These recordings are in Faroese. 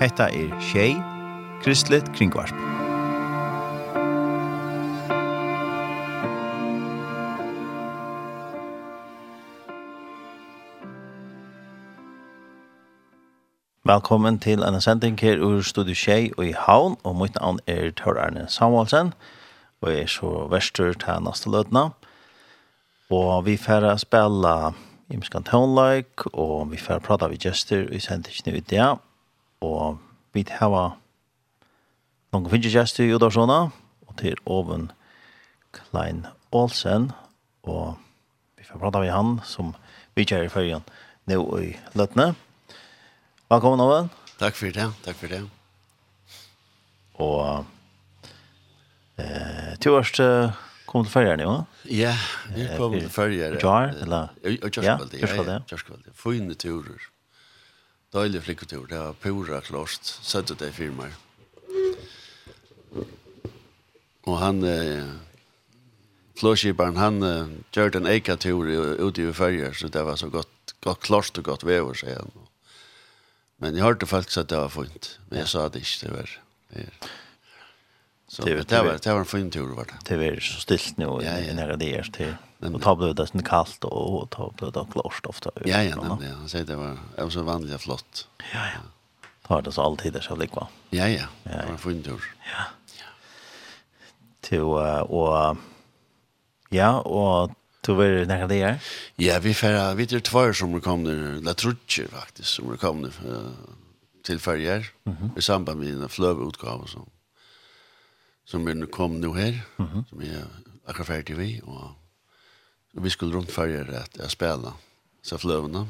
Hetta er Shay Kristlet Kringvarp. Velkommen til en sending her ur Studio Tjei og i Havn, og mitt navn er Tør Arne Samuelsen, og jeg er så verster til neste løtene. Og vi får spille imskan tonelike, og vi får prata vi gjester i sendingen i dag, og vi har noen finnes gjester i Udarsona, og til Oven Klein Olsen, og vi får prate med han som vi kjører i følgen nå i Løtne. Velkommen, Oven. Takk for det, takk for det. Og eh, til årst kom til følgen, jo? Ja, vi kom til følgen. Jar, eller? Ja, Jørskvalde, ja. Jørskvalde, fine turer. Ja. Deilig flikkultur, det var pura klart, søtte det firmaer. Og han, eh, flåskiparen, han eh, gjør den eika tur ute i ferger, så det var så godt, godt klart og godt vever, sier han. Men jeg hørte folk at det var fint, men jeg sa det ikke, det var. Det Så det var, det var en fin tur, var det. Det var så stilt nå, ja, ja. nære det er til. Men Og ta blev det sånn kallt og ta blev det klart ofta. Ja ja, nemlig. han sier det var det var så vanlig og flott. Ja ja. Tar det så alltid det så likva. Ja ja. ja, ja. Det var fin tur. Ja. uh, og, ja och Du var när det är? Ja, vi färra, vi är två som kommer, la trutje faktiskt, som kommer till färger mm -hmm. i samband med en flövutgave som som vi kom nu här, mm -hmm. som är akkurat färdig vi och vi skulle rundfärja att jag spela så flövna.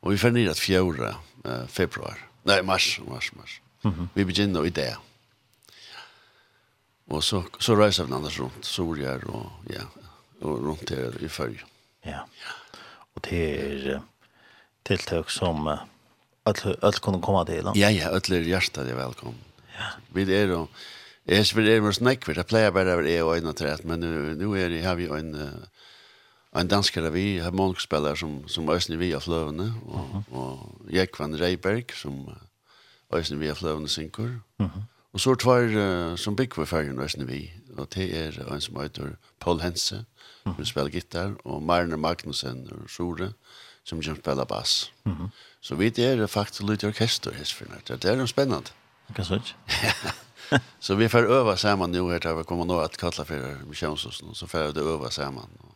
Och vi får ner att fjärra eh, februari. Nej, mars, mars, mars. Mm -hmm. Vi begynner i det. Och så, så reser vi annars runt, Sorgar och, ja, och runt här i färg. Ja. Och det är tilltag som öll, öll kunde komma till. Ja, ja, öll är hjärtat är välkommen. Ja. Vi är då, Jeg är det vi är mer snäck, det bare å være det och en och men nu, nu är det, har vi en en danskare vi, harmonikspelare som, som Øystein vi av fløvene, og, og Jekvan Reiberg, som Øystein vi av fløvene synker. Uh -huh. Og så tvær uh, som bygger for fergen Øystein vi, og det er en som heter Paul Hense, uh -huh. som spiller gitar, og Marner Magnussen og Sjore, som kommer spiller bass. Uh -huh. Så vi er faktisk litt orkester, hestfyrnert. Det er jo spennende. Hva så ikke? Så vi får øve sammen nå her til vi kommer nå at kalla for Misjonshusen, så får vi øve sammen. Og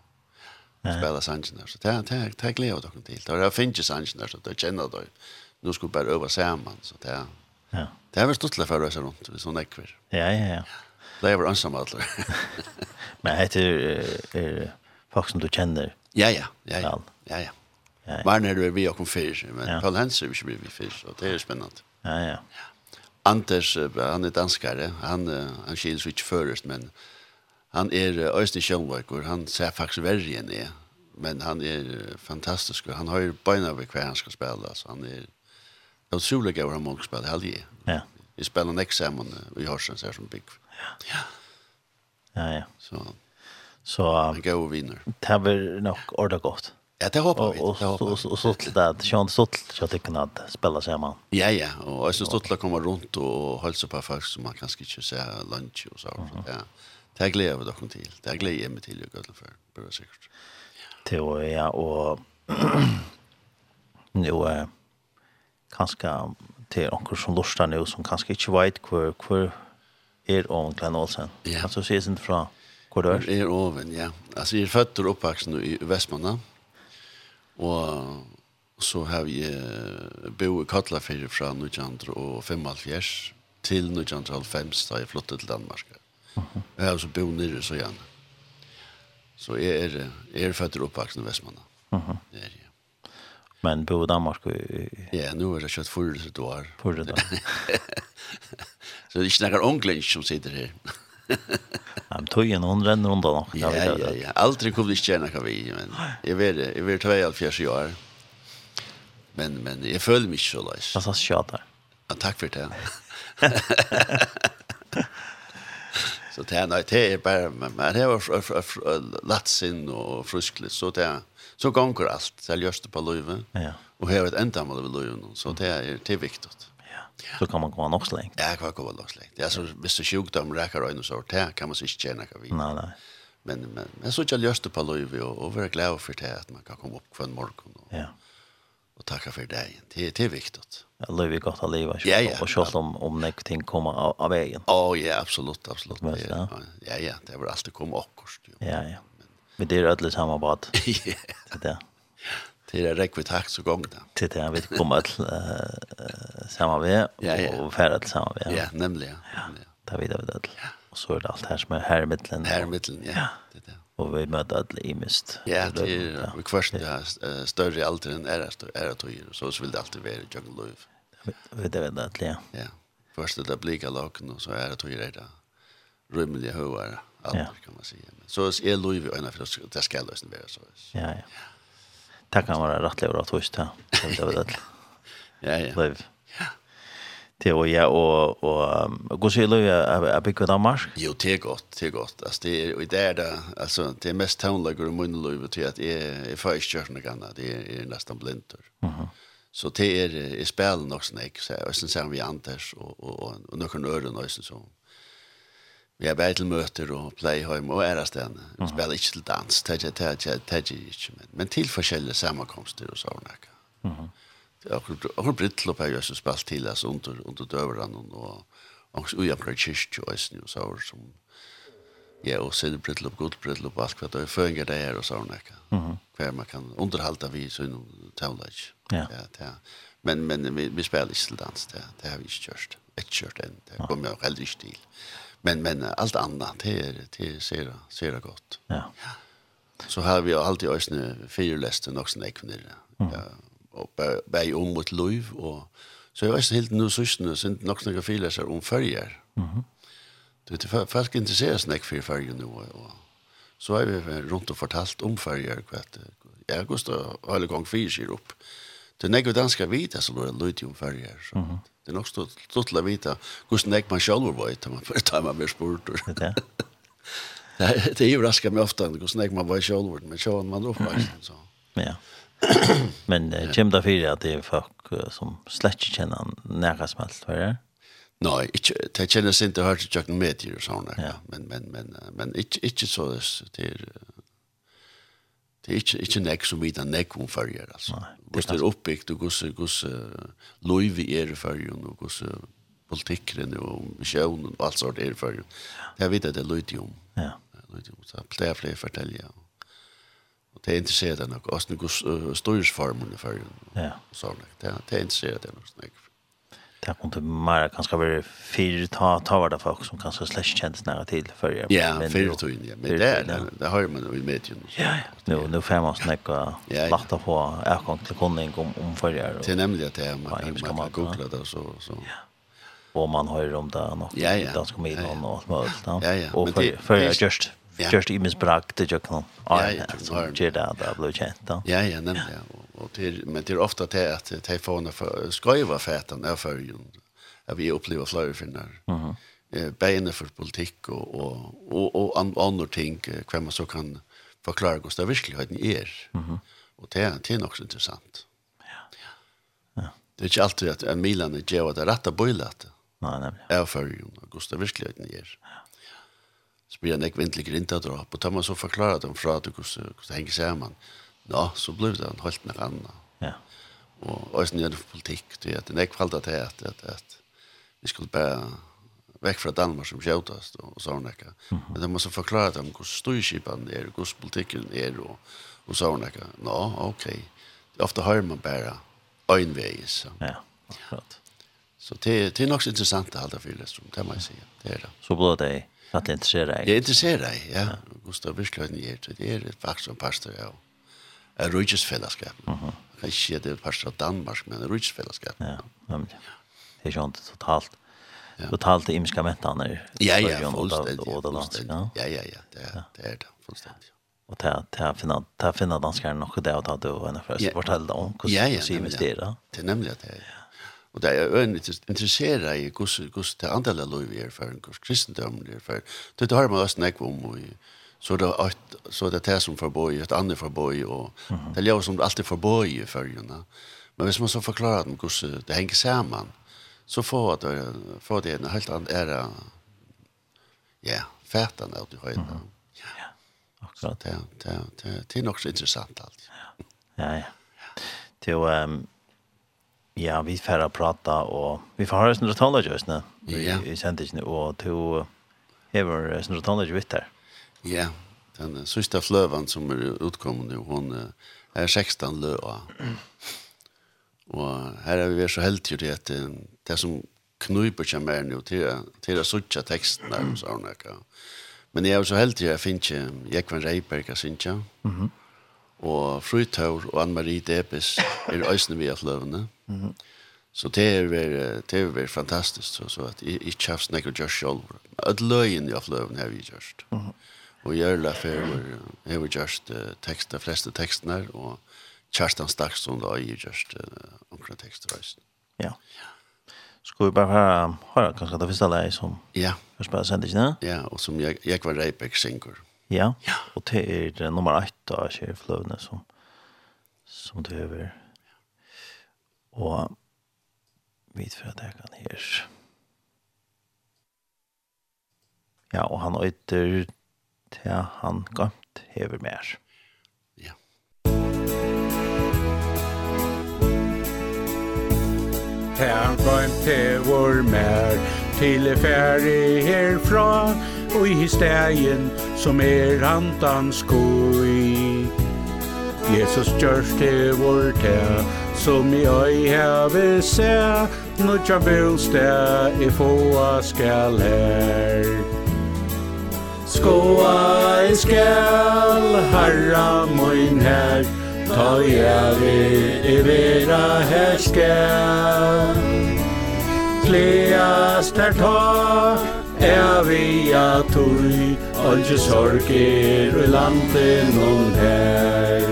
spela sangen där. Så det det det glädjer dock till. Då det finns ju sangen där så det känner då. Nu ska bara öva samman så det. Ja. Det är väl stort för oss runt så näkver. Ja ja ja. Det är väl ensamma alla. Men heter är folk som du känner. Ja ja, ja ja. Ja ja. Ja. Var när du är vi och kom fisk, men Paul Hans är blir vi fisk så det är spännande. Ja ja. Anders han är danskare. Han han skiljer sig inte förrest men han er Øystein Sjønvøk, han ser faktisk verre enn jeg, men han er fantastisk, han har jo beina ved hver han skal spille, så han er utrolig gøy han må spille helge. Ja. Vi spiller en eksamen i Horsens her som bygg. Ja. Ja, ja. Så, så han gøy vinner. Det var nok ordet godt. Ja, det håper vi. Og så til det, Sjøn til så tykker han at spiller sammen. Ja, ja, og jeg synes Stottl kommer rundt og holder på folk som man kanskje ikke ser lunch og så. Ja. Det gleder vi dere til. Det gleder jeg meg til å gå til for. Bare sikkert. Det var ja, og nå er kanskje til noen som lurer nå, som kanskje ikke vet hvor, hvor er Oven Glenn Olsen. Ja. Kan du si sin fra hvor du er? Er Oven, ja. Altså, jeg er født og oppvaksen i Vestmanna. Og så har vi bo i Katlafyrir fra 1975 til 1995 da jeg flyttet til Danmark. Ja Jeg har også bo nere så gjerne. Så jeg er, jeg er født og oppvaksen i Vestmanna. Uh -huh. Jeg er. Men bo i Danmark? I... Ja, nu har jeg kjøtt forrige til år. har. Forrige da. så det er ikke noen ånglensk som sitter her. Ja, men tog en hon renner undan nog. Ja, ja, ja. Aldrig kom det inte gärna kan vi, men jag vet det. Jag vet två och i år. Men, men jag följer mig så läs. Vad sa jag? Ja, tack för det. Så det är det er bare, men det var latt sin och fruskligt så det så går alt, det er det på løyve, Ja. Och här ett ändamål med løyve, så det är det er viktig. Ja. Så kan man komma nog länge. Ja, kan komma nog länge. Ja, så visst sjukdom räcker och så där kan man sig känna kan vi. Nej, nej. Men men men så jag löste på löven och och vara glad för det att man kan komma upp kvann morgon. Ja. Och tacka för det. Det är det är viktigt lever vi gott att leva. Ja, ja. Och kjort om, om någonting kommer av, av vägen. Ja, oh, ja, absolut, absolut. Men, ja. ja, ja, det var alltid komma också. Ja, ja. Men, men det är ödligt samarbete. ja. Det är det. är räck vi tack så gång där. Det där vi kommer att uh, samarbete ja, ja. och färra till väg. Ja, nämligen. Ja, det vet vi det. Och så är det allt här som är här i mitten. Här i mitten, ja. Det är det och vi möter alla i mist. Ja, det är vi kvarsen det större alder än är det är det så så vill det alltid vara jungle life. Vet det vet att ja. Ja. Först det blika laken och så är det ju det rymliga hövar allt kan man säga. Så är lov en för det ska lösen vara så. Ja, ja. Det kan vara rätt lov att hosta. Det vet att. Ja, ja. Lov det och jag och och går så löja att bygga Danmark. Jo, det är gott, det är gott. Alltså det är och det är det alltså det är mest tonlager mun munlöv till att är är förskjutna gamla. det är är nästan blindor. Mhm. Så det är i spel nog snack så och sen ser vi Anders och och och några öron och så. Vi har bättre möter och play hem och är där Vi spelar inte till dans, tagga tagga tagga men men till forskjellige sammankomster och såna. Mhm har och lopp på jeg som spalt till altså, under, under dövran och och så ujammer kyrkje, og jeg og så som, ja, och så er det lopp, god britt lopp, allt vad det är føringer det är och såna har hun man kan underhålla vi, så inom tavlage. Ja. ja det, men, men vi, vi spelar inte till dans, det, det har vi inte kjørst. Ett kört än. det kommer jag aldrig till. Men, men allt annat det är det ser, ser gott. Ja. ja. Så har vi alltid øsne fyrlästen också när jeg kunne. Mm. Ja, og bei om mot liv. Og, så jeg vet helt nå søsene, så nok noen filer seg om følger. Mm -hmm. Du vet, folk interesserer seg ikke for følger nå. Og, så har vi rundt og fortalt om følger. Jeg har gått og hele gang fire sier opp. Det er nekve danska vita som er løyt om følger. Så. Mm -hmm. Det er nok stått til å vite hvordan jeg man selv var etter man før tar man blir spurt. Det er det. Det er jo raskt meg ofte hvordan jeg man var selv, men så man oppvaksen. Så. Ja. Men uh, kjem det fyrir at det er folk uh, som slett ikke kjenner nære som helst, var det? Nei, ikke, det kjennes ikke hørt til Jøkken med og sånn, ja. men, men, men, men ikke, ikke så det er, det er ikke, ikke nek som vidt nek om følger, altså. Hvis det det er oppbygd og gus gosse loiv er i følgen og gosse politikken og misjonen og alt sånt er i følgen, det er vidt at det er løyt om. Ja. Løyt om, så det er flere forteljer, ja. Och det är intresserat det något. Alltså något styrsformen i färgen. Ja. Så det är, det är intresserat det något snäck. Det kan inte mer kanske vara fyra ta ta var det folk som kanske slash känns nära till för Ja, fyra tog ja. Men det är det det har man jo i medien. Ja, ja. nu nu fem och ja, ja. lagt på är kom till kunning om om förr. Det är nämligen det man kan googla det så så. Ja och man har om det något ja, ja. dansk komedian och allt möjligt. Ja, ja. Och för, för, för just Ja. Just i misbrakt det jag kan. Ja, ja, så det där där blev känt då. Ja, ja, nämn det. Och till men till ofta till at telefoner för skriva fätan är för ju. Jag vill uppleva flöde för. Mhm. Eh benen för politik og og og, och andre ting kvar man så kan forklare hvordan det verkligheten er. Mhm. Og det er, det er nok så interessant. Ja. Det er ikke alltid at en Milan är det rette bøylet. Nej, nej. Är för ju Gustav det verkligheten är. Ja så blir han ikke vintelig grinta drap, og tar man så forklarer dem fra at hvordan det henger sammen, ja, så blir det en holdt noe annet. Ja. Og også nye for politikk, det er ikke falt at det er at, at vi skulle bare vekk fra Danmark som kjøtast og, og sånn ikke. Men det må så forklare dem hvordan styrskipen er, hvordan politikken er og, og sånn ikke. Ja, ok. Ofte hører man bare øynveis. Ja, akkurat. Så det, det er nok så interessant det halda fylles, det må jeg si. Det er det. Så blå det att intressera interesserer deg. Det interesserer ja. Gustav Virsløyden ger det. Det er faktiskt en pastor ja. en rujtjesfellesskap. Uh -huh. Jeg kan ikke si at det er pastor av Danmark, men en rujtjesfellesskap. Ja, nämligen. Det är ju inte totalt. Ja. Totalt imiska mentan Ja, ja, fullständigt. Och det danska. Ja, ja, ja, det är det är det fullständigt. Och ta ta finna ta finna danskar nog det att ta då en först fortälda om hur vi investera. Det är nämligen det. Og det er øyn intresserad i hos det andale lov i erfaring, hos kristendommen i erfaring. Det har man også nekv om, så det er så det det som ett et för forboi, og det er ju som alltid forboi i erfaringene. Men hvis man så forklarer dem hos det henger samman så får det, får det en helt annen æra, ja, fætan av det høyda. Ja, akkurat. Det, det, det, det er nok så interessant alt. Ja, ja. ja. Til, um, Ja, vi får å prate, og vi får høre sånne taler just nu. Ja. i, i sendingen, og to hever sånne taler just her. Ja, den sista flövan som er utkommet nå, hun är 16 lö. Och här är vi vært så heldige att at det som knuper sig mer nu till till å suttje texten der, så hon hun. Men jag är så helt at jeg finner ikke Jekvann Reiberg, jeg synja. Mhm. Mm og Frøytaur og Anne-Marie Debes er øysene vi at løvene. Mm -hmm. Så det er vært, det er vært fantastisk, så, så at jeg ikke har snakket gjør selv. At løyen i at løvene har vi gjort. Mm -hmm. Og Gjørla Færøver har vi gjort uh, tekst, de fleste tekstene og Kjerstan Stakstund har jeg gjort uh, omkring tekster også. Ja. Skal vi bare høre, høre kanskje det første leie som ja. først bare sendte ikke det? Ja, og som jeg, jeg var Reipek synger. Ja. ja. Og det er nummer 8 av Kjærfløvene som, som du øver. Og vi for at jeg kan her. Ja, og han øyter til han gamt hever mer. Ja. Til han gamt hever mer, til er ferdig herfra, og i sum som er handans koi. Jesus gjørst til te, som i øy heve se, nu tja bostad i fåa skal her. Skoa i skal, harra moin her, ta i i vera her skal. Kleast her ta, er vi a tui, olje sorgir i landen hon her.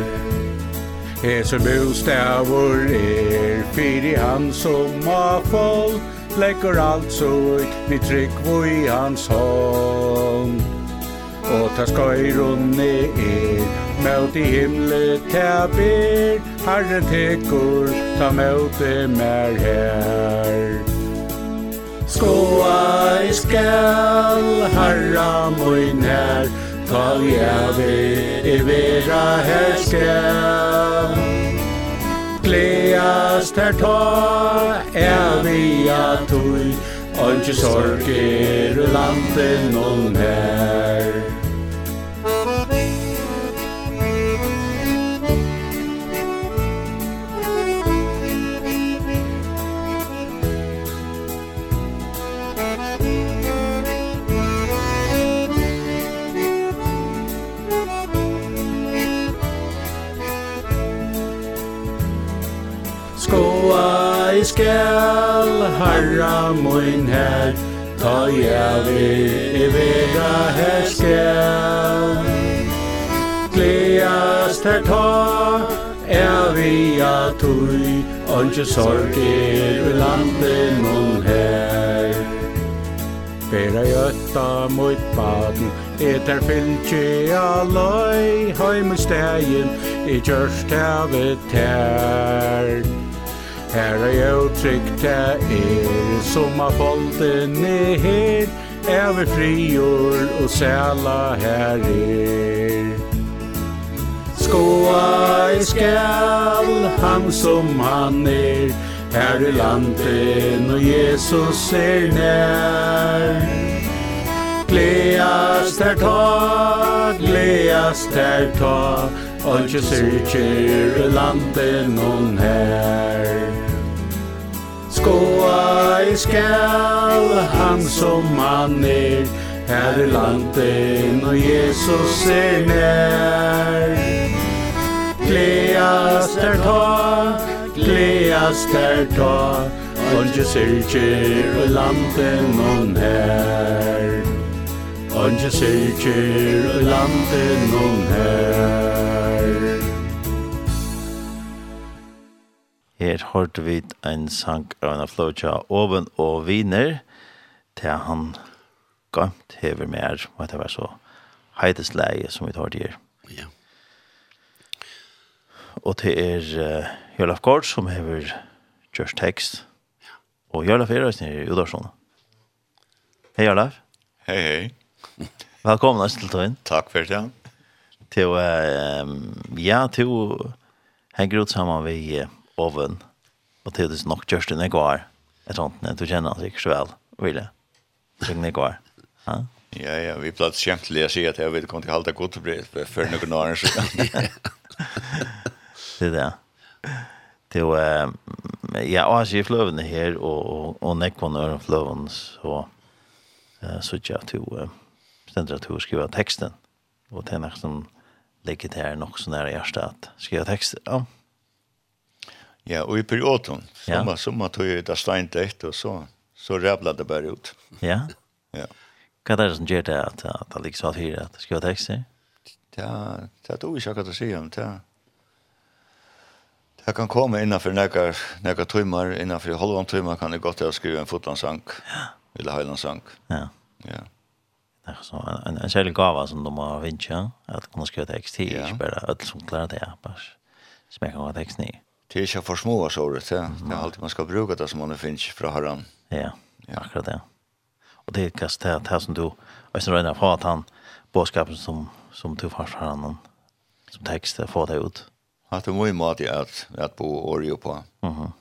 Hese bostavur er, fyri han som har fall, legger alt sorg, vi trygg i hans hånd. Og ta skøyrunne er, møt i himle ta ber, herren tekur, ta møte mer her skoa i skal harra moin her Ta vi ave i vera her skal Gleast her ta er vi a tui Ongi sorgir landen om her. skal harra moin her Ta jeg vi i vera her skal. Gleast her ta Er vi a tui Onge sorgir i landen mun her. Bera jøtta mot baden Eter fylgje aloi Heim i stegin I gjørst hevet her Her er jo trygt det er som har folden er her Er vi frior og sæla her er. Skåa i skall han som han er. Her i landen og Jesus er nær. Gleast her ta, gleast her ta Og Anki syrkir landen hon her skoa i skal han som man er. Her i landen og Jesus er nær. Gleas der ta, gleas der ta Onge syrkjer i landen og nær Onge syrkjer i landen og nær Her hørte vi en sang av en flotja oven og viner til han gamt hever mer, og det var så heidesleie som vi tar til her. Ja. Og til er uh, Jølaf Gård som hever just tekst. Ja. Og Jølaf er også nere i Udarsson. Hei Jølaf. Hei, hei. Velkommen til Tøyen. Takk for det. Til, uh, ja, til henger ut sammen vi... Uh, oven. Og til det nok kjørsten jeg går. Jeg tror ikke du kjenner han sikkert så vel, vil jeg. Ringen jeg går. Ja? Ja, ja, vi platt kjentlig å si at jeg vet ikke om til halda godt brev før noen år siden. Det er det. Til, uh, ja, og jeg sier fløvene her, og, og, og nekkene er fløvene, så uh, så ikke at du uh, stender at du skriver teksten. Og det er nok sånn, legger det her nok sånn her i hjertet at skriver teksten. Ja, Ja, og i perioden. Som ja. som man tog ju där steindäkt og så så rabblade det bare ut. Ja. ja. Hva er det som gjør det at att det liksom att hyra att skriver tekster? Ja, det tror ikke akkurat å si om det. Det kan komme innenfor några några timmar innenfor halvan timmar kan det godt gott å skrive en fotlandsank. Ja. Eller heilandsank. Ja. Ja. Det er så en en særlig gåva som de har vincha att skrive tekst til, ja. ikke bare allt som klarer det här. Smäcker vad texten är. Det är ikke för små såret, det det är alltid man ska bruka det som man finns från Haran. Ja. Ja, akkurat det. Och det är kast det här som du och sen röna på at han boskapen som som du fast han som text får det ut. At det er mye mat i at, at bo Oreo på. Mhm.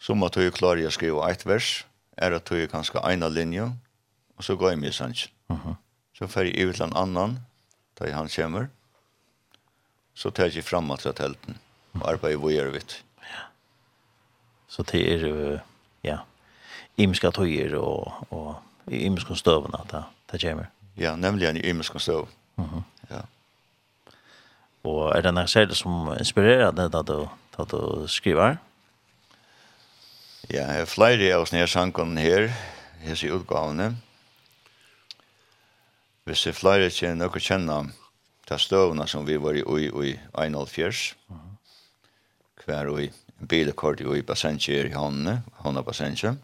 Som att du klarer jag skrive ett vers är at du kanskje ena linje och så går jeg med sen. Mhm. Så för i en annan där han kommer. Så tar jag fram att telten og arbeid vi gjør vidt. Ja. Så det er, ja, imiske tøyer og, og imiske støvene at det, det kommer. Ja, nemlig en imiske støv. Mm -hmm. Ja. Og er det noe særlig som inspirerer deg da du, da du skriver? Ja, jeg er flere av oss sangene her, hese utgavene. Hvis det er flere kjenner noe kjenner, ta støvene som vi var i, i, i 1.5. Mm var i en bilkort i bassentjer i hånden, hånden bassentjer.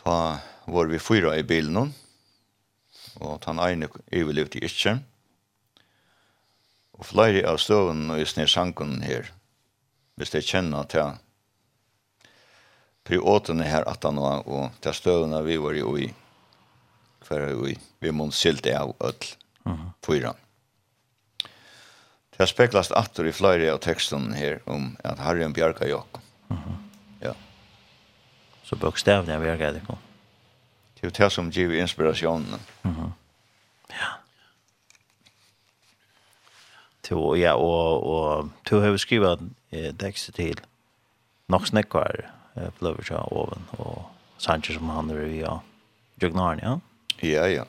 Ta var vi fyra i bilen, og ta han ene overlevde ikke. Og flere av støvene og sned sanken her, hvis de kjenner til privatene her at han var, og til støvene vi var i, hver vi, vi må silte av ødel, fyra. Mm -hmm. Det speklast attur i flere av teksten her om at Harren bjarga Jakob. Mm -hmm. Ja. Så bokstavlig er bjarga Jakob. Det er jo det som giver inspirationen. Mm -hmm. Ja. To, ja, og, og to har vi skrivet eh, tekster til nok snekkar eh, bløver seg oven og Sanchez som han er i ja. Jøgnaren, ja? Ja, ja.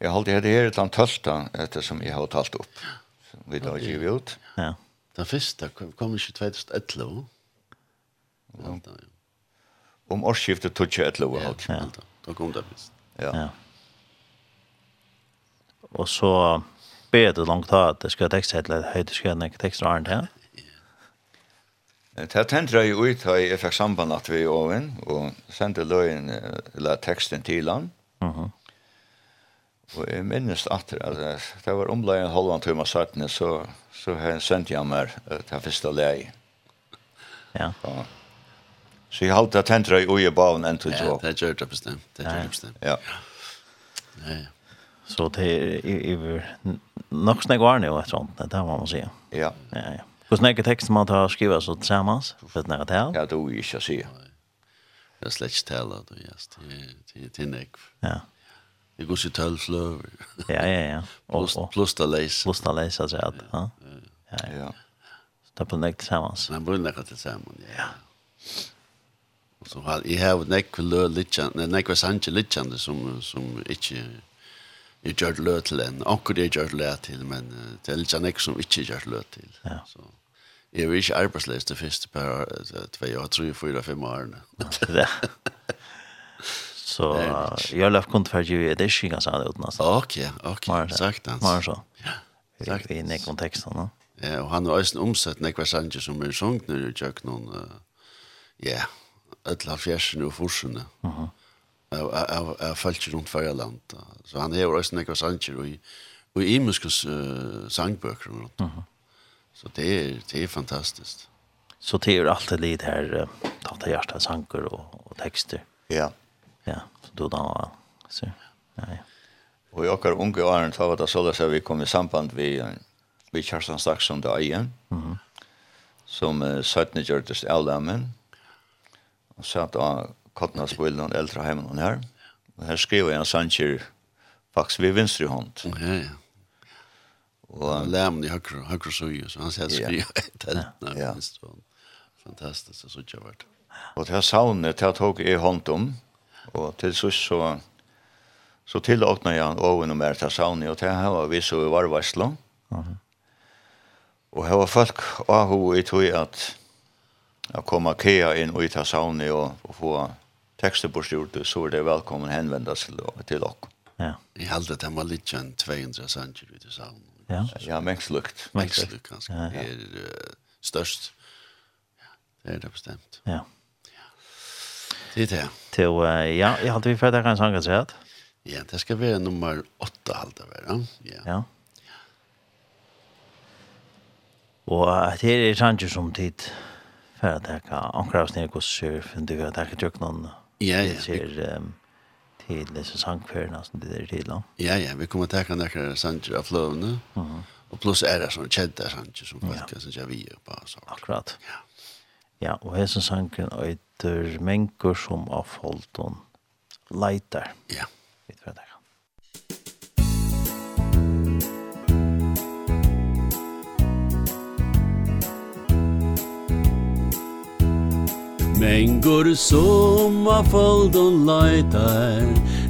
Jeg har det her utan tølta etter som jeg har talt opp. Som Vi da giv ut. Ja. Den første kom ikke 2011. Ja. Om årsskiftet tog ikke 11 og alt. Ja. Da kom det først. Ja. ja. Og så ber du langt av at det skal tekst et eller høyde skjønne tekst og annet her. Det tendra jeg ut her jeg fikk samband at vi i oven og sendte løyen, eller teksten til han. Mhm. Mm Og jeg minnes at det det var omlegg en halvann tur sattene, så, så har jeg meg til første leie. Ja. ja. Så jeg halte at hentra i uje baven enn til Ja, det gjør det bestemt. Det gjør det bestemt. Ja. Ja, ja. Så det er nok snakk var det jo et sånt, det må man si. Ja. Ja, ja. Hvordan er ikke teksten man tar og skriver så tillsammans, for et nære tal? Ja, det er jo ikke å si. Det er slett ikke tala, det er jo ikke til nekv. Ja. Det går sig tolv slöv. Ja, ja, ja. Plus, plus det läs. Plus det läs, alltså. Ja, ja. ja. ja. Så det blir näkt tillsammans. Det blir näkt tillsammans, ja. Och så har jag har näkt lö lite, näkt sanche lite som som inte är gjort lö till en. Och det är gjort lö till, men det är lite näkt som inte är gjort lö till. Ja. Så. Jeg er ikke arbeidsløs det første par, tvei år, tre, fyra, fem år. Ja. Så jag lär kunde för ju det skinga så där utan så. Okej, okej. Sagt han. Var så. Ja. Sagt i den kontexten, va? Ja, och han har ju omsatt några sanger som är sjungna i Jack någon ja, alla fjärsen och forsen. Mhm. Av av av falsk runt för land. Så han har ju också några sanger och och i muskus sangböcker och något. Mhm. Så det är det är fantastiskt. Så det är allt det här, ta det hjärtat sanker och och texter. Ja. Ja, så då då så. Ja, ja. Och jag har unga åren så var det så där vi kom i samband vi vi Kjartan Saxon där igen. Mhm. Som uh, sötne gjordes Eldamen. Och så att uh, kottnasbilden och äldre hemmen hon här. Och här skriver jag en sancher faktiskt vid vänster hand. Okej. Okay. Och lämn i högra så ju så han säger skriva ett Ja. Fantastiskt så så jag vart. Och det här saunet, det tog i hand om. Og til sist så, så tilåkna jeg han oven og mer til sauni, og til her var vi så i varvarslo. Og her var folk av ho i tog at jeg kom kea inn og i ta sauni og, og få tekster på styrt, så er det velkommen henvenda til, til ok. Ja. Jeg held at han var litt enn 200 sanger ut i sauni. Ja, ja mengslukt. Mengslukt, ganske. Ja, ja. Er uh, størst. Ja, det er det bestemt. Ja. Det är det. Till, ja, jag hade vi för att jag kan sjunga. Ja, det ska vara nummer åtta halta vara. Ja. Ja. Og uh, det er sanger som tid for at jeg kan ankre oss ned hos sjø, for du vet at jeg kan trykke noen ja, ja. Ser, um, til disse sangførene som det er til. Ja, ja, vi kommer til å ta noen sanger av fløvene, mm -hmm. og pluss er det sånne kjedde sanger som folk ja. kan vi på. Akkurat. Ja. Ja, og hesen sangen øyter mengur som av folton leitar. Ja. Vi tror det kan. Mengur som av folton leitar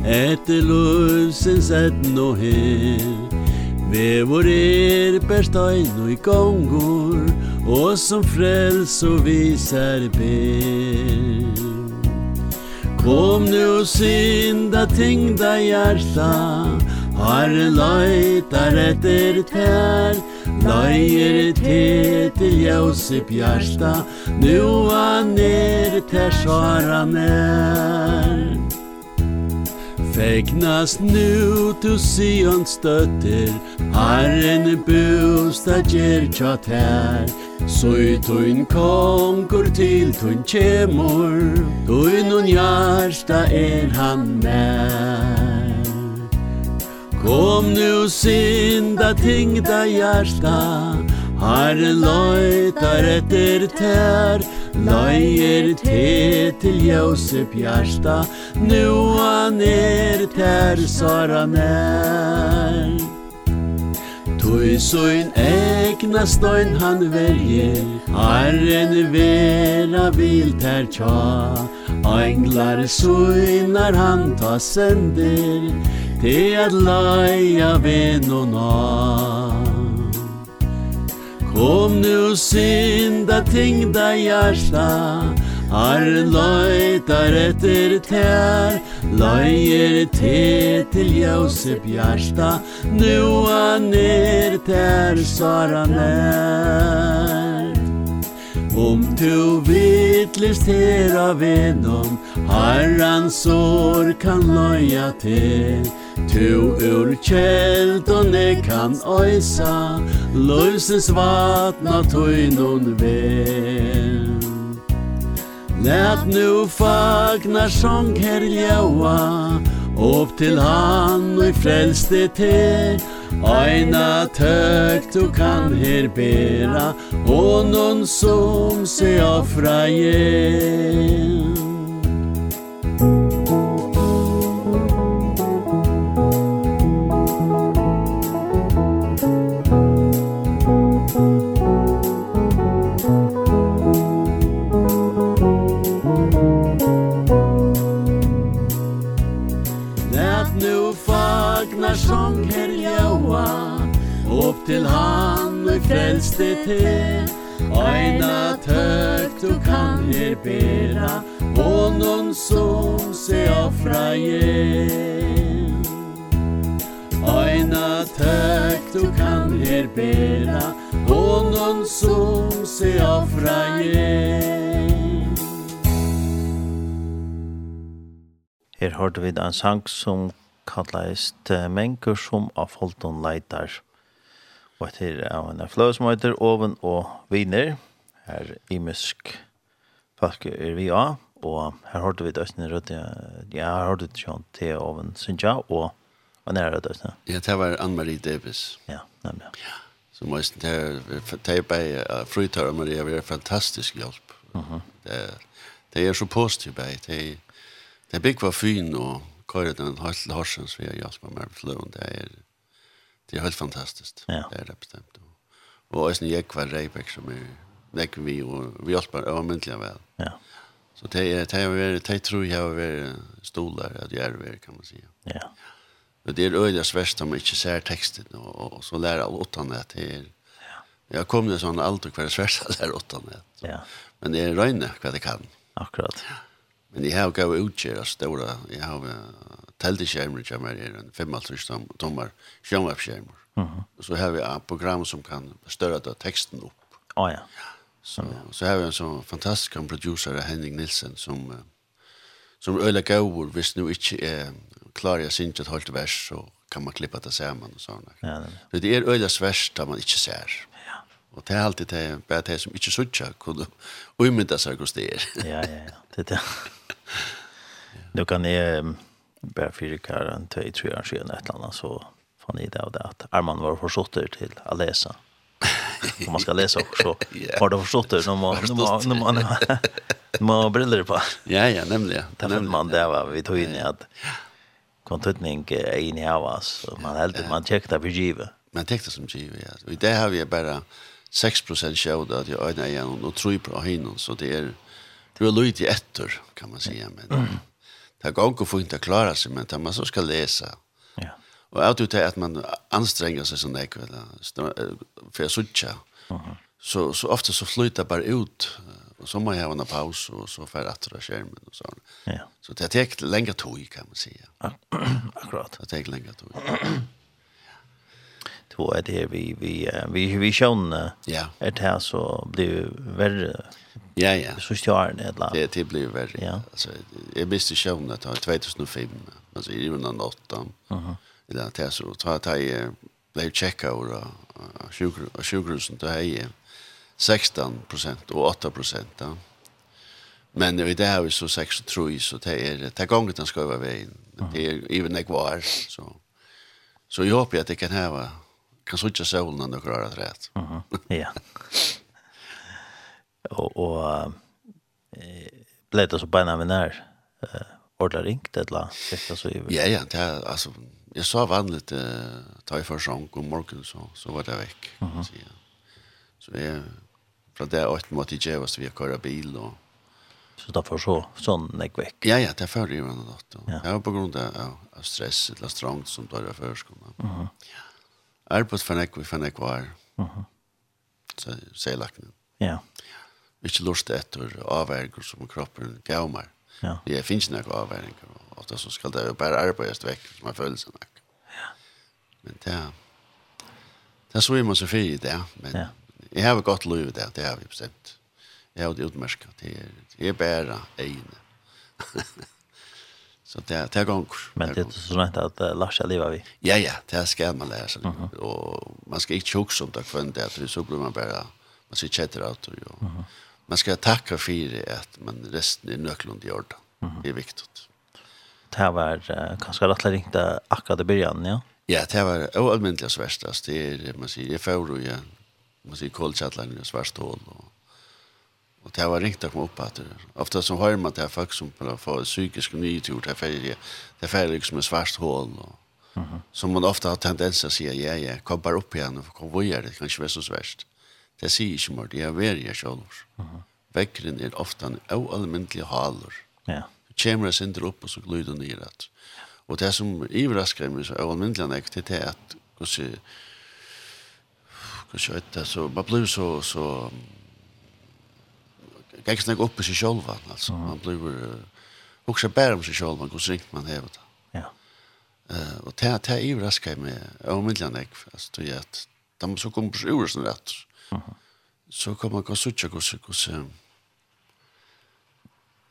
Etter løvsens etn og her Vevor er per stein og i gongur og som frels og visar ber. Kom nu och synda tyngda hjärta, Herre leitar etter tær, leier te til Josip Gjersta, nu han er tær svara nær. Fegnas nu til Sions døtter, Herren bostad gjer tja tær, Sui tuin konkur til tuin kjemur Tuin un jarsta er han nær. Kom nu synda tingda jarsta Herren løytar etter tær. Løyer te til Josef Gjersta Nu han er tær sara nær. Tui suin egna stoin han verje, Herren vera vil ter tja, Englar suinar han ta sender, Te at laia venona. Kom nu synda tingda hjarta, Herren løytar etter tær Løyer te til Josef Gjersta, nu han er der Sara nær. Om tu vitlist her av vedom, Herrans sår kan løya te, Tu ur kjeld og ne kan øysa, Løsens vatna tøynon vel. Lät nu fagna sång her ljaua Upp til han og frelste te Aina tøk du kan her bera Honon som se offra je til han og frelste til. Eina tøk du kan je bera Honom som se offra je Eina tøk du kan je bera Honom som se offra je Her hørte vi en sang som kallast Menker som av Folton Leitar. Og et her er en fløy som heter Oven og Viner. Her imisk folk er vi av. Og her hørte vi døsten i rødt. Ja, her hørte vi sånn til Oven, synes jeg. Og hva nære døsten? Ja, det var Ann-Marie Davis. Ja, nemlig. Ja. Så måste det det på frutar men det är fantastisk hjälp. Mhm. Det det är så positivt det det big var fin och kör den hals halsens vi har hjälper med flön det är Det är helt fantastiskt. Ja. Det är det bestämt. Och ösn jag kvar Rebeck som är näck vi och vi hjälper ömntligen väl. Ja. Så det är det är det tror jag är stolar att göra det kan man säga. Ja. Men det är öliga svärst om man ikke ser texten och, og så lära av åttan det till Ja. Jag kom ju sån allt och kvar svärst där åttan det. Ja. Men det är røyne hva det kan. Akkurat. Men det här går utgöra stora, jag har telteskjermer kommer her, en 55 tommer skjermvepskjermer. Mm -hmm. Så har vi et program som kan større da teksten opp. Å ja. Så, så har vi en sånn fantastisk producer, Henning Nilsen, som, som øyla gaur, hvis nu ikke er klar jeg synes et halvt vers, så kan man klippa det sammen og sånn. Ja, det, det er øyla vers da man ikke ser. Ja. Og det er alltid det, bare det som ikke sutja, kunne umynda seg hos det er. ja, ja, ja. Det er det. Du kan... Eh, bare fire kjær en tøy tre år siden, et eller annet, så fann jeg det av det at Arman var forstått til å lese. Om man skal lese så var det forstått det, nå må man briller på. Ja, ja, nemlig. Da finner man det var vi tog inn i at kontutning er inn i av oss, og man heldig, man tjekk det givet. Man tjekk det som givet, ja. Og i det har vi bare 6% at jeg øyne igjen, og tror på høynen, så det er, du er løyt i etter, kan man si, men... Mm det går inte fint att klare seg, men det man så ska läsa. Ja. Och tror det att man anstränger sig sånn där kväll för så tjocka. Mhm. Så så ofta så flyter bara ut och så må jeg ha en paus och så får att dra skjermen och så. Ja. Så det tar längre tog, kan man säga. Ja. Akkurat. Det tar längre tog. Då är det vi vi vi vi sjön. Ja. Är det här så blir värre Ja, ja. Så stjärn eller. Det det blir värre. Ja. Alltså jag visste sjön att 2005. Alltså i 2008. 8. Aha. Eller det så att jag blev checka och sjukhus och sjukhusen då är 16 och 8 då. Men i det har vi så 6 tror 3, så det är det gången den ska vara vägen. Det är även det kvar så. Så jag hoppas att det kan här kan solen inte sålna några rätt. Mhm. Ja. og, og eh, ble det så beina vi nær eh, ordla ringt et eller annet. Så, ja, ja, det er, altså, jeg sa vanligt eh, ta i første sang om morgenen, så, så var det vekk. Mm -hmm. så, ja. så jeg, fra det åtte måtte jeg gjøre, så vi har bil og Så da får så sånn jeg vekk. Ja, ja, det er før i hver natt. Ja. Det var på grunn av, av stress eller strangt som da jeg før skulle. Mm -hmm. ja. Arbeid for nekk, for nekk var. Mm -hmm. Så, så jeg lagt. Ja. ja ikke lust etter avverker som kroppen gav meg. Ja. Det finnes några noen avverker. Ofte så skal det jo bare arbeides vekk som er følelsen. Ja. Men det er det er så vi man se fyrt i det. Men ja. jeg har gått lov i det, det har vi bestemt. Jeg har det utmerket. Det er, det er bare egne. så det er, det er gong. Men det er så rent at uh, Lars er livet vi. Ja, ja, det skal man lære seg. Mm -hmm. Og man skal ikke tjokke som det kvendt, det så blir man bare, man sier kjetter av det. jo. mm -hmm man ska tacka för att man resten är nöklund i ord. Det är viktigt. Det här var uh, kanske rätt länge inte akkurat i början, ja? Ja, det var oallmäntliga svärstast. Det är, man säger, det får och ja. man säger kolkattlaren och svärstål. Och, och det var riktigt att komma upp att det. Ofta så hör man att det här folk som får psykisk nytur, det här färger, det här färger liksom en svärstål. Och, Mm -hmm. Som man ofta har tendens att säga, ja, ja, kom bara upp igen och kom vidare, det kanske är så svärst. Det sier ikke mer, det er veri jeg selv. Vekkeren er ofte en ualmindelig haler. Ja. Du kommer og sender opp, og så gluder den i rett. Og det som iverrasker meg så ualmindelig enn jeg, det er at hvordan hvordan vet det, så man blir så så gikk snakke opp i seg selv, altså. Man blir uh, hukser bare om seg selv, hvordan ringt man hever det. Ja. Uh, og det, det iverrasker meg ualmindelig enn jeg, altså, det er at de så kommer på seg ur sånn rett, Så kan man gå suttje hvordan, hvordan,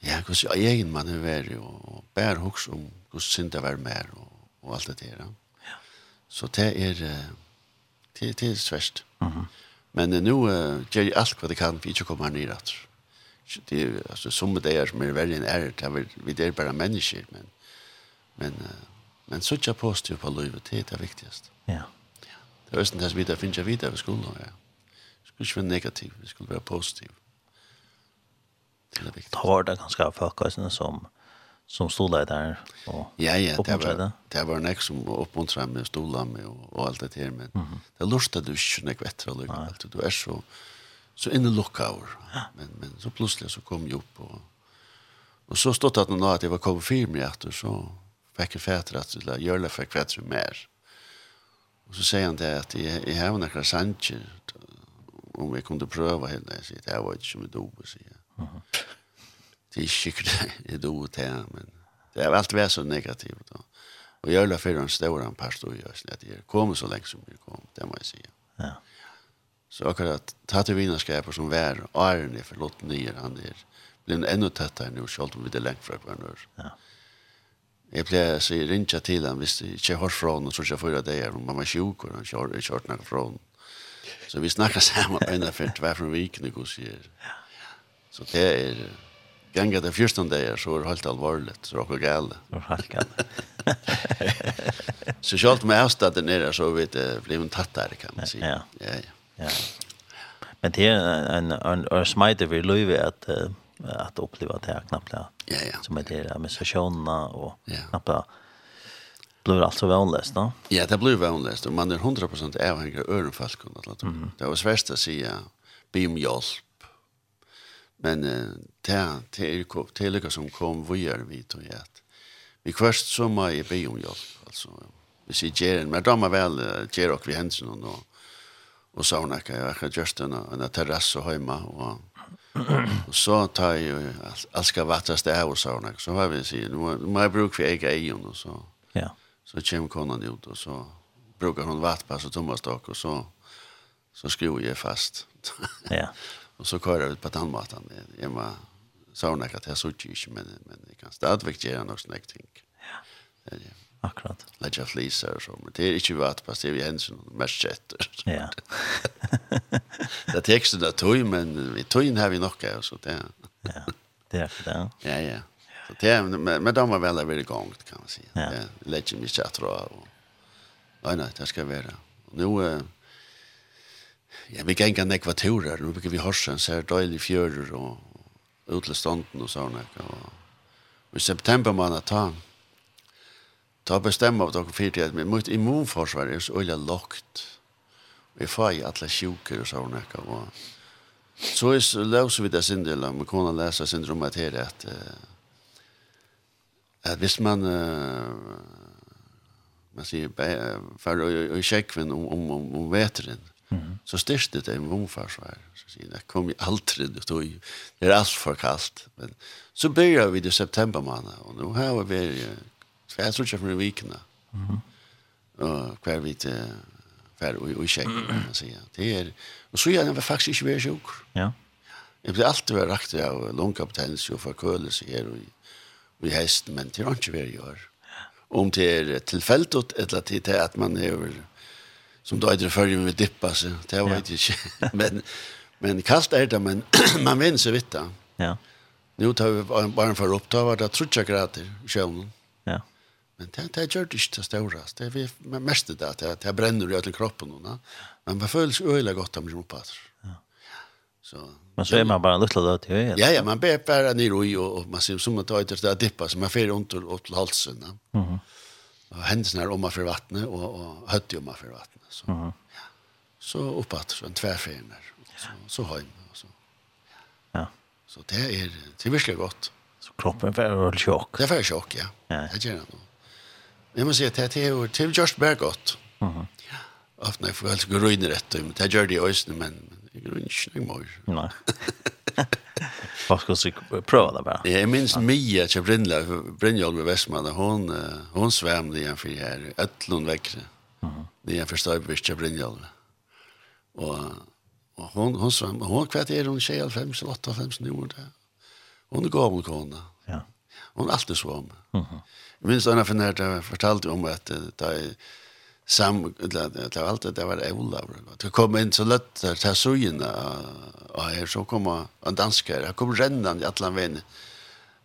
ja, hvordan egen man er vær, og, og bær hoks om hvordan synd det var mer, og, og alt det der. Ja. Så det er, det, det er svært. Uh -huh. Men nå uh, gjør jeg alt hva det kan, for ikke å komme her nye rett. Det er, altså, som det er som er veldig en ære, det er, vi er bare mennesker, men, men, uh, men så ikke positiv på livet, det er det viktigste. Ja. Det er også det som vi finner videre ved skolen, ja. Vi ikke være negativ, vi skulle være positiv. Det er viktig. Da var det ganske folkene som, som stod der der og Ja, ja, det var, det var nek som oppmuntret meg, stola meg og, og alt det her, men mm -hmm. det lurte du ikke nek vettere og lykke alt, du er så, så inne lukka over. Ja. Men, men så plutselig så kom jeg opp og Og så stod det at nå at jeg var kommet fyr med etter, så fikk jeg fætter at jeg gjør det fikk fætter mer. Og så sier han det at jeg, jeg har noen sanger, om vi kunde pröva henne. Jag säger, det här var inte som ett dobe, säger jag. Det är sikkert ett dobe här, men det har alltid varit så negativt. Då. Och jag lade för en stor en pastor i Östlig, att jag kommer så länge som jag kom, det må jag säga. Ja. Så akkurat, tatuvinarskaper som var, Arne, förlåt, nyer, han är, blir ännu tättare nu, så allt om vi det länge från hverandre. Ja. Jeg pleier å si, rinja til han hvis jeg ikke har fra han, og så ikke jeg fyrer det her, og mamma er sjuk, og han kjører ikke noe fra han. Så vi snackar samman på ena hver fra från viken och så här. Så det är ganga de 14 så er det helt allvarligt så och gal. Så halka. Så har med avstaden nere så vet det blev en tattare kan man säga. Ja. Ja. Ja. Men det är en en en smite vi löve att att uppleva det här knappt. Ja ja. Som det her med sessionerna och knappt blir alt så vanlöst, da? Ja, det blir vanlöst. Man er 100% avhengig av øren folk. Mm. Det var svært å si, ja, be om hjelp. Men uh, det, det, är, det är lika som kom vi gör vi tog att vi kvörst så må jeg be om hjälp. Alltså, vi ser Jeren, men da må vel Jeren och vi händer någon og, og så hon att jag har just en, en terrasse och hemma og, och så tar jeg jag alt skal vattes det här og så har hon så har vi sier, nå må jag bruka för egen og så Så kommer konan ut och så brukar hon vattpass och Thomas tak och så så skruvar jag fast. ja. och så kör jag ut på tandmatan. Jag var sauna att jag såg inte men men det kan stadigt göra något snägt ting. Ja. Det är. Akkurat. Lägga flisar och så. Men det är inte vattpass, det är ju en mest sätter. Ja. det texten där tog, men vi tog in här vi nog så det. ja, det är för det. Ja, ja. Så det är men, men de var väl varit igång kan man säga. Ja. Det lägger mig chatta och nej nej, det ska vara. Nu ja, vi kan kan ekvatorer, nu brukar vi hörsen så här dålig fjörder och utlestånden och såna och i september månad ta ta bestämma av dere för at med mot er är så illa lockt. Vi får ju alla sjuker og sånne. och så är så låser vi det sin del om vi kan lese sin rum att det at... att at hvis man uh, man sier for å sjekke om, om, om, om veteren mm. så styrste det en vomfarsvær så sier det kom ju aldri det, tog, det er alt for kalt men så börjar vi det september måned og nå har vi jeg tror ikke for vikene mm. og hver vi til för och och check man sier Det är och så gärna var faktiskt inte mer sjuk. Ja. Jeg blir alltid vært rakt av lungkapitens og forkølelse her og i hesten, men det er ikke hver gjør. Om det er tilfellet, eller til det at man er, som du eitir før med dippa seg, det var jeg ikke. men, men kast er det, men man vinner seg vitt da. Ja. Nu tar vi bara bare för upp då var det trutja grader i sjøvnen. Ja. Men det, det gjør det ikke det store. Det er mest det, det, det brenner i alle kroppen. Men man føles øyelig godt om det oppe. Ja. Så, men så man bara lite då till Ja, ja, man ber bara ner i och, och man ser som att ta ett där dippa som man får ont åt halsen. Mhm. Mm och händerna är omma för vattnet och och hött om man för vattnet. Så. Mm. Ja. Så uppåt så en tvärfen Så så hem och så. Ja. Så det är det är verkligen gott. Så kroppen får väl chock. Det får chock, ja. ja. Det gör det nog. Jag måste säga att det är till just bergott. Mhm. Mm ja. Ofta när jag får gå in rätt, det gör det ju men Jeg er ikke noe mer. Nei. Hva skal du prøve det bare? Jeg minns Mia til Brynla, Brynjolv i Vestmanna, hon, hon svam det igjen for her, Øtlund vekkere, det igjen for Støybevist til Brynjolv. Og, og hon, hon svam, hon kvett er hun 25, 58, nu er det. Hon er gammel kona. Ja. Hon er alltid svam. Mm. Jeg minns denne for når jeg fortalte om at da jeg sam det var alltid det var Ola Det kom in så lätt där så sugen och här så kom en danskare. Han kom rännan i alla vänner.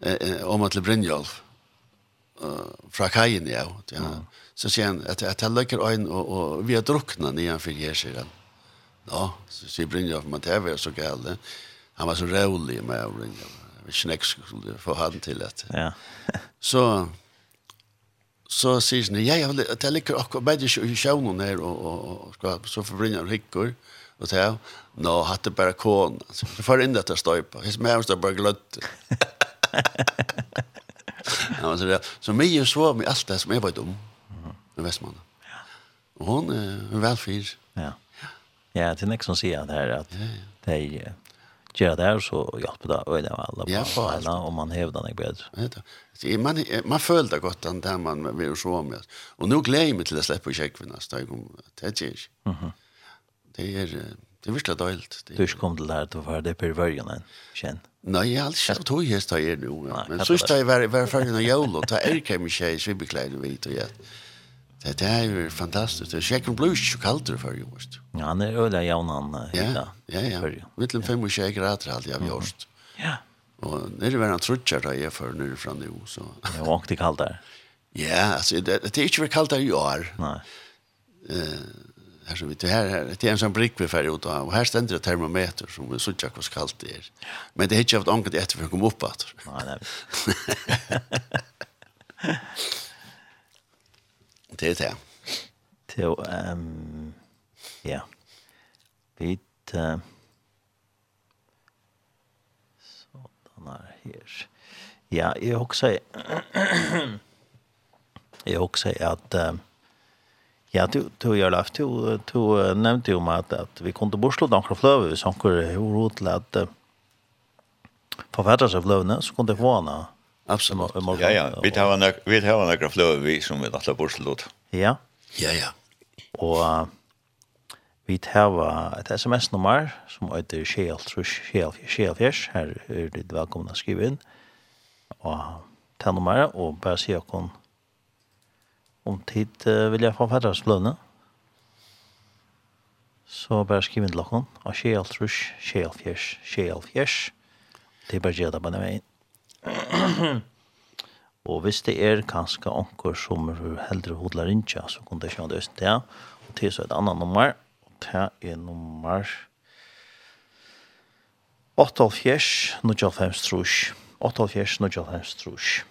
Eh om att Brynjolf eh fra kajen ja. Ja. Så säger han att att han lägger in och och vi har drucknat ner för här sedan. Ja, så säger Brynjolf man det var så gällde. Han var så rolig med Brynjolf. Vi snackade för han till att. Ja. Så så sier han, ja, har litt, jeg akkurat bare ikke i sjøvnen her, og, og, og skal, så forbrinner han hikker, og til jeg, nå hatt det bare kån, så får inn dette støypa, hvis vi har bare gløtt. ja, så, det, så mye så med alt det som jeg var dum, med Vestmannen. Og hun er velfyr. Ja. Ja, det er nek som sier det her, at ja, ja. det er gjør det her, så hjelper det øyne med alle på alle, og man hever den ikke bedre. Man, man føler det godt, den der man vil så med. Og nå gleder jeg meg til å slippe kjekkvinne, så jeg kommer til det ikke. Det er, det er virkelig døylt. Du er ikke kommet til det her, å være det på vørgen enn, kjenn. Nei, jeg har aldri kjent tog hest da jeg er nå. Men sørst da jeg var ferdig av jævla, da er ikke mye kjei, så vi beklæder vi til hjelp. Det er jo fantastisk. Det er sikkert blod ikke kaldt for jo. Ja, han er øyla jævn han Ja, ja, ja. Vittlum 25 grader hadde jeg gjort. Ja. Og nere var han trutjar da jeg for nere fra nu. Så. Det var ikke kaldt der. Ja, altså, det, det er ikke vært kaldt der i år. Nei. så her, det, her, det er en sånn brikk vi ferdig ut av, og her stender det termometer som vi sier ikke hvordan kaldt det er. Men det er ikke haft ångat etter for å komme opp at. Nei, nei. det er det. Det er, um, ja. Vi, uh, sånn er her. Ja, jeg også, jeg også at, um, Ja, du du gör det du du nämnde ju att at vi kunde borsla dankra flöve så hur roligt att författas av lövna så kunde vara Absolut. Ja, ja. Vi tar en vi tar en graf löv vi som vi alla borslot. Ja. Ja, ja. Och vi tar ett SMS nummer som heter Shell Trush Shell Shell Fish. Här är det välkomna skriva in. Och ta nummer och bara se kon om tid vill jag få fatta slöna. Så bare skriv inn til dere, og Shell trus, Shell fjers, Shell fjers. Det er bare gjør det på den veien. og hvis det er kanskje onker som er heldre hodler ikke, så kan det ikke det øst til. Og til så er det annet nummer, og det er nummer 88, 95, trus. 88, 95, trus.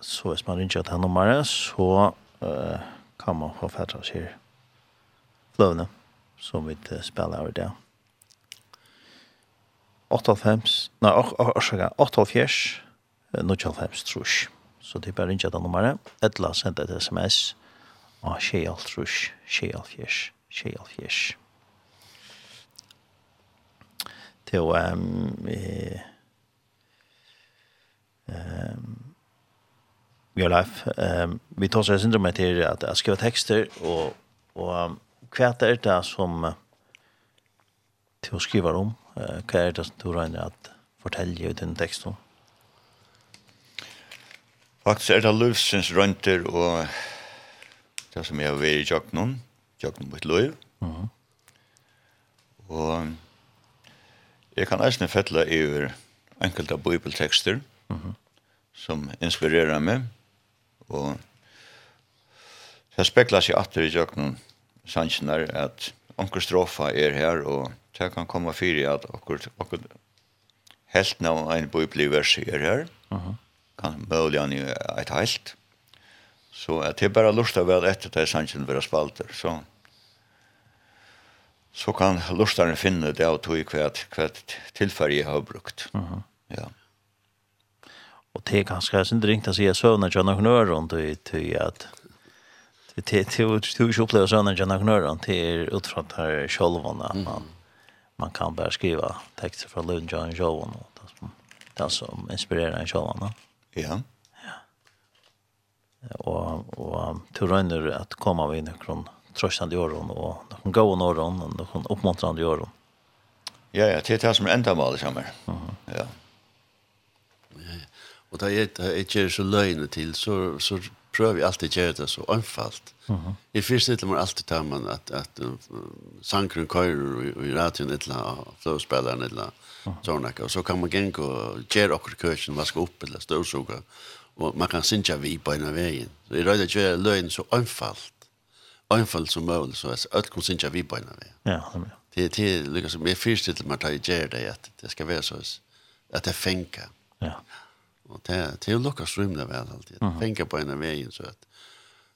Så hvis man ringer til nummeret, så uh, kan man få fattes her fløvene som vi uh, spiller over det. Ja. 85, nei, orsaka, 88, 95, trus. Så det er bare ikke det nummeret. Etla sendte et sms, og tjejal trus, tjejal fjers, tjejal fjers. Til å, um, eh, um, your life. Um, vi tar seg syndrom til at jeg skriver tekster, og, og um, hva er det som uh, til å skrive om, Hva er det du regner at fortelle i den teksten? Faktisk er det løvsens rønter og det som jeg har vært i Jøknum, Jøknum mot et løv. Og jeg kan eisne fettla over enkelte bibeltekster uh -huh. som inspirerer meg. Og det spekler seg atter i Jøknum sannsjoner at onker strofa er her og det kan komme fyrir at akkur, akkur helt nå en bibelvers er her, uh -huh. kan mulig han et helt. Så at det bare lust av vel etter det sannsyn vera spalter, så så kan lustaren finne det av tog hva, hva tilfærg jeg har brukt. Uh -huh. Ja. Og det er ganske sin dringt å si at søvnet kjønner knøren til at det er ikke opplevd søvnet kjønner knøren til utfra det her sjølvene, at man man kan bara skriva texter från Lund John Jovan och det som det som inspirerar en Jovan. Ja. Ja. Och och tror att komma vi in kron tröstande åren och någon goda åren och någon uppmuntrande åren. Ja, ja, det är det som ändar målet samma. Mm. Ja. Ja. Och det är det är så löjligt till så så prøver alltid å gjøre det så omfalt. Uh -huh. Jeg forstiller meg alltid til man at, at uh, sankeren køyrer og, og radioen et eller annet, og fløvspilleren et eller annet, uh -huh. sånn Og så kan man gjenge og gjøre akkurat køkken, vaske opp eller støvsuga, og man kan synge vi på en av veien. Så jeg røyde ikke gjøre løgn så omfalt, omfalt som mulig, så at alt kan synge vi på en av veien. Ja, det er det. Det er lykkes som jeg forstiller meg til å gjøre det, at det skal være så, at det fengar. Ja. Og det det er är luckas rymda vel alltid. Mm. Tänka på en av veien så at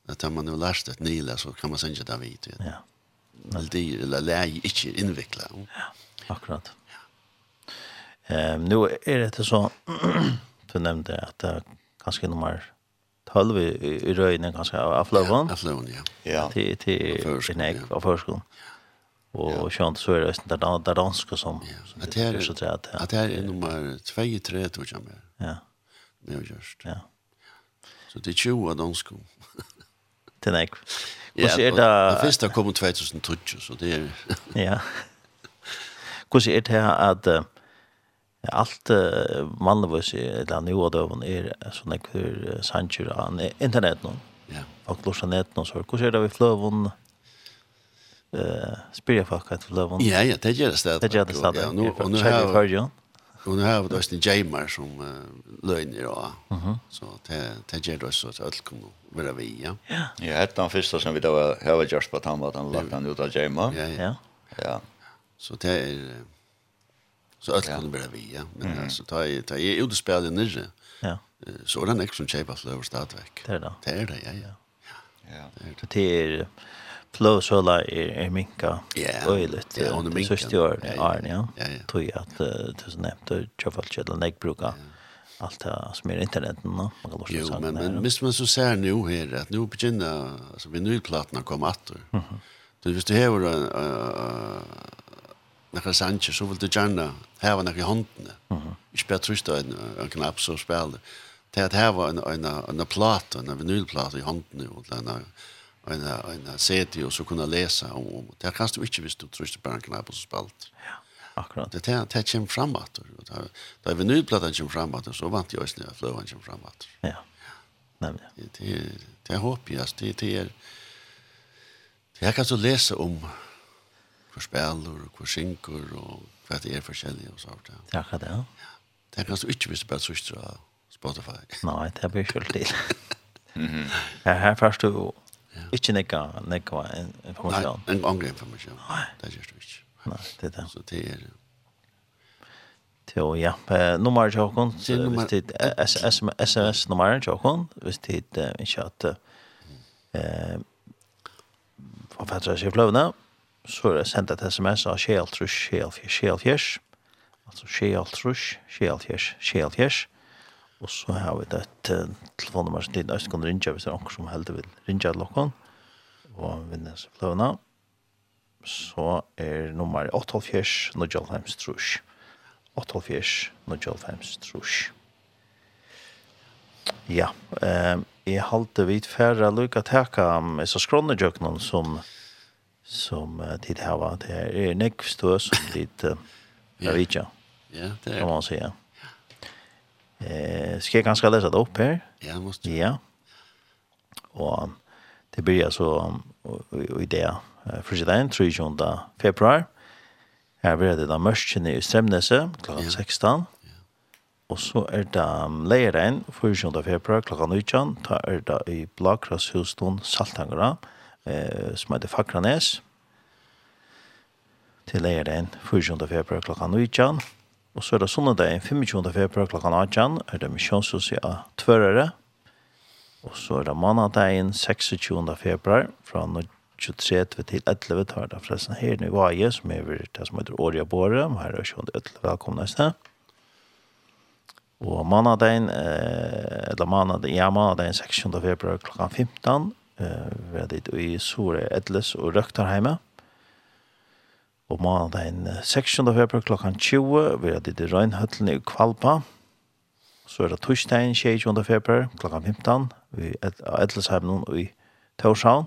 at att man nu lært et nila så kan man sänka det vidt. Ja. Men det är läge ikke inveckla. Ja. Akkurat. Ja. Ehm nu är det så du nämnde att det kanske nummer 12 i, i röjningen kanske av Aflavon. Ja, Aflavon, ja. Ja. Till till Nek av förskolan. Och sjönt så är det där där danska som. Ja. Att det är så att det är nummer 2 3 tror jag. Ja. Det har gjort. Ja. Så det er 20 av dansk. Det er ikke. Hvordan er det... Det første har kommet 2020, så det er... ja. Hvordan er det her at uh, alt uh, mannløs i eller nye døven er sånn kvar hører sannsjer av internett nå? Ja. Folk lort seg nett nå, så hvordan er det vi fløven... Uh, spyrir folk at fløven? Ja, ja, det gjør det stedet. Det gjør det stedet. Ja, nu, og nu har jeg... Och nu har vi då en jamar som uh, löjner då. Mm. Så det, det ger oss att allt kommer vara vi, ja. Ja, ja ett av de första som vi då har gjort på att han var att han lagt han ut av jamar. Ja, ja. ja. Så det är... Så allt kommer vara vi, ja. Men mm. alltså, ta i, ta i utspelade nere. Ja. Så är det en som tjej på flöver. Det är det. Det är det, ja, ja. Ja. Det är det. Det är flösöla är är minka. Ja. Öjligt. Ja, hon är minka. Så Sist år är ja. Tror jag att det så nämnt det jag tjafalt kedla näck bruka. allt det som är internet nu. Man kan låtsas Jo, men men visst man så ser nu här att nu begynner alltså vi vinylplattorna kommer att. Mhm. Du visst det här var några sanger så vill du gärna här var några i handen. Mhm. Jag spelar trösta en en knapp så spelar det. Det här var en en en platta, en vinylplatta i handen och den en, en CD och så kunna läsa om, om. Det kan du inte visst du tryckte på en knapp och så spalt. Ja, akkurat. Det här tar kom framåt. Då är vi nu plattan kom framåt så vant jag snö flövan kom framåt. Ja. Nej Det Det det hoppas det det är det kan så läsa om hur spelar och hur synker och vad det är för skillnad och så där. Ja, kan det. Ja. Det kan så inte visst på så Spotify. Nej, det blir skuld till. Mhm. Ja, här först du Ikke nekka, nekka informasjon. Nei, en angre informasjon. Nei. Det gjør du ikke. Nei, det er det. Så det er... Jo, ja. Nummer til Håkon, hvis det er SMS-nummer til åkken. hvis det er ikke at for forfatter seg fløvene, så er det sendt et SMS av Kjeltrush, Kjeltfjers, Kjeltfjers, altså Kjeltrush, Kjeltfjers, Kjeltfjers, Kjeltfjers, Og så har vi et uh, telefonnummer som tidligere kan ringe hvis det er noen som heldig vil ringe til lokken og vinne seg fløvene. Så er nummer 8-4, Trus. 8-4, Trus. Ja, eh, jeg halte vidt færre lukka teka om så skrånne som som uh, tid hava. Det er nekvstø som tid uh, Ja, det er. Kan man säga. Eh, ska jag ganska läsa det upp här? Ja, måste. Ja. Og det blir alltså i det fredagen 3 februar. Her blir det da mørkene i Strømnese klokka 16. Og så er det leiren 4. februar klokka 19. Da er det i Blagrashuston Saltangera, eh, som heter Fakranes. Til leiren 4. februar klokka 19 Og så er det sånne dagen, 25. februar klokken 18, er det misjonshuset av Tvørere. Og så er det mandagen 26. februar fra 23 til 11, tar det forresten her i Vaje, som er det som heter Årja Båre, og her er det velkomne sted. Og mandagen, eh, eller mandagen, ja, mandagen 26. februar klokken 15, eh, vi er dit i Sore Edles og Røktarheimet. Og mandagen 16. februar klokkan 20 vil jeg ditt i Røgnhøtlen i Kvalpa. Så er det torsdagen 20. februar klokkan 15 vi Edlesheimen i Torshavn.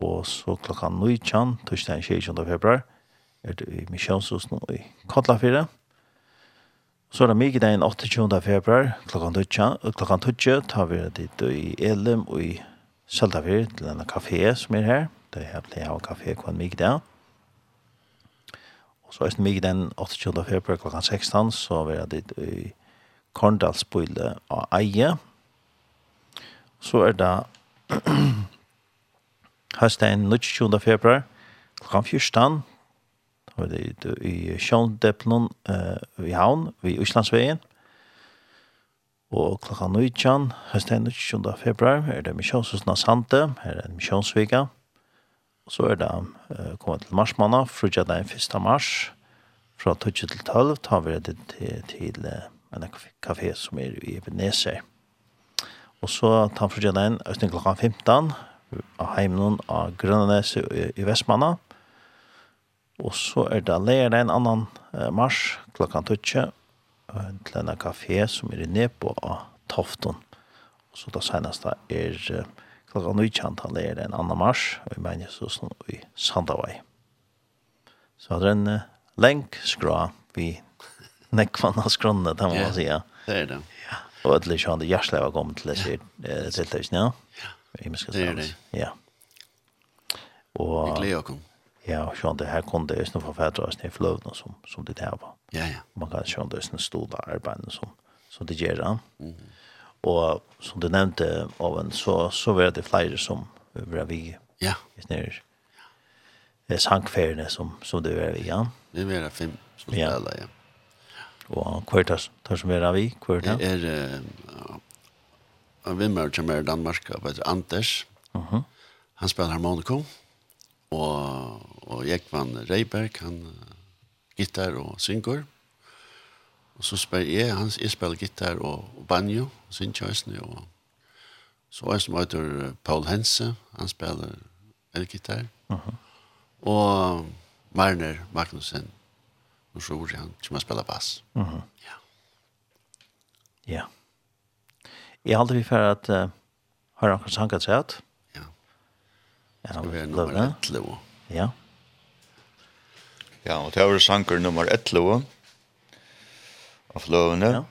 Og så klokkan 19, torsdagen 20. februar, er det i Misjonshusen i Kotlafire. Så er det mye mykdagen 28. februar klokkan 20, klokken 12, tar vi ditt i Elim og i Søltafire til denne kafé som er her. Det er helt blir jeg har kafé kvann mye mykdagen. Og så er det mye den 28. februar klokken 16, så er det dit i Korndalsbøyle av Eie. Så er det høsten 28. februar klokken 14, da er det i uh, i Havn, ved Øslandsveien. Og klokka 19, høsten 29. februar, er det Misjonshusen av Sante, her er det Misjonsvika så er det uh, kommet til marsmanna, frugja den 1. mars, fra 12 til 12 tar vi det til, til uh, en kafé som er i Ebenezer. Og så tar frugja den østen klokka 15, av heimen av Grønnes i, i Vestmanna, og så er det leir den annan uh, mars, klokka 12, uh, til en kafé som er i Nepo av Tofton. Og så da senest er... Uh, klokka nøytjant han leir en annan mars, og i mener så i Sandavai. Så hadde en uh, lenk skra vi nekvann av skronne, det må man säga. Det er det. Ja. Og ødelig så han det hjertelig var kommet til disse tiltakene, ja. Ja, det er det. Ja. Og, vi gleder oss. Ja, og sånn det her kunne det østene forfædre oss ned i fløvene som, som det her var. Ja, ja. Man kan sånn det østene stod arbeidene som, som det gjør. Mm -hmm og som du nevnte Oven, så så var det flere som var vi. Ja. Just ner. Det är som som du var vi, ja. Det var fem som ja. spelar, ja. Och kvartas tar som var vi, kvartas. Det uh, en vimmer som er i Danmark, Anders. Mhm. Mm han spelar harmonika og og Jekvan Reiberg han gitarr och synkor. Og så spør jeg, han spiller gitar og, og banjo, og sin kjøsene, og så er som heter Paul Hense, han spiller elgitar. Uh -huh. Og Marner Magnussen, og så er han som spiller bass. Uh -huh. Ja. Ja. Jeg har aldri for at uh, har han sanket seg ut. Ja. Det skal være nummer 11. Ja. Ja, og det er sanker nummer 11 av fløvene. Ja.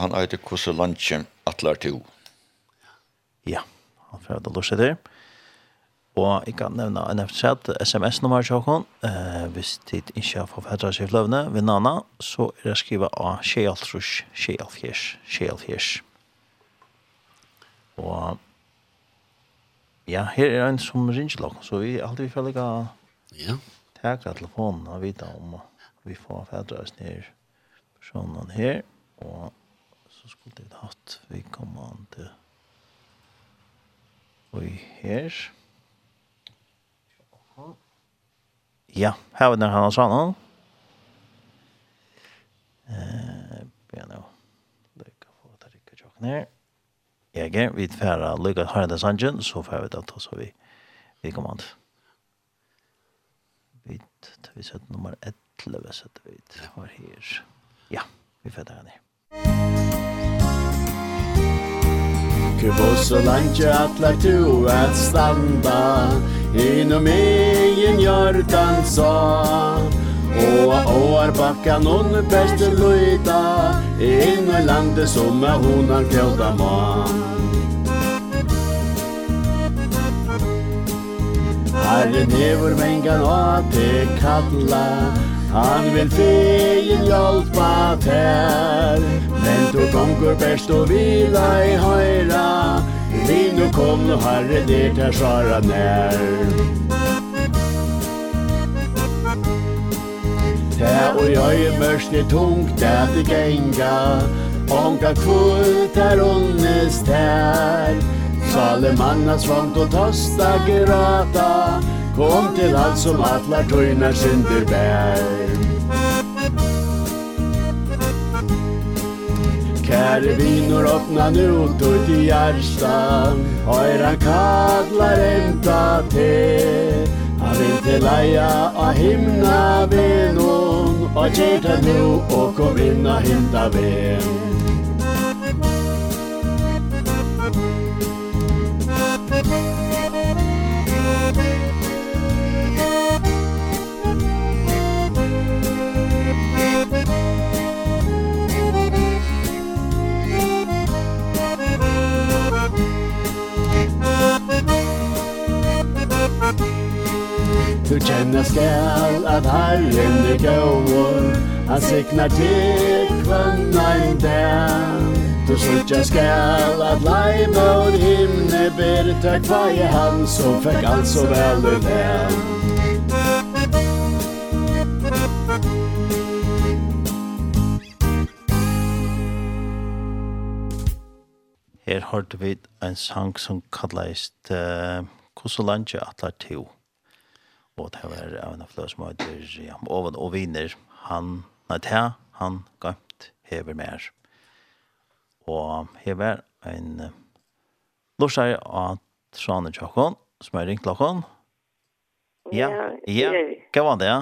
Han er kosse lunchen lunsjen atler til. Ja, han får det løse der. Og jeg kan nevne en FZ SMS-nummer til dere. Eh, hvis de ikke har fått fædre seg fløvene ved Nana, så er det skrivet av Kjeltrus, Kjelfjers, Kjelfjers. Og ja, her er en som ringer dere, så vi er alltid vil følge Ja. Takk telefonen og vite om vi får fædre oss ned sånn han her, og så skulle det hatt vi komme an til og her. Ja, her er det han sånn han. Eh, begynner å lykke få ta rikket tjokken her. Jeg er vidt færre lykke til Harald Sanjen, så får vi det ta så vi vi kommer an til. Vi tar vi sett nummer 11 setter vi ut. Det var her. Ja. Ja, vi får det her. Hvor så langt atlar tu at standa Innom egen hjörtan sa Åa åar bakka non beste luida Inno i landet som er honan kjölda ma Herren nevor mengan a te kalla Han vil fegin hjälpa tär Men du gonger best og vila i høyra Vi nu kom nu herre det är svara nær. Tär og jag är mörst det tungt där det gänga Onka kvult är onnes Sale Salemannas svangt og tosta grata Kom til alt som atlar tøynar synder bær. Kære vinor, åpna nu tøy til hjärsta Høyra kallar enda te Han vil til leia av himna venon Og kjerta nu og kom vinna hinta ven kjenner skal at Herren er gåvor. Han siknar til kvann ein dag Du sutja skal at lajma og himne ber Tack varje han som fick alt så vel ur det Her hørte vi en sang som kallast uh, Kosolanje atlar 2 og det var av en av flere som heter ja, Oven og Viner, han, nei, det han gømt hever mer. Og hever en uh, lorsar av Trane Tjokkon, som er ringt lakken. Ja, ja, hva var det? ja?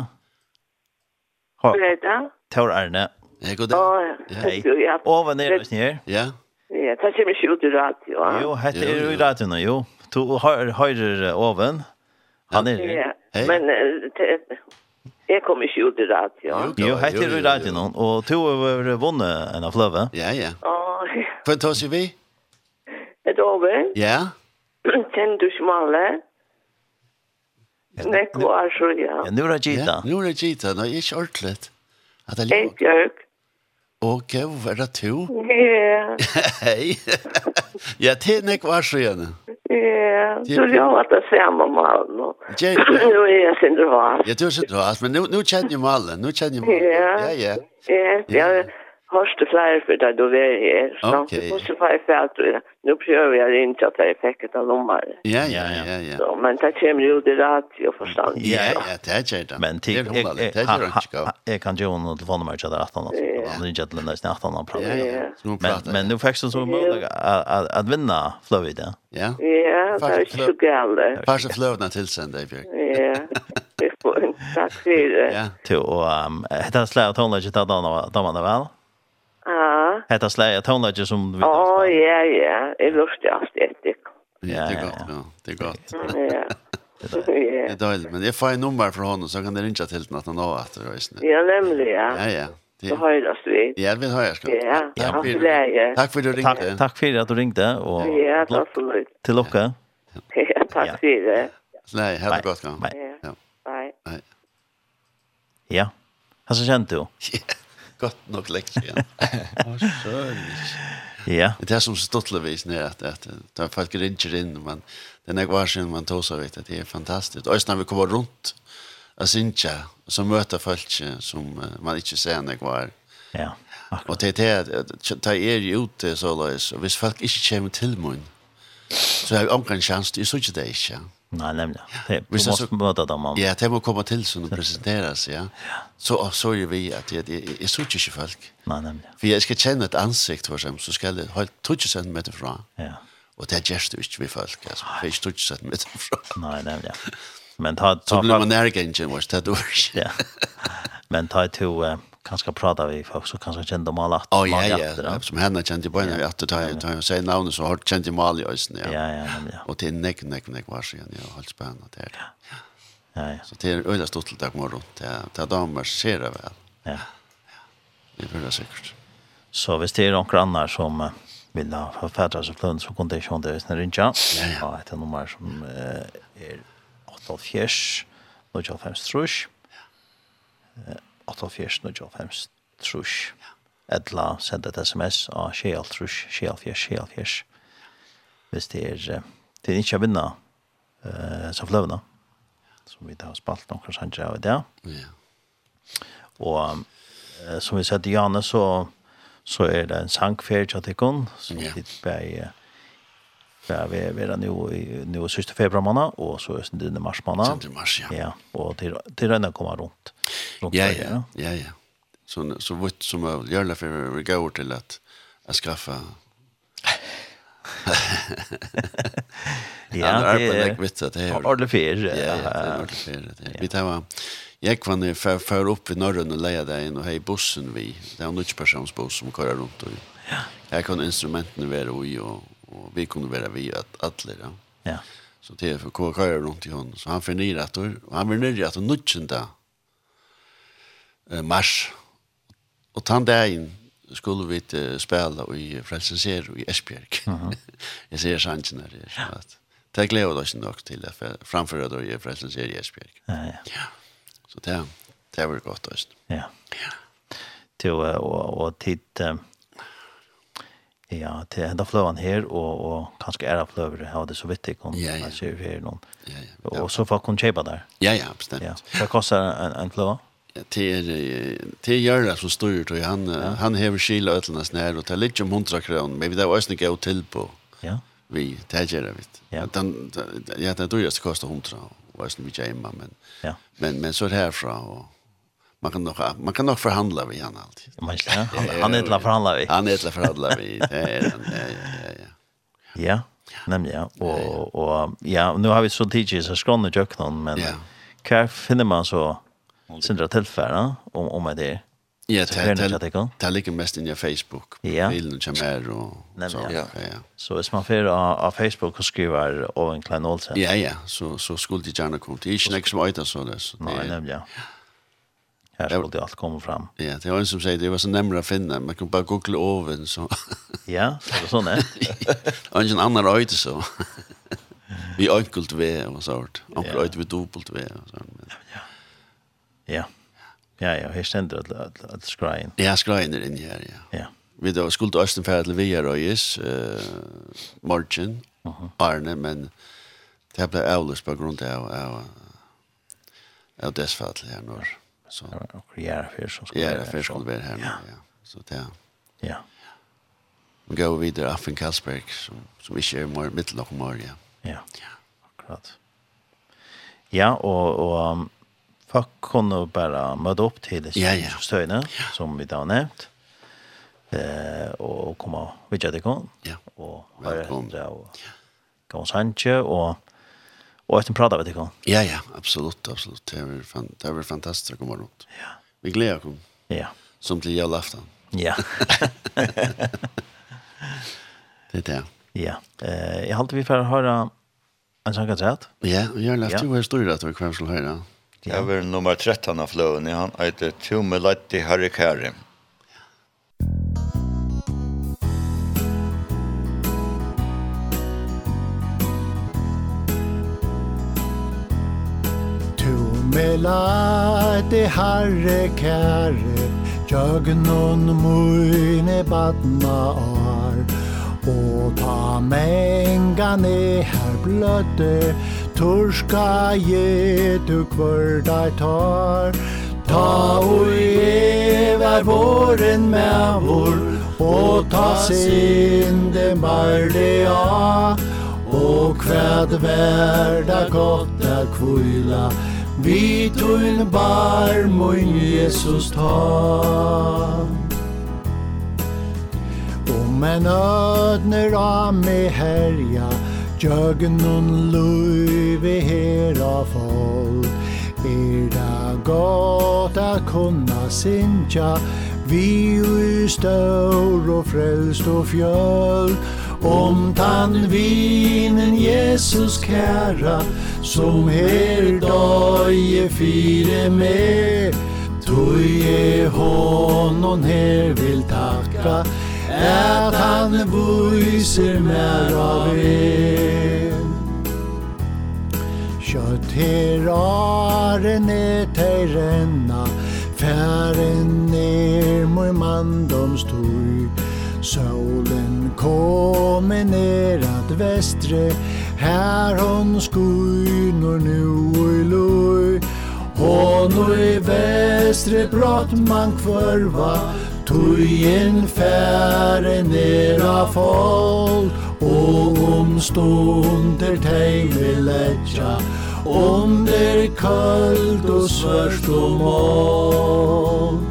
Hva er det? Tor Erne. Ja, god dag. Hei. Oven er det her. Ja. Ja, det kommer ikke ut i radio. Jo, hette er jo i radio nå, jo. Du hører oven. Han er det. Hei. Men jeg kom ikke ut i radio. Jo, jo hette er i radio nå, og to har vunnet en av fløve. Ja, ja. Hva tar seg vi? Er det over? Ja. Kjenner du ikke maler? Ja. Nekko er så, ja. Ja, nu er Gita. Ja, nu er Gita, nå er ikke ordentlig. At jeg lever. Eikjøk. Og gav, er det to? Ja. Hei. Ja, til Nekko er så, ja. Ja, så jag har det samma mal nu. Nu är jag dras. Ja, du är dras, men nu nu känner jag mal, nu känner jag mal. Ja, ja. Ja, ja. Hörst flere for för du då vi är här. Okej. Okay. Så får jag att nu prövar jag inte att jag fick ett. Ja, ja, ja, ja. Så, men det kommer jo til radio forstand. Ja, ja, det är det. Men det jeg, det är inte. Jag kan jo noen telefonnummer till det att han ringer til den nesten 18. han pratar. Men men nu fikk du så möjligt at att vinna det. Ja. Ja, det är så gällde. Fast Florida tillsända i Björk. Ja. Takk for det. Ja, till och um, det här slår tonlaget av damerna väl? Ja. Hetta släja tonlager som vi Ja, ja, ja. Det låter astiskt. Ja, det är godt, ja. Det er godt. Ja. Det er dåligt, men jag får en nummer från honom så kan det ringa till at han har efter resan. Ja, nämligen. Ja, ja. ja. Det hörs vi. Ja, vi hörs. Ja, tack för det. Tack för att du ringde. Tack för att du ringte. Og Ja, takk for mycket. Til Loka. Ja, takk for det. Nej, ha det gott. Ja. Bye. Ja. Hva så kjente du? godt nok lenge igjen. Ja. Det er som stuttlevis nere at, at, at, folk ringer inn, men det er var sin man tog seg vet at det er fantastisk. Og når vi kommer rundt av Sintja, så møter folk som man ikke ser når kvar. var. Ja, akkurat. Og det er det at ta er ute så løs, og hvis folk ikke kommer til mun. så har vi omkring sjans, det er så ikke det ikke. Nej, nämligen. Det måste så, möta dem. Om. Ja, det måste komma till så de presenteras, ja. Så så ju vi att det är så tjocka folk. Nej, nämligen. För jag ska känna ett ansikt för sig så ska det hålla tjocka sen med det från. Ja. Och det görs det inte vi folk alltså. För jag tjocka sen med det från. Nej, nämligen. Men ta ta så blir man närgen ju måste det då. Ja. Men ta till kanske prata vi folk så kanske kände mal att oh, ja, ja, ja. som henne kände på när vi att ta ta och säga namn så har kände mal i östen ja. Ja ja ja. Och till neck neck neck var så ja helt spännande det. Ja. Ja ja. Så det är öliga stort till dag morgon det det damer ser det väl. Ja. Det är väl säkert. Så visst det är några andra som vill ha författar så plön så kunde det inte när inte. Ja, ja. det är nummer som är 8 fjärs, 95 trusch. 48 og 95 trus. Edla sender et sms av Kjell trus, Kjell fjers, Kjell fjers. Hvis det er, det er ikke å vinne uh, som fløvene, som vi har spalt noen sanger av i dag. Ja. Og uh, som vi sier til Janne, så, så er det en sangferie til Tikkun, som yeah. vi sitter på i det er vi er nå i nå siste februar måned, og så er det denne mars måned. Siste mars, ja. ja. Og til, til denne kommer rundt. rundt ja, ja, ja, ja. Så, så vidt som jeg gjør det, for vi går til at jeg skaffer ja, det er lägg vitt att det er ordentlig fyr. Ja, ordle fyr. Vi tar va. Jeg kan ju för för upp i Norrøn og leja deg inn og hei bussen vi. Det er en nutch som kører rundt. Og, Ja. Jag kan instrumenten vara i og, og vi kunne være vi at alle, ja. Ja. Så det er for hva kører rundt i hånden. så han förnyar og han vill nöja att nutchen där. Eh mars Og tant där skulle vi inte spela i Frelsenser og i Esbjerg. Mm jag ser sannsyn her. det så att det gläder oss nog till att framföra då i Frelsesero i Esbjerg. Ja ja. Ja. Så det det var godt også. Ja. Ja. Till og, og tid um Ja, til enda fløven her, og, og kanskje æra fløvere, ja, det er så vidt ikke, ja, ja. jeg ser her noen. Ja, ja. Og så får hun kjøpe der. Ja, ja, bestemt. Ja. Hva koster en, en fløve? Ja, Til, til Gjørla som styrer, tror han, ja. han hever kila øtlene snær, og det er litt om hundra kroner, men det er også ikke å til på. Ja. Vi, det er gjerne, vet Ja. Den, ja, det er dyreste koster hundra, og også mye hjemme, men, ja. men, men så er det herfra, og man kan nog man kan nog förhandla vi han alltid. Man ja, han är inte att förhandla vi. Han är inte att förhandla vi. Ja, ja, ja, ja. Ja. Ja. Och och ja, nu har vi så tidigt så ska nu jag någon men ja. kan finner man så sindra tillfällen om om det. Ja, det det ligger mest i din Facebook. Ja. Bilden som är och så ja. Ja. Så är man för av Facebook och skriver och en klein olsen. Ja, ja, så så skulle det gärna komma. Det är inte nästa så det. Nej, nämligen. Ja. Här skulle det allt komma fram. Ja, det var en som säger det var så nämligen att finna. Man kan bara googla oven så. ja, så det sån är. Och ingen annan röjde så. Vi önkelt V och så vart. Onkel röjde vi dubbelt V och så. Ja. Ja. Ja, ja, här ständer att att, att skrejen. Ja, skrejen det inne här, ja. Ja. Vi då skulle då östen färd till VR röjes eh margin. Mhm. Arne men det blev ävlöst på grund av av av dess her här norr. Ja. Så och göra för så ska göra för skulle vara här. Ja. Så där. Ja. Vi går vidare af en Carlsberg som som vi kör mer mittellock mer ja. Ja. Akkurat. Ja, och och folk kunde bara möta upp till det ja, ja. stöjna som vi då nämnt. Eh och komma vidare det kon. Ja. Och höra och gå sanche och och att prata med dig. Ja, ja, absolutt, absolutt. Det er fan det er fantastisk att komma rundt. Ja. Vi gleder kom. Ja. Som til jag aften. Ja. det det. Ja. Eh, jeg halte vi for å høre en sang at sett. Ja, og jag läste ju hur står det att vi kvar skulle höra. Jag är nummer 13 av flöden. Han heter Tumelatti Latti Mm. Velate harre kære, Jøgnon mune badna ar, Og ta mengane her bløtte, Torska gjetu kvördai tar, Ta ui evar våren med vår, Og ta sinde marle a, Og kvæd verda gott a kvila, Vi tuin bar mun Jesus ta Om en ödner av me herja Jögnun luive hera folk Er det gott a kunna sinja Vi ur stör och frälst och fjöl Om tann vinen Jesus kära Som her døye fire med. Tui e honom her vil takka At han vyser mer av en. Kjøtt her aren er tei renna Færen er mor mandomstog Solen kommer ner at vestre Här hon skuinor nu i loj Hon och i vestre brått man kvarva Tujen färre av folk Og om stunder teg vil letja Under kallt og svørst og mål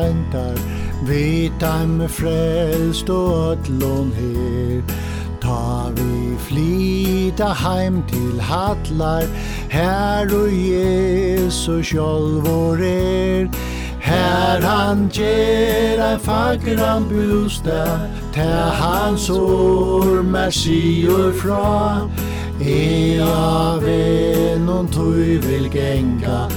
sæntar Vi dem frelst og ötlån her. Ta vi flita heim til hallar. Her og Jesu sjálvor er. Her han ger ein fagran busta Ta hans år mersior fra Ea venon tui vil genga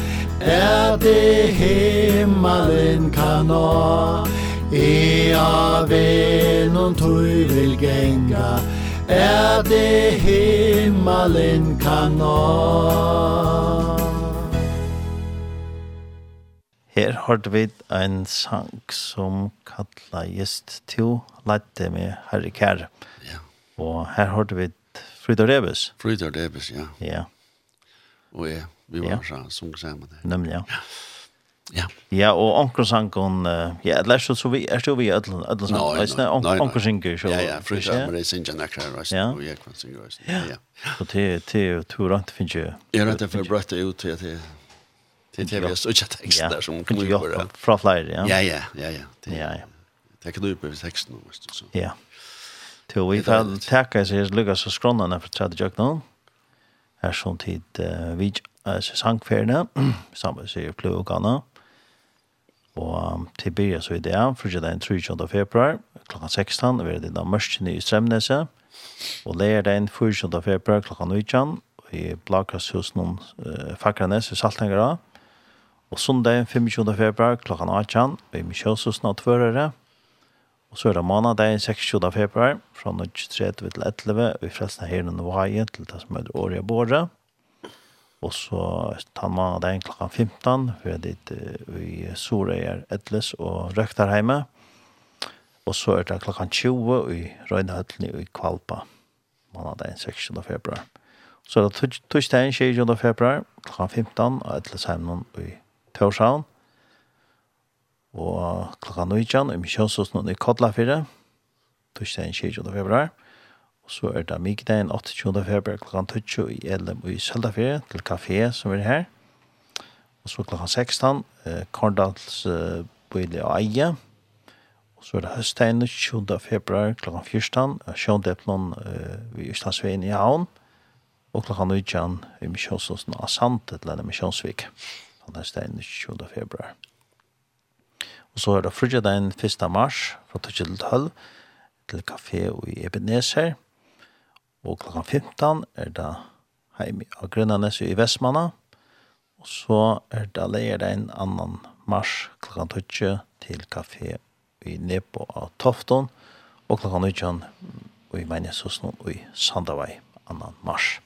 er det himmelen kan nå. Ea venum tui vil genga, er det himmelen kan nå. Her hørte vi en sang som kalla just to Lette med Herre Kær. Ja. Og her hørte vi Frida Rebus. Frida Rebus, ja. Ja. Og jeg vi var ja. så sung sammen. der. Nemlig, ja. Ja. Ja, og onkel sang sangon, ja, det er så så vi er så vi ætlan ætlan sang. Nei, nei, nei. onkel synger så. Ja, ja, frisk men det synger nekker rest. Ja, og jeg kan synge rest. Ja. ja. Og til, til, to rant finje. Ja, rent for brætt ut til til til til vi så chat tekst der som kommer jo på. Fra flyer, ja. Ja, ja, ja, ja. Ja, ja. Det kan du på teksten nu, visst så. Ja. Til vi fall tacka sig Lucas så skronna när för tredje jag nu. Här som tid vi altså sangferiene, sammen med Kløvgana. Og til byrja så i det, fyrtje den 23. februar, klokka 16, vi er det da mørkene i Strømnese, og leir den 24. februar klokka 19, i Blakrashusen noen uh, Fakranes i Saltengara, og sondag 25. februar klokka 18, i Misjøshusen av Tvørere, Og så er det måndag 26. februar, fra 23 til 11, vi frelsen her i Novaje til det som er året Båre. Og så tar man den 15, for det er dit i Sorøyer, Edles og Røktarheime. Og så er det klokken 20 i Røynehøtlen i Kvalpa, man 26. 16. februar. Så er det torsdagen 26. februar, klokken 15, og Edlesheimen i Torshavn. Og klokka 19 i Misjonshusen i Kodlafire, torsdagen 26. februar. Og så er det mykdagen 28. februar kl. 20 i Elm og i Søldaferie til kafé som er her. Og så kl. 16, eh, Kordals eh, Bøyle og Eie. Og så er det høstdagen 20. februar kl. 14, Sjøndepnon eh, ved Østlandsveien i Havn. Og kl. 19 i Misjonsåsen av Sant, et eller Misjonsvik. Så høstdagen 20. februar. Og så er det frugjedagen 1. mars fra 12 til 12 til kafé og i Ebenezer. Og klokka 15 er det heim av Grønnanes i Vestmanna. Og så er det leier det en annan mars klokka 12 til kafé i Nepo av Tofton. Og klokka 19 i Meineshusen og i Sandavai annan mars.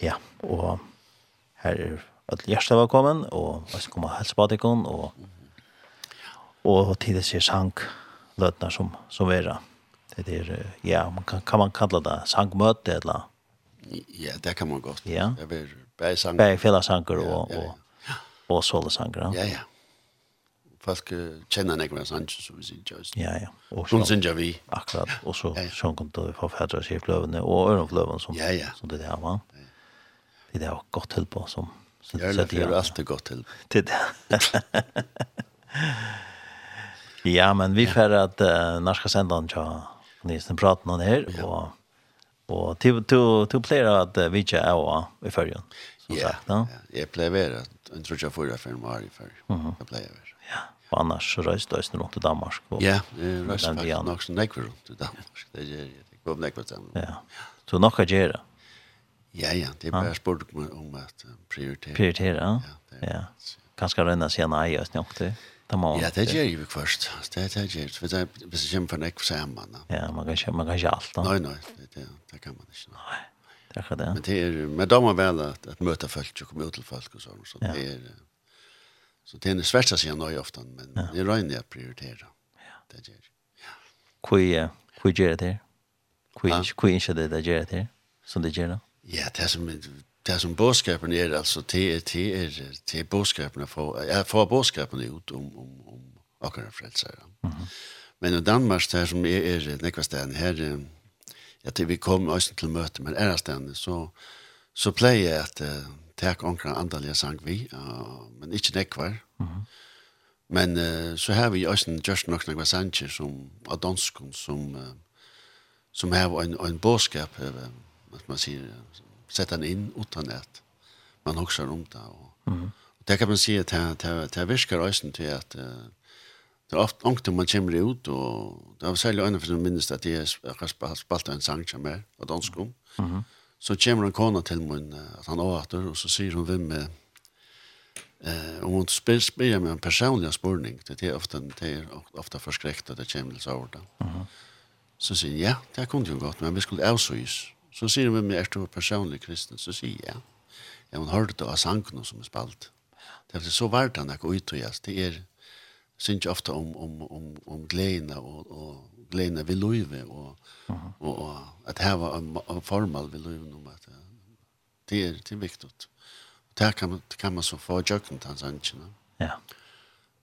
Ja, og her er alle hjertet velkommen, og jeg skal komme helsebatikon, og, og tidligere sang løtene som, som er det. Det är ja, man kan kan man kalla det sangmøte eller. Ja, det kan man godt. Ja. Det vill bare sang. Bare fela sanger ja, ja. og, og sanger. Ja, ja. Folk Fast känner några sanger så vi syns just. Ja, ja. Och så syns vi. Akkurat. Og så ja, ja. så kom det för färdra sig fløvene og öronflöven som ja, ja. som det där va. Det er var gott till på som så det är alltid gott Til Det Ja, men vi får at uh, när ska han til Nilsen pratar någon här och och till till till player att vi kör av i förrjun. Som sagt, ja. Jag pleverar en tror jag förra för mig i förr. Jag pleverar. Ja. Och annars så röst då snart till Danmark. Ja, röst faktiskt också näkvar runt till Danmark. Det är det går näkvar sen. Ja. Så några gera. Ja, ja, det är bara sport om att prioritera. Prioritera. Ja. Ja. Kanske rena sig nej just nu också. Det må Ja, det gjør vi først. Det det gjør vi. Det er hvis det kommer for nekk sammen. Ja, man kan ikke, man kan ikke alt. da. Nei, nei, det, det det kan man ikke. Nei, det er ikke det. Men det er, men da må vel at, at møte folk og komme ut til folk og sånn, så ja. det er, så det er svært å si nøye ofte, men ja. det er røyne jeg prioriterer. Ja. Det gjør. Ja. Hvor, hvor gjør det her? Hvor, ja. hvor ikke det det gjør det her? Som det gjør det? Ja, det er som, det som bådskapen er alltså det er det er det er bådskapen for jag får bådskapen ut om om om akkurat en Men i Danmark där som är är nekvastan här ja til vi kom også till möte men er det så så plejer att uh, ta onkra andaliga sang vi uh, men inte nekvar. Men uh, så har vi också just nog några sanger som av danskon som uh, som har en en boskap uh, vad man säger sett den inn utan at man huxar om det. Og, mm og det kan man si at det, det, det virker også til at uh, det er ofte ångte man kommer ut, og det var særlig øyne for den minnes at jeg har spalt en sang som er, og dansk om. Mm. Så kommer en kona til min, at han åter, og så sier hun hvem med, eh, om hun spyr, spyr meg en personlig spørning, det er ofte, det er ofte forskrekt at det kommer til så over Så sier jeg, ja, det kunne jo godt, men vi skulle avsøys. Så sier hun med meg, er du personlig kristen? Så sier jeg, ja, hun hørte det av sangene som er spalt. Det er så vært han ikke utøyest. Det er, synes jeg ofte om, om, om, om gledene og, og gledene ved løyve, og, og, og at her var en, en formal ved løyve om at det er, det er viktig. Det kan, man, det kan man så få jøkken til hans angene. Ja.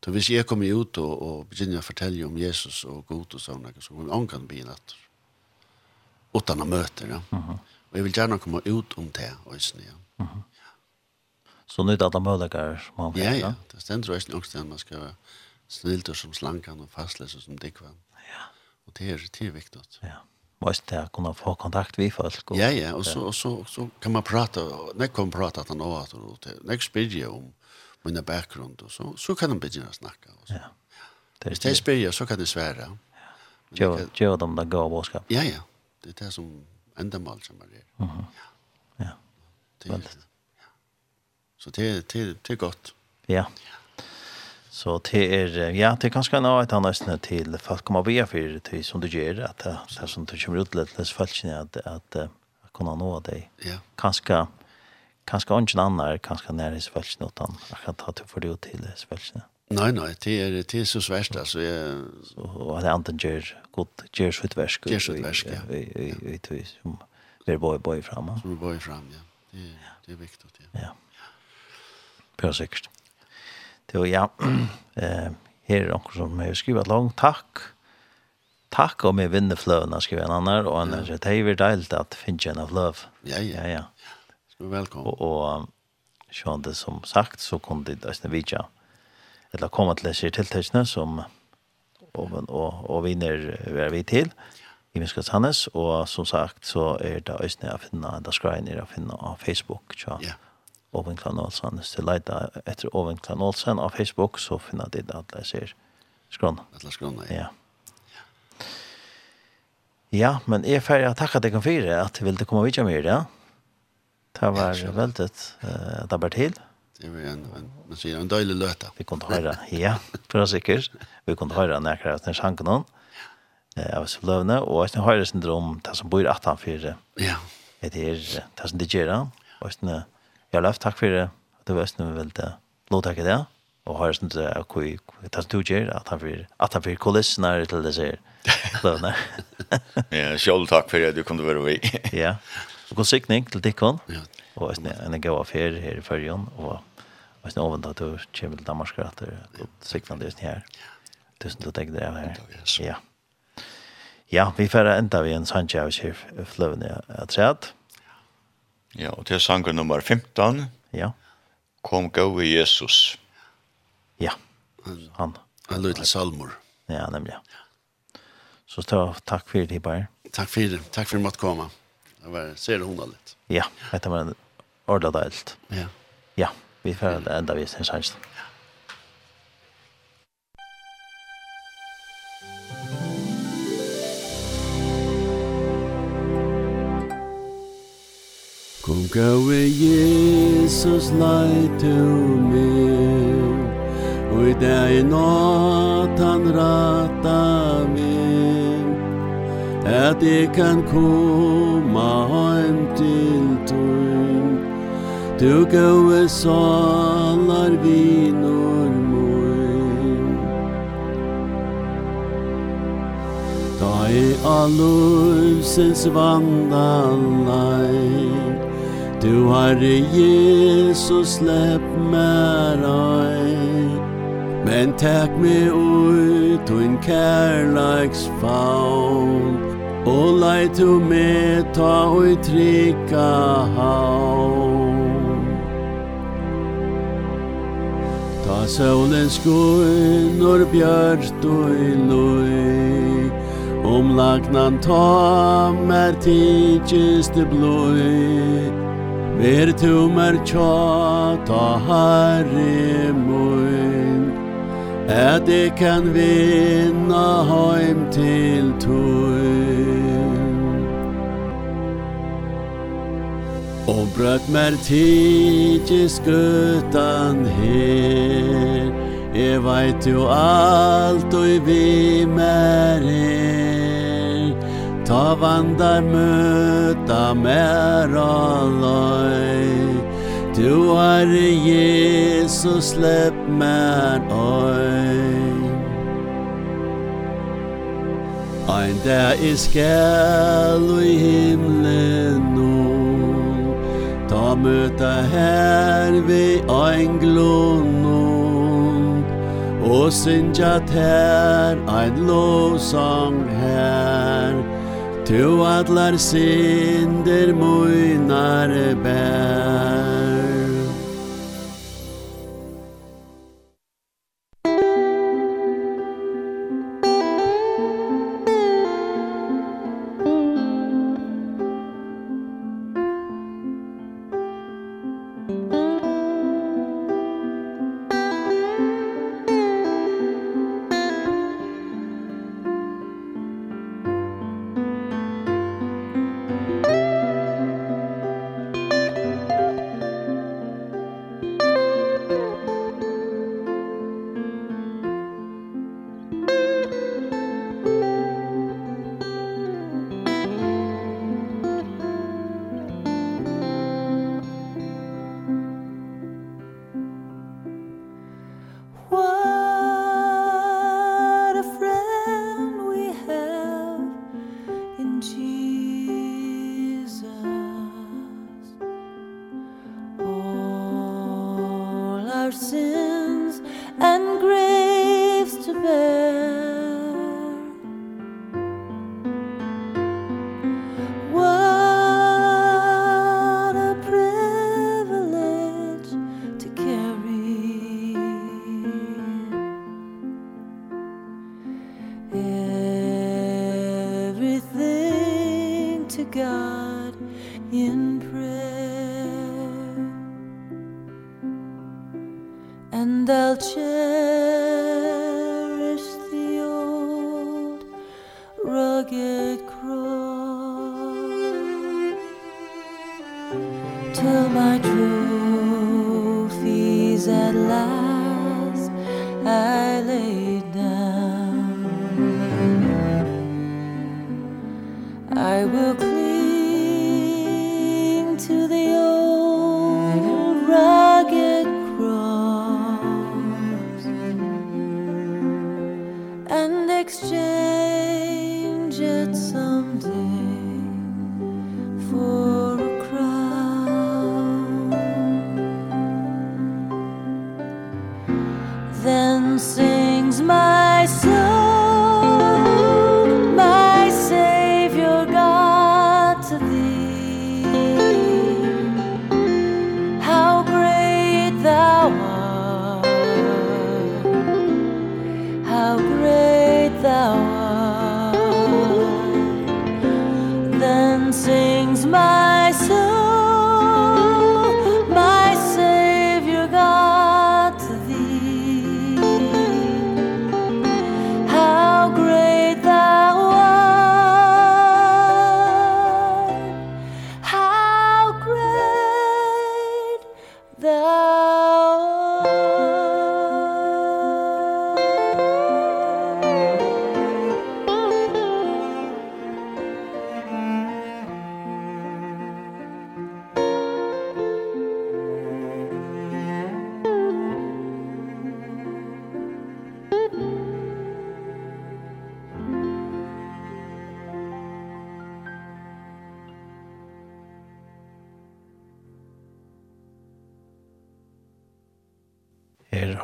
Så hvis jeg kommer ut og, og begynner å fortelle om Jesus og god og sånn, så kommer jeg ångan begynne etter utan att möta. Ja. Uh -huh. Och jag vill gärna komma ut om det. Också, ja. Så nu är det alla möjligheter man får. Ja, ja. Det ständer också också att man ska vara snilt och som slankan och fastläsa som dikva. Ja. Och det är, det är viktigt. Ja. Måste det kunna få kontakt med folk. Och, ja, ja. Och så, och så, och så kan man prata. När kan man prata att han har att När spyr jag om mina bakgrund. Och så, så kan de börja snacka. Och så. Ja. Det är, det är spyr jag så kan det svära. Ja. Gör, gör där det goda bådskap. Ja, ja. Det är det som ändamål som er det. Mm. Ja. Ja. Väldigt. Ja. Så det det det är gott. Ja. Så det är ja, det kanske en av ett annat nästan till för kommer komma via för det som du gör att det som du kommer ut lätt det fallet att att kunna nå dig. Ja. Kanske kanske ingen annan kanske när det är fallet utan kan ta till för det till fallet. Nei, nei, det er, det er så svært, altså. Jeg... så hade Anton Ger gott Ger sitt verk. Ger sitt verk. Vi vi vi som vi boy boy fram. Som boy fram ja. Det det är viktigt ja. Ja. Perfekt. Det var ja eh Her er noen som har skrivet långt Takk. Takk om jeg vinner fløvene, skriver en annen, annan och annars det är ju deilig at finne en av love. Ja ja. Ja ja. Så velkommen. Og, og sånn det som sagt så kom det där snävitja. Mm eller komme til disse tiltakene som og, og, og vinner er vi til i Miskats Hannes, og som sagt så er det øyne å finne, da skal jeg å finne av Facebook, tja. Ja. Oven Klan Olsen, hvis du leter etter Oven Klan Olsen av Facebook, så finner du det at jeg ser skrån. At jeg skrån, ja. ja. Ja, men jeg er ferdig å takke deg om fire, at du ville komme videre med det. Det var veldig, uh, det var til. Ja. Det var en, en man sier, en døylig løte. Vi kunne høre, ja, for å sikkert. Vi kunde höra när jag när sank någon. Eh av og jeg jag hörde syndrom det som bor 18 for Ja. Det er det som det gjør. Og jeg har løft takk for det. Det var snäll väl det. Låt tack det. Och hörde synd att kui det som du gjør, at han for, at han för kulisserna til det säger. Slovene. Ja, själv tack för det. Du kunde vara vi. Ja. og god sikning til Dikkon. Ja og jeg er en god affær her i førjen, og jeg er ovent at du kommer til Danmark at det er sikkert det her. Tusen takk deg der her. Ja. Ja, vi får enda vi en Sanchez her fløvende av træet. Ja, og til sangen nummer 15. Ja. Kom gå i Jesus. Ja, han. Han lød til salmor. Ja, nemlig. Så ta, takk for det, Bare. Takk for det. Takk for at du måtte komme. Det var ser hundaligt. Ja, det var en orda det. Ja. Ja, vi får det enda vi en sjanse. Ja. Kom gaue Jesus lai tu meg Og i dag i han rata meg At jeg kan koma heim til Du gaue salar vinor moin Da e alusens vandalai Du har Jesus slepp merai Men tak me ut un kærleiks faun Og leit du me ta og trykka haun. Ta solen skunor bjart og i loi Om lagnan ta mer tidsist bloi Ver tu mer tja ta herre moin At jeg kan vinna heim til tui. Og brøt mer tidsi skuttan her. Jeg veit jo alt og vi mer her Ta vandar møta mer alloi Du har Jesus slepp mer oi Ein der is skal i himlen a møta her vi englunum Og synja ter ein lovsang her. Tu atlar sinder moinar bær.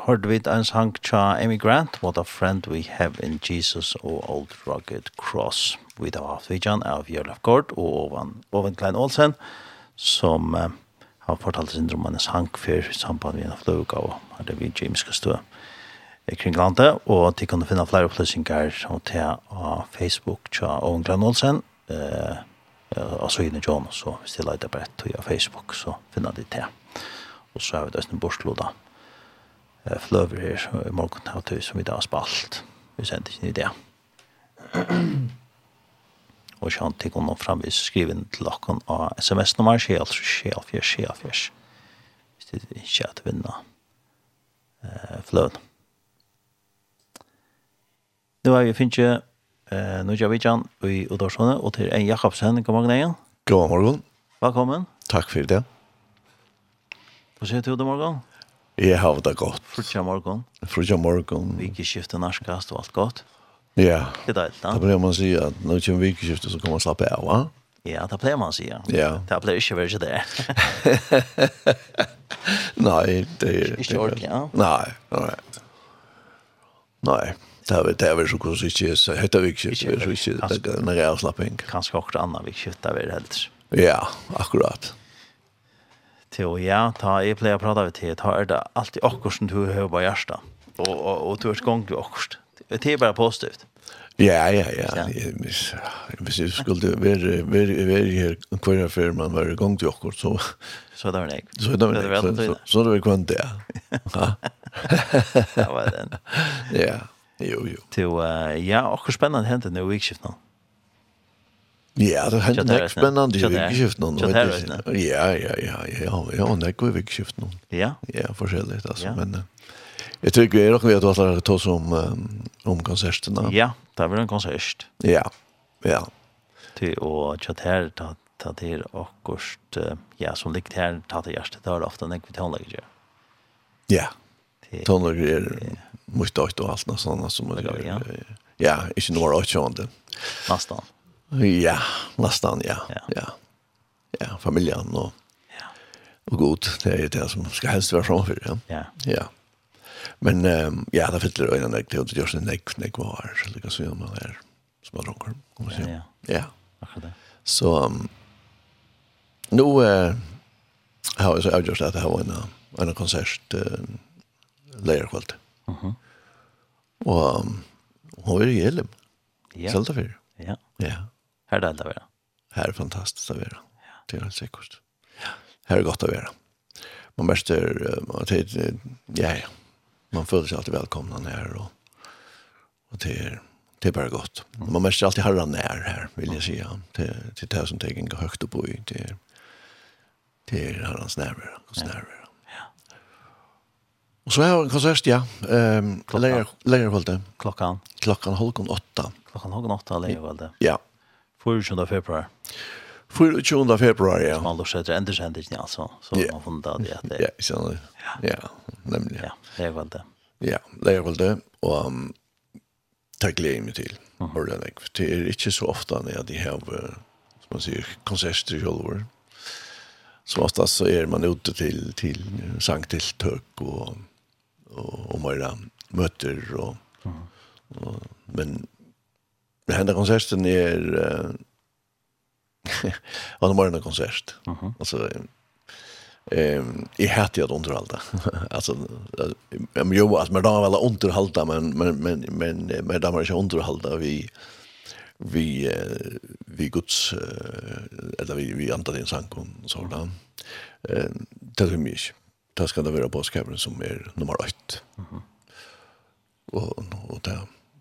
hørte vi en sang tja Amy Grant, What a Friend We Have in Jesus og Old Rugged Cross. Vi da var Fidjan av Jørlef Gård og Ovan, Ovan Klein Olsen, som uh, har fortalt sin om en sang for samband med en fløk av det vi James skal stå kring landet, og de kunne finne flere opplysninger og til av Facebook tja Ovan Klein Olsen, uh, og så inne John, så hvis de leiter bare tog av Facebook, så finner de til. Og så har vi det en bortlodet fløver her i morgen av tøy som vi da har spalt. Vi sendte ikke en idé. Og så til kunne framvis skrive inn til dere av sms-nummer, skjel, skjel, fjers, skjel, fjers. Hvis det ikke er til å vinne eh, fløven. Nå er vi finnes jo eh, vi Vidjan i Udorsone, og til en Jakobsen, god morgen igjen. God morgen. Velkommen. Takk for det. Hva sier du til morgen? Jeg har det godt. Frutja morgon. Frutja morgon. Vikeskifte, narskast og alt godt. Ja. Det er deilig, da. Da pleier man å si at når det kommer vikeskiftet så kan man slappe av, va? Ja, det pleier man å si, ja. Ja. Det pleier ikke å være det. Nei, det er... Ikke ordentlig, ja. Nei, nei. Nei. Det er det er vel så kurs ikke så heter vi ikke så ikke det er en avslapping. Kanskje akkurat annet vi skjøtter vi det helst. Ja, akkurat til, og ja, ta, jeg pleier å prate av til, ta er det alltid akkurat som du hører på hjertet, og, og, og du er gang til akkurat. Det er bare positivt. Ja, ja, ja. Hvis hvis jeg skulle være, være, være her hver affær man var i gang til akkurat, så... Så er det var det Så er det vel det Så, så det var kvann det, ja. Det var den. Ja, jo, jo. Til, uh, ja, akkurat spennende hentet nå i vikskiftet nå. Ja, det har hänt nok spännande i vikskiften. Ja, ja, ja, ja, ja, nok i vikskiften. Ja? Ja, forskjellig, ja, men... Jeg tror ikke vi er nok vet hva det tas om, om konsertene. Ja, det er vel en konsert. Ja, ja. Til å kjøtt her, ta, ta til akkurat, ja, som likt her, ta til hjertet, det er ofte en ekvitt håndlegger. Ja, tonlager er mye døyt og alt, sånn som man gjør. Ja, ikke noe rått sånn det. Nesten. Ja, nästan ja. Ja. Ja, ja familjen och ja. Och god, det är det som ska helst vara framför, ja. Ja. Ja. Men um, ja, det fyller ögonen där till att göra sin näck näck var så lika så man är små drunkar, om man säger. Ja. Ja. Akkurat. Så um, nu eh har jag så avgjort att det här var en en konsert eh, lejarkvalt. Mhm. Och um, hon är i Elim. Ja. Sälta för. Ja. Ja. Här är det att vara. Här är fantastiskt att vara. Ja. Det är helt säkert. Ja. Här är gott att vara. Man måste, man tid, ja, ja. Man føler sig alltid välkomna när och, och det är, det är bara gott. Man måste alltid harra när här, vill jag säga. Det, det är det som tänker går högt upp i. Det är, det är harrans nerver, hans nerver. Och så har konsert ja. Um, Klockan. lägger. Klockan. Klockan halv åtta. Klockan halv kon 8 lägger väl det. Ja, 24 februari. 24 februari, ja. Som man lukkar etter endersendelsen, altså. Så yeah. man funnet av det at det... Ja, ikke sant? Ja, nemlig. Ja, det er vel det. Ja, det er vel det. Og um, det gleder jeg meg til. Mm. Det er ikke så ofte når de har, uh, som man sier, konserter i kjølver. Så ofte så er man ute til, til uh, sangtiltøk og, og, og mer møter og, mm. og men Henne konserten er uh, han var en konsert. Mm. Alltså ehm i hade att underhålla. alltså jag jo alltså men då väl underhålla men men men men men där man inte underhålla vi vi vi guds eller vi vi antar din och så där. Eh det är mycket. Det ska det vara på skärmen som är nummer 8. Mhm. Mm och och där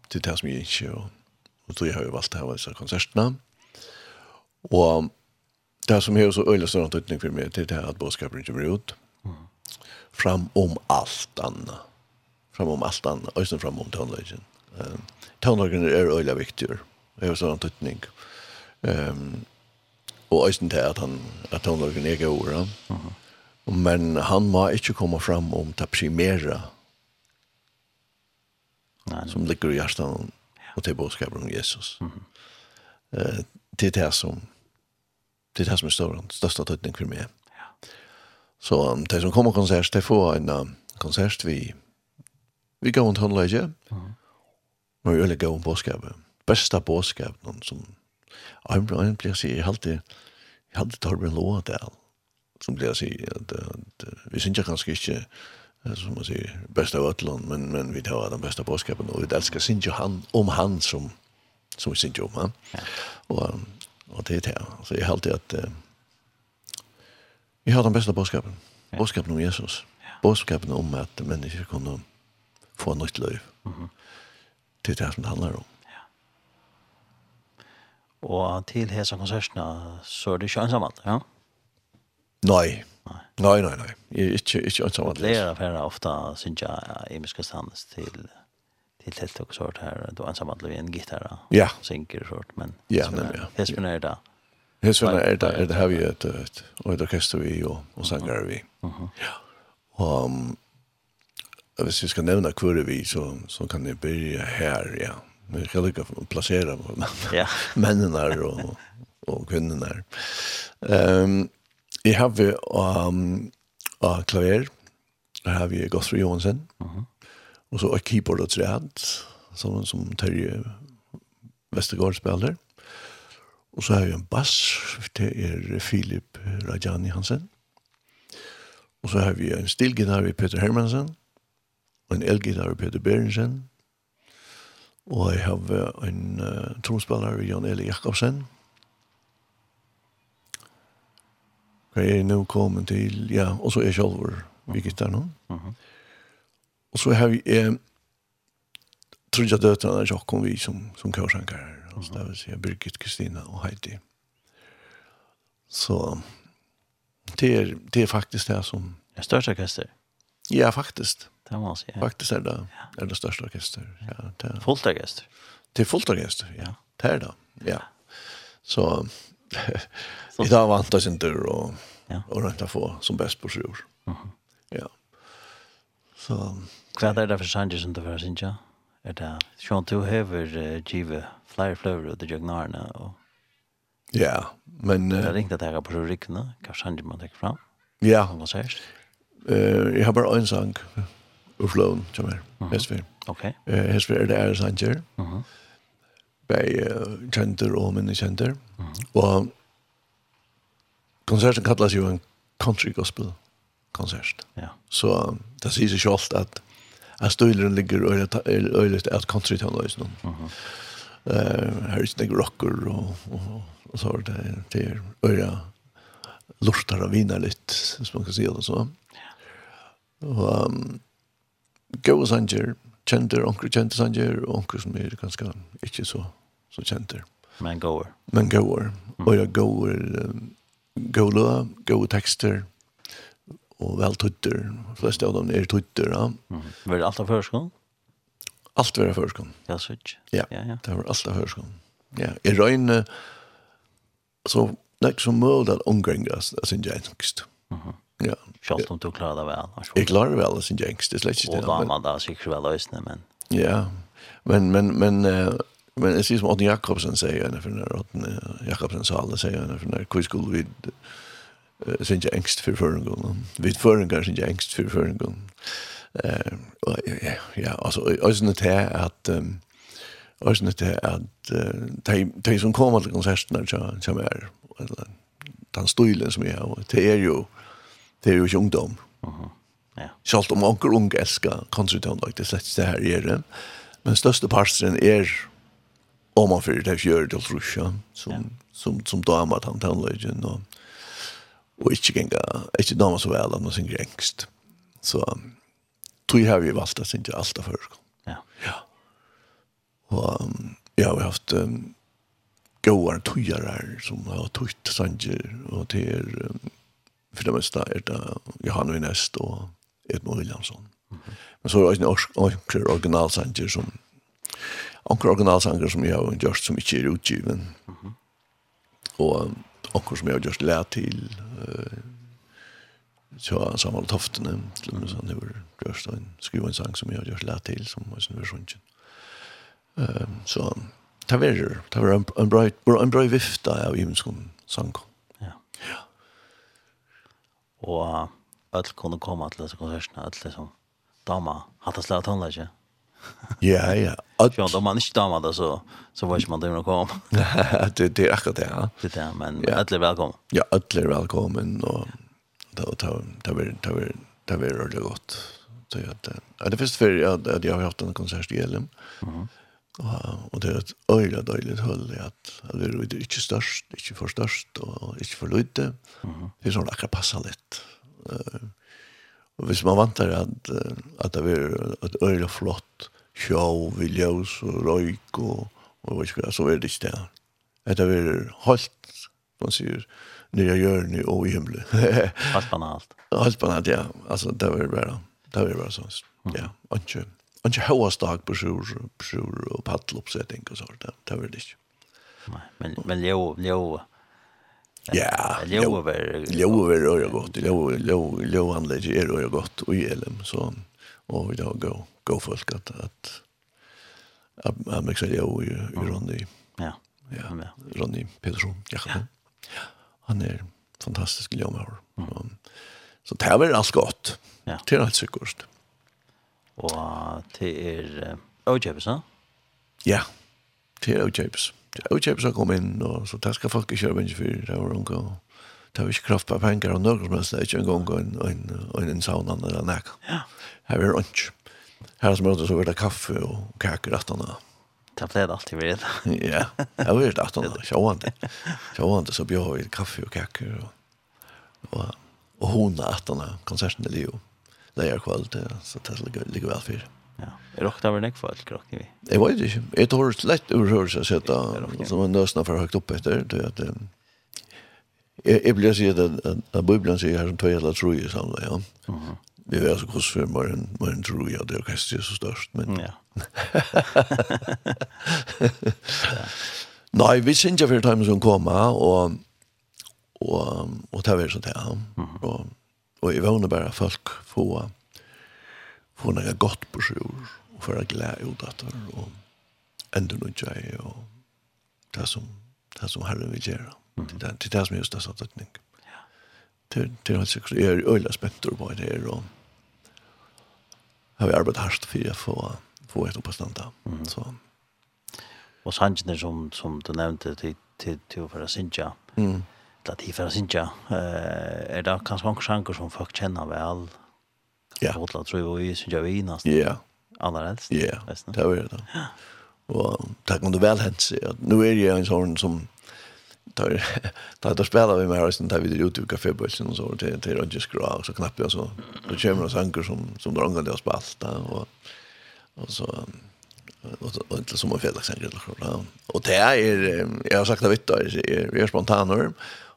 det där som jag inte och Og då har vi valgt det här dessa konserterna. Och det som är så öjla stor antydning för mig det är det här att bådskapen kommer ut. Mm. Fram om allt annat. Fram om allt annat. Och fram om tonlagen. Um, tonlagen är öjla viktigare. Det är sån antydning. Um, och öjsen det att, han, att tonlagen är god. Mm. Men han må inte komma fram om det primera som ligger i hjärtan og til budskapen om Jesus. Mm. Eh, det er det som det er det som er større, største tøtning for meg. Ja. Så um, de som kommer konsert, de får en uh, konsert vi vi går rundt håndlegget, mm. og vi øyelig går om budskapet. Beste budskap, noen som en blir å si, jeg halte jeg halte Torbjørn Lådal, som blir å si at, at, at vi synes kanskje ikke som man säger, bästa av Ötland, men, men vi tar den bästa påskapen och vi älskar sin han om han som, som vi sin om han. Ja. Och, och det är det. Så jag har alltid att vi har den bästa påskapen. Ja. Påskapen om Jesus. Ja. Påskapen om att människor kunde få nytt liv. Mm -hmm. Det är det som det handlar om. Ja. Och till hesa konserterna så er det ikke ensamt, ja? Nei. Nei, nei, nei. Jeg er ikke, ikke ønsker at lese. Lærer for ofte synes jeg i min standes til til telt og sort her. Du er ensom at en gitar ja. synker sort, men ja, men, ja. Hespen er det. Hespen er det, er det har vi et, et, og et orkester vi og, og sanger vi. Ja. Og hvis vi skal nevne hvor vi, så, så kan jeg begynne her, ja. Vi kan lykke å plassere mennene og, og kvinnene. Um, Jeg har vi um, uh, klaver, jeg har vi Gottfried Johansen, uh -huh. og så et keyboard og træt, som, som Terje Vestergaard spiller. Og så har vi en bass, det er Filip Rajani Hansen. Og så har vi en stilgitar ved Peter Hermansen, og en elgitar ved Peter Berensen, og jeg har en uh, tromspiller ved Jan Eli Jakobsen, Jeg är nå kommet till, ja, och så är selv vi gittar Mhm. Och så har vi, eh, tror jag döttrarna er kom vi som, som körsankare. Altså, det vil si, Birgit, Kristina och Heidi. Så det er, det är faktiskt det som... Det största orkester? Ja, faktiskt. Det må man säga. Faktiskt är det, er det största orkester. Ja, det, fullt orkester? Det er fullt orkester, ja. ja. Det är det, ja. Så idag vantas inte och ja. och rätta få som bäst på sjur. år. Mhm. Mm ja. Så kvad är det för sanjes inte för sin ja. Är det Sean to have give flyer flower och det jagnarna och Ja, men jag tänkte att det här på ryckna, kanske han man tar fram. Ja, vad säger du? Eh, jag har bara en sång. Uflon, tror jag. Hesfer. Okej. Eh, Hesfer är det är Sanger. Mhm. Bæg kjenter og minne kjenter. Mm. Og konserten kallas jo en country gospel konsert. Ja. Så det sier seg selv at at støyleren ligger øylet at country til han løs noen. Uh uh, her er ikke rocker og, og, og så er det til øyre lortar og viner litt, hvis man kan si det så. Ja. Og um, Gå Sanger, kjenter, onker kjente sanger, og onker som er ganske ikke så, så kjenter. Men gåer. Men gåer. Mm. Og jeg gåer, gåer løa, gåer tekster, og vel tutter. De fleste av dem er tutter, ja. Mm. Var det alt av førskolen? Alt var av førskolen. Ja, så ikke. Ja, ja, ja. det var alt av førskolen. Ja, jeg røyne, så nek som mål at omgrengas, det synes jeg nokst. Mhm. Mm Ja. Sjalt om du klarar det väl. Jag klarar det väl, det er syns jängst. Det släcks inte. man da sikkert vel løsne, men... Ja, men, men, men, Uh, men det syns som Otten Jakobsen säger henne för när Otten Jakobsen sa säger henne för när hur skulle vi syns jag ängst för förengången. Vi förengar syns jag ängst för förengången. Eh, ja, alltså, ösnet det är att... Um, Ørsene til at de som kommer til konsertene som er, den stilen som jeg har, det er jo det er jo ikke ungdom. Uh -huh. ja. Selv om onker unge elsker konsertøvnlag, det er slett det her gjør det. Men største parten er om man fyrir det fjør til Trusja, som, ja. som, som damer han tannløgjen, og, og ikke, genga, ikke damer så vel, han synger engst. Så tog har vi valgt at synge alt av før. Ja. ja. Og um, ja, vi har haft um, gåar tøyere som har tøyt sanger, og det er um, för det mesta är det Johan Winest och Edmund Williamson. Mm -hmm. Men så är det också originalsanger som Onkel originalsanger som jag har gjort som inte är utgiven. Mm -hmm. Och onkel som jag har gjort lär till eh, så han samlar toftene till mig med han har gjort en skriva en sang som jag har gjort lär till som är sin version. Ehm så ta ver ta ver en bra en bra vifta av Jimskon sangkom og öll kunne komme til disse konsertene, öll liksom dama, hatt og slett tonleggje. Ja, ja. Sjønt, om man ikke dama det, så, så var ikke man til å komme. det, det er akkurat det, ja. Det er det, men ja. öll er velkommen. Ja, alle er velkommen, og det var det var ordentlig godt. Så jag det först för att jag har haft en konsert i Elm. Mhm. Og, og det er et øyla døyligt hull i at det er ikke størst, ikke for størst og ikke for løyde. Mm -hmm. Det er sånn akkurat passa litt. Uh, og hvis man vantar at, at det er et øyla flott sjå, viljøs og røyk og, og hva så er det ikke det. At det er holdt, man sier, nye hjørne og i himmelen. Alt banalt. Alt banalt, ja. Altså, det er bare, det er bare sånn. Ja, ikke. Og ikke høyestak på sjur, sjur og paddeloppsetting og sånt. Det, det var det ikke. Nei, men, men leo, leo, Ja, leo var leo var öra gott. Leo leo leo anlägger är öra gott och elem så och vi då gå gå folk att att att man säger leo i Ronny. Ja. Ja. Ronny Peterson. Ja. Ja. Han är fantastisk leo med. Så det var allt gott. Ja. Till allt säkert og til er Ojebs, ja? Ja, det er Ojebs. Ojebs har kommet inn, og så det skal folk ikke kjøre mennesker for, det var unge, og det var ikke kraft på penger, og noe som helst, det er ikke engang en, en, en, en sauna eller nek. Ja. Her er lunch. Her som er så var det kaffe og kaker at han. Det ble det alltid vidt. ja, jeg var det alltid vidt. Sjående. Sjående så bjør vi kaffe og kaker, og, og, og hona at etter konserten i livet det er kvalt, så det ligger, ligger vel for. Ja. Er det oktaver nek folk, råkne vi? Jeg vet ikke. Jeg tar slett urhørelse å sette, som en nøsna for høyt opp etter, det at Jeg, jeg blir sier at, at, at Bibelen sier her som tve eller tro i samlet, ja. Vi vet Det er altså hvordan for morgen, morgen tro i at det orkestret er så størst, men... Ja. Nei, vi synes jeg for time som kommer, og, og, og, og det er vel sånn, ja. Mm -hmm. Og Og jeg vågner bare folk få, få noe godt på sjur, og få glede ut at det og enda noe jeg, og det som, det som herren vil gjøre. til Det til det som er just det satt Til, Det er helt sikkert, jeg er øyla spenter på det her, og har vi arbeidet hardt for å få, få et oppestanda. Så. Og sangene som, som du nevnte til, til, til å være sinja, mm at at de får eh, Er det kanskje mange sjanker som folk kjenner vel? Ja. Fotla tror jeg vi synge vi nesten. Ja. Aller helst. Ja, det var det. Ja. Og takk om väl vel hent seg. Nå er jeg en sånn som tar tar då spelar vi med Harrison tar vi det ut i kafébörsen och så till till Roger Scra så knappt jag så då kommer det sanger som som drar angår det och spalta och och så och så inte som en fälla eller så och det är jag har sagt det vitt då är vi är spontaner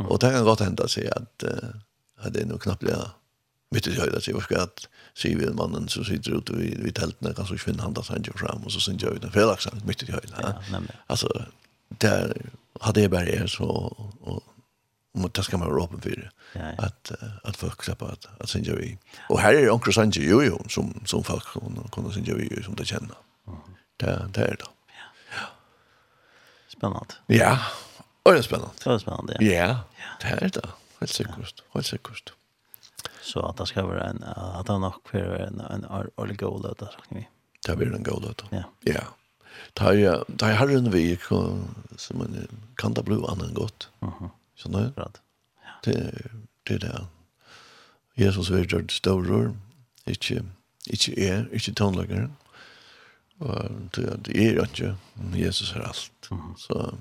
Og det kan godt gott hända sig att hade det er noe knappt ja mitt i höjda sig varska att civil mannen som sitter ute vid, vid teltene, kan så kvinna handlas han ju fram og så sen gör den felaktigt mitt i höjda. Ja, nemlig. alltså där hade jag bara så och om det ska man vara öppen för att att folk släppa att att sen gör vi. Och här är onkel Sanji jo jo, som som folk kan sen gör vi som det känner. Det det är det. Ja. Spännande. Ja. Och det är spännande. Det är spännande. Ja. ja. Det är det. Helt säkert. Helt säkert. Så att det ska vara en att han har kvar en en årlig god där så kan vi. Det blir en god där. Ja. Ja. Ta ja, ta har en väg som man kan det bli annan gott. Mhm. Så nu. Ja. Det det där. Jesus var det stora. Inte inte är inte tonläggare. Och det är inte Jesus är allt. Så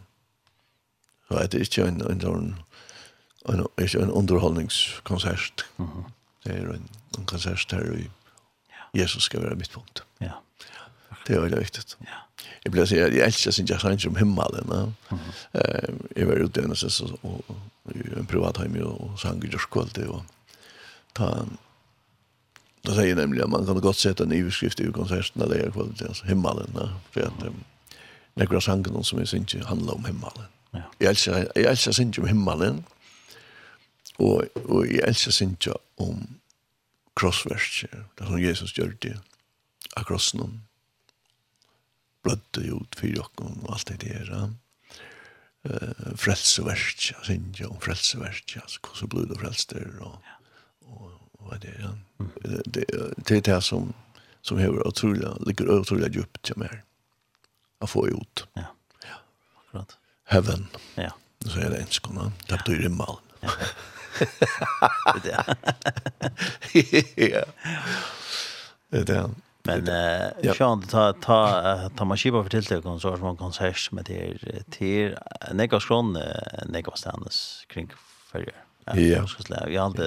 Så det er ikke en, en sånn en, ikke en underholdningskonsert. Mm -hmm. Det er en, en konsert der vi, Jesus skal være mitt punkt. Ja. Det er veldig viktig. Ja. Jeg blir å si, jeg elsker sin jazz angel om himmelen. Ja. Mm -hmm. Jeg var ute en sess og, og, i en privat heim og, og sang i jordskvalget og ta Da sier jeg nemlig at man kan godt sette en iveskrift i konserten eller i kvalitet, altså himmelen, ja. for at um, nekker av sangen som jeg synes handler om himmelen. Ja. Jeg elsker, jeg elsker sin om himmelen, og, og jeg elsker sin om krossverset, det som Jesus gjør det, av krossen, blødde ut for og alt det der, uh, frelseverst, frelseverset, sin om frelseverset, altså hvordan blod og frelster, og, og, og hva det er. Mm. Det, det er det som, som hever utrolig, ligger utrolig djupt til meg, å få ut. Ja heaven. Ja. Så er det en skona. Det betyr himmel. Ja. Det är. det. Det er Men eh ja. sjön ta ta ta man skipa för tilltag och så har man konsert med det till Nego skron Nego Stannes kring förr. Ja. Så slä jag hade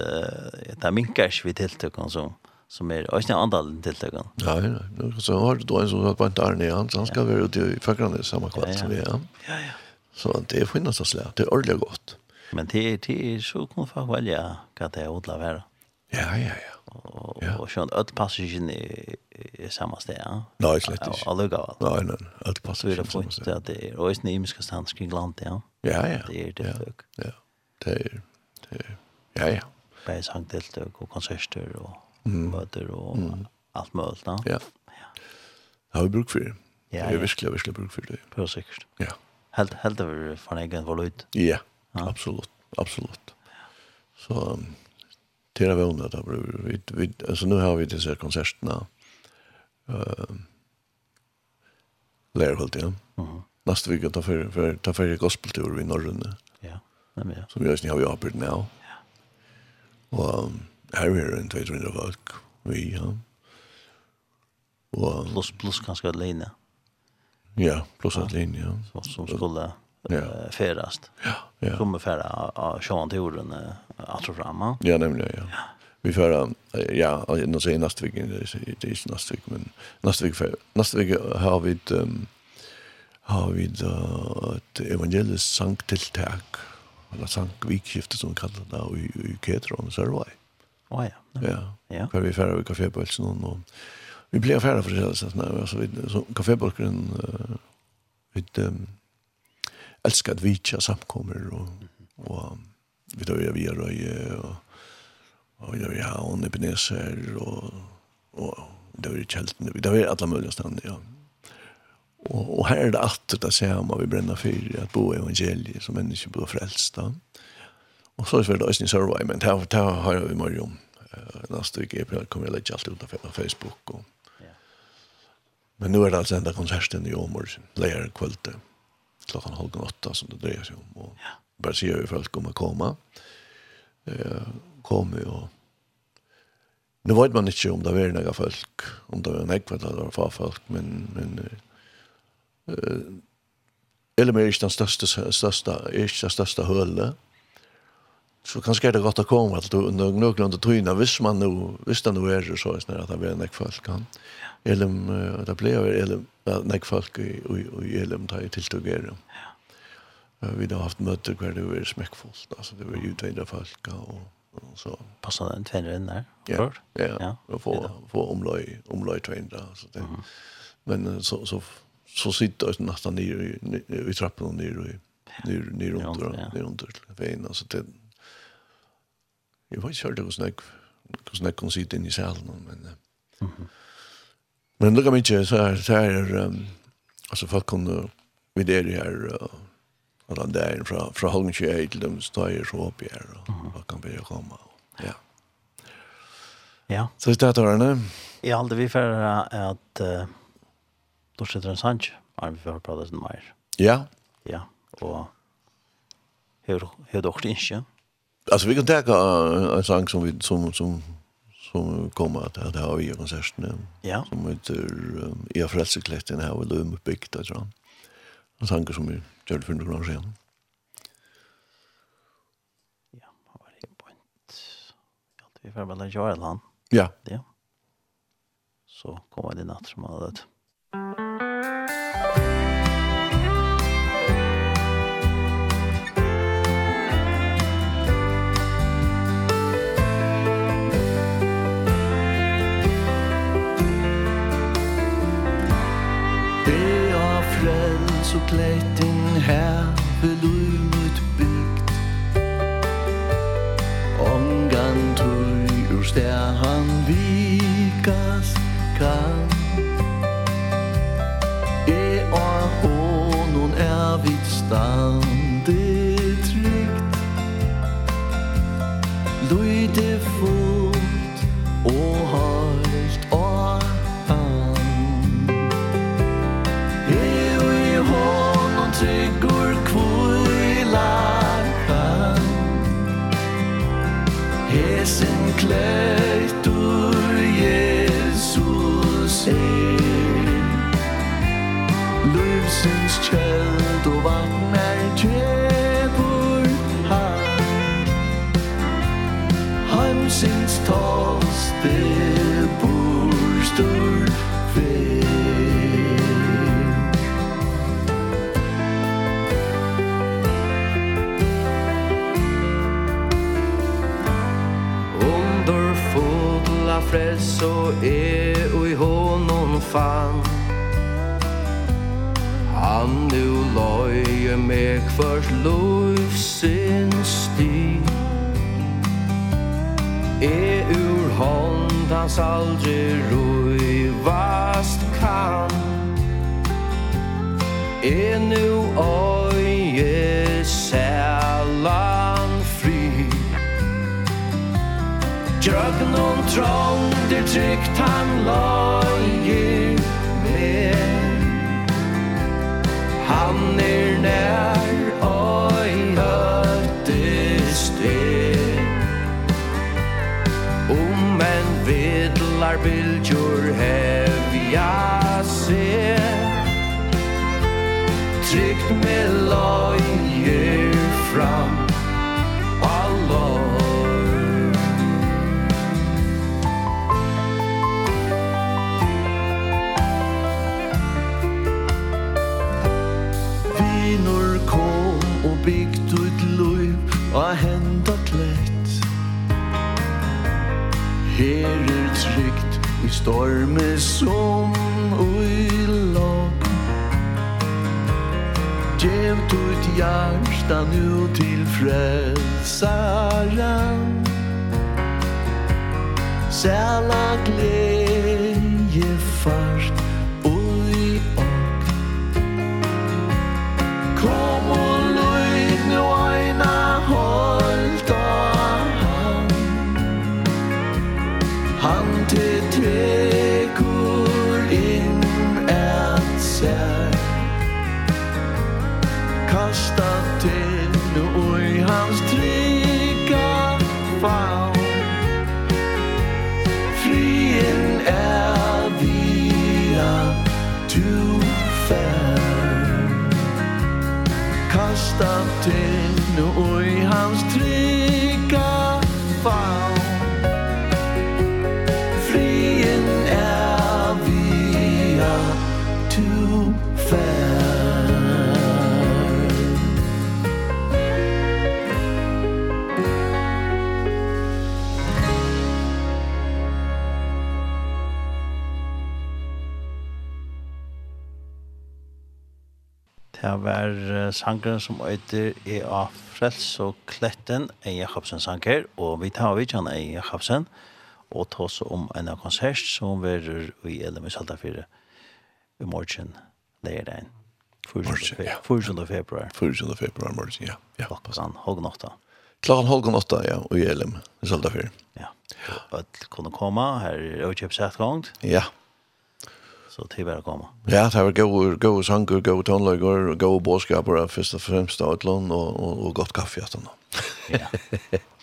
ta minkar vi tilltag och så som är och sen andra tilltag. Ja, ja. Så har du då en som har på en där han ska vara ute i förgrundet samma kvart som vi. Ja, ja. Så det är finnast att slä. Det är ordentligt gott. Men det det är så kan man välja vad det är odla vara. Ja, ja, ja. Och ja. och sånt öll passagen i, i samma sted. Ja. Nej, slett inte. Alla går. Nej, nej. Öll passagen. Det är fint att det är och i imiska stans kring land, ja. Ja, ja. Det är det folk. Ja. Det är det är ja, ja. Bäj sangdeltök och konserter och mm. möter och mm. allt möjligt, ja. Ja. Ja. Har vi bruk för det? Ja, det är verkligen, verkligen bruk för det. På säkert. Ja helt helt över från egen valut. Ja, ja, absolut. Absolut. Så till det är väl vi vi alltså nu har vi det så konserterna. Eh uh, Lär hållt igen. Ja. Mhm. Nästa vecka tar för för tar för gospeltur i norrön. Ja. Nej men ja. Som jag ni har ju öppet nu. Ja. Och här är det inte vidare folk. Vi ja. Och plus plus kanske att alene. Ja, plus att linje. Ja. Så, som skulle ja. Uh, färast. Ja, ja. Som färra av Sean till orden att och framma. Ja, nämligen, ja. ja. Vi färra, ja, nu säger nästa vecka, det är inte nästa vecka, men nästa vecka, nästa vecka har vi ett, um, har vi ett uh, ett evangeliskt sanktiltag, eller sankvikskifte som vi kallar det, i, i Ketron, så Sörvaj. Åh oh, ja. Ja, ja. ja. vi färra vid kafébölsen och Vi blir affärer för det så när alltså vi så kaffeburken vi älskar att vitcha samkommer och och vi då vi är röje och och vi vi har hon Ebenezer och och då är det kälten vi då är alla möjliga ställen ja. Och och här är det att det ser man vi bränner för att bo i evangeliet som människor blir frälsta och så är det också sin survival men där där har vi morgon nästa vecka kommer jag lägga allt ut på Facebook och Men nu är det alltså enda konserten i Åmål, lejare kvällte, klockan halv åtta som det drejer sig om. Och ja. bara säger hur folk kommer komma. Eh, kommer och Nu vet man inte om det är några folk, om det var nekva eller det folk, men, men eh, eller mer är den största, största, är den största hölet. Så kanske är det gott att komma till du under några tryna, visst man nu, hvis det nu är det så, att det är nekva folk kan. Mm Elum där blev Elum nek folk i i, i Elum tar i att göra. Ja. Vi har haft møter hver det var smekkfullt, altså det var ju två folk og så passar den tränaren där. Ja. Ja. ja, Och få få omløy, omløy tränare altså det. Men så så så sitter jag nästan nere i trappan och nere nere nere under nere under vägen alltså det Jag vet inte hur det går snack. Går snack kan sitta inne i salen men. Mhm. Men lukka mykje så her, så her, um, altså folk kunne videre her, uh, alla där från från Holmsjö till dem står så upp här och vad kan börja komma. Ja. Ja. Så det där då nu. Jag hade vi för att då sitter en sanch. Har vi för pratat med mer. Ja. Ja, och hur hur dock inte. Alltså vi kan ta en sång som vi som som som kommer at at ha i konserten. Ja. Som heter um, Jag frälseklätten her og Lum uppbyggt där sån. Och tankar som vi gjør det for noen år siden. Ja, vad var det point? Ja, tror vi får väl göra det han. Ja. Ja. Så kommer det natt som har det. stjärnan så är och i honom fann. Han nu loje meg kvart lov sin sti E ur hånd hans aldri roi vast kan E nu oje sælan fri Drögnon trång Efter trygt han lager med Han er nær og i høttest ved Om en vedlar bildjur hevja se Trygt med lager storme som ui lop Gjev ut hjärsta nu til frälsaren Säla glädje fast ui ok Kom og lyd nu ojna håll Han til Tekur inn et sær Kasta til og i hans trygga faun Frien er via du fær Kasta til og i Det var uh, sangren som øyder i av Frels og Kletten, en Jakobsen sanger, og vi tar vidt han en Jakobsen, og ta oss om en av konsert som verer i LMS Halta 4 i morgen, det er den. 4. februar. 4. februar. 4. februar morgen, ja. ja. Klokk på sand, håg nokta. Klockan halv åtta, ja, och i Elim, i Söldafer. Ja, att kunna komma, här är överköpsrätt gångt. Ja. Så til bare bara att. Ja, det var gode, gode sanger, gode tonlager, gode bådskaper, først og fremst av ett land og, og och gott kaffe i afton. Ja,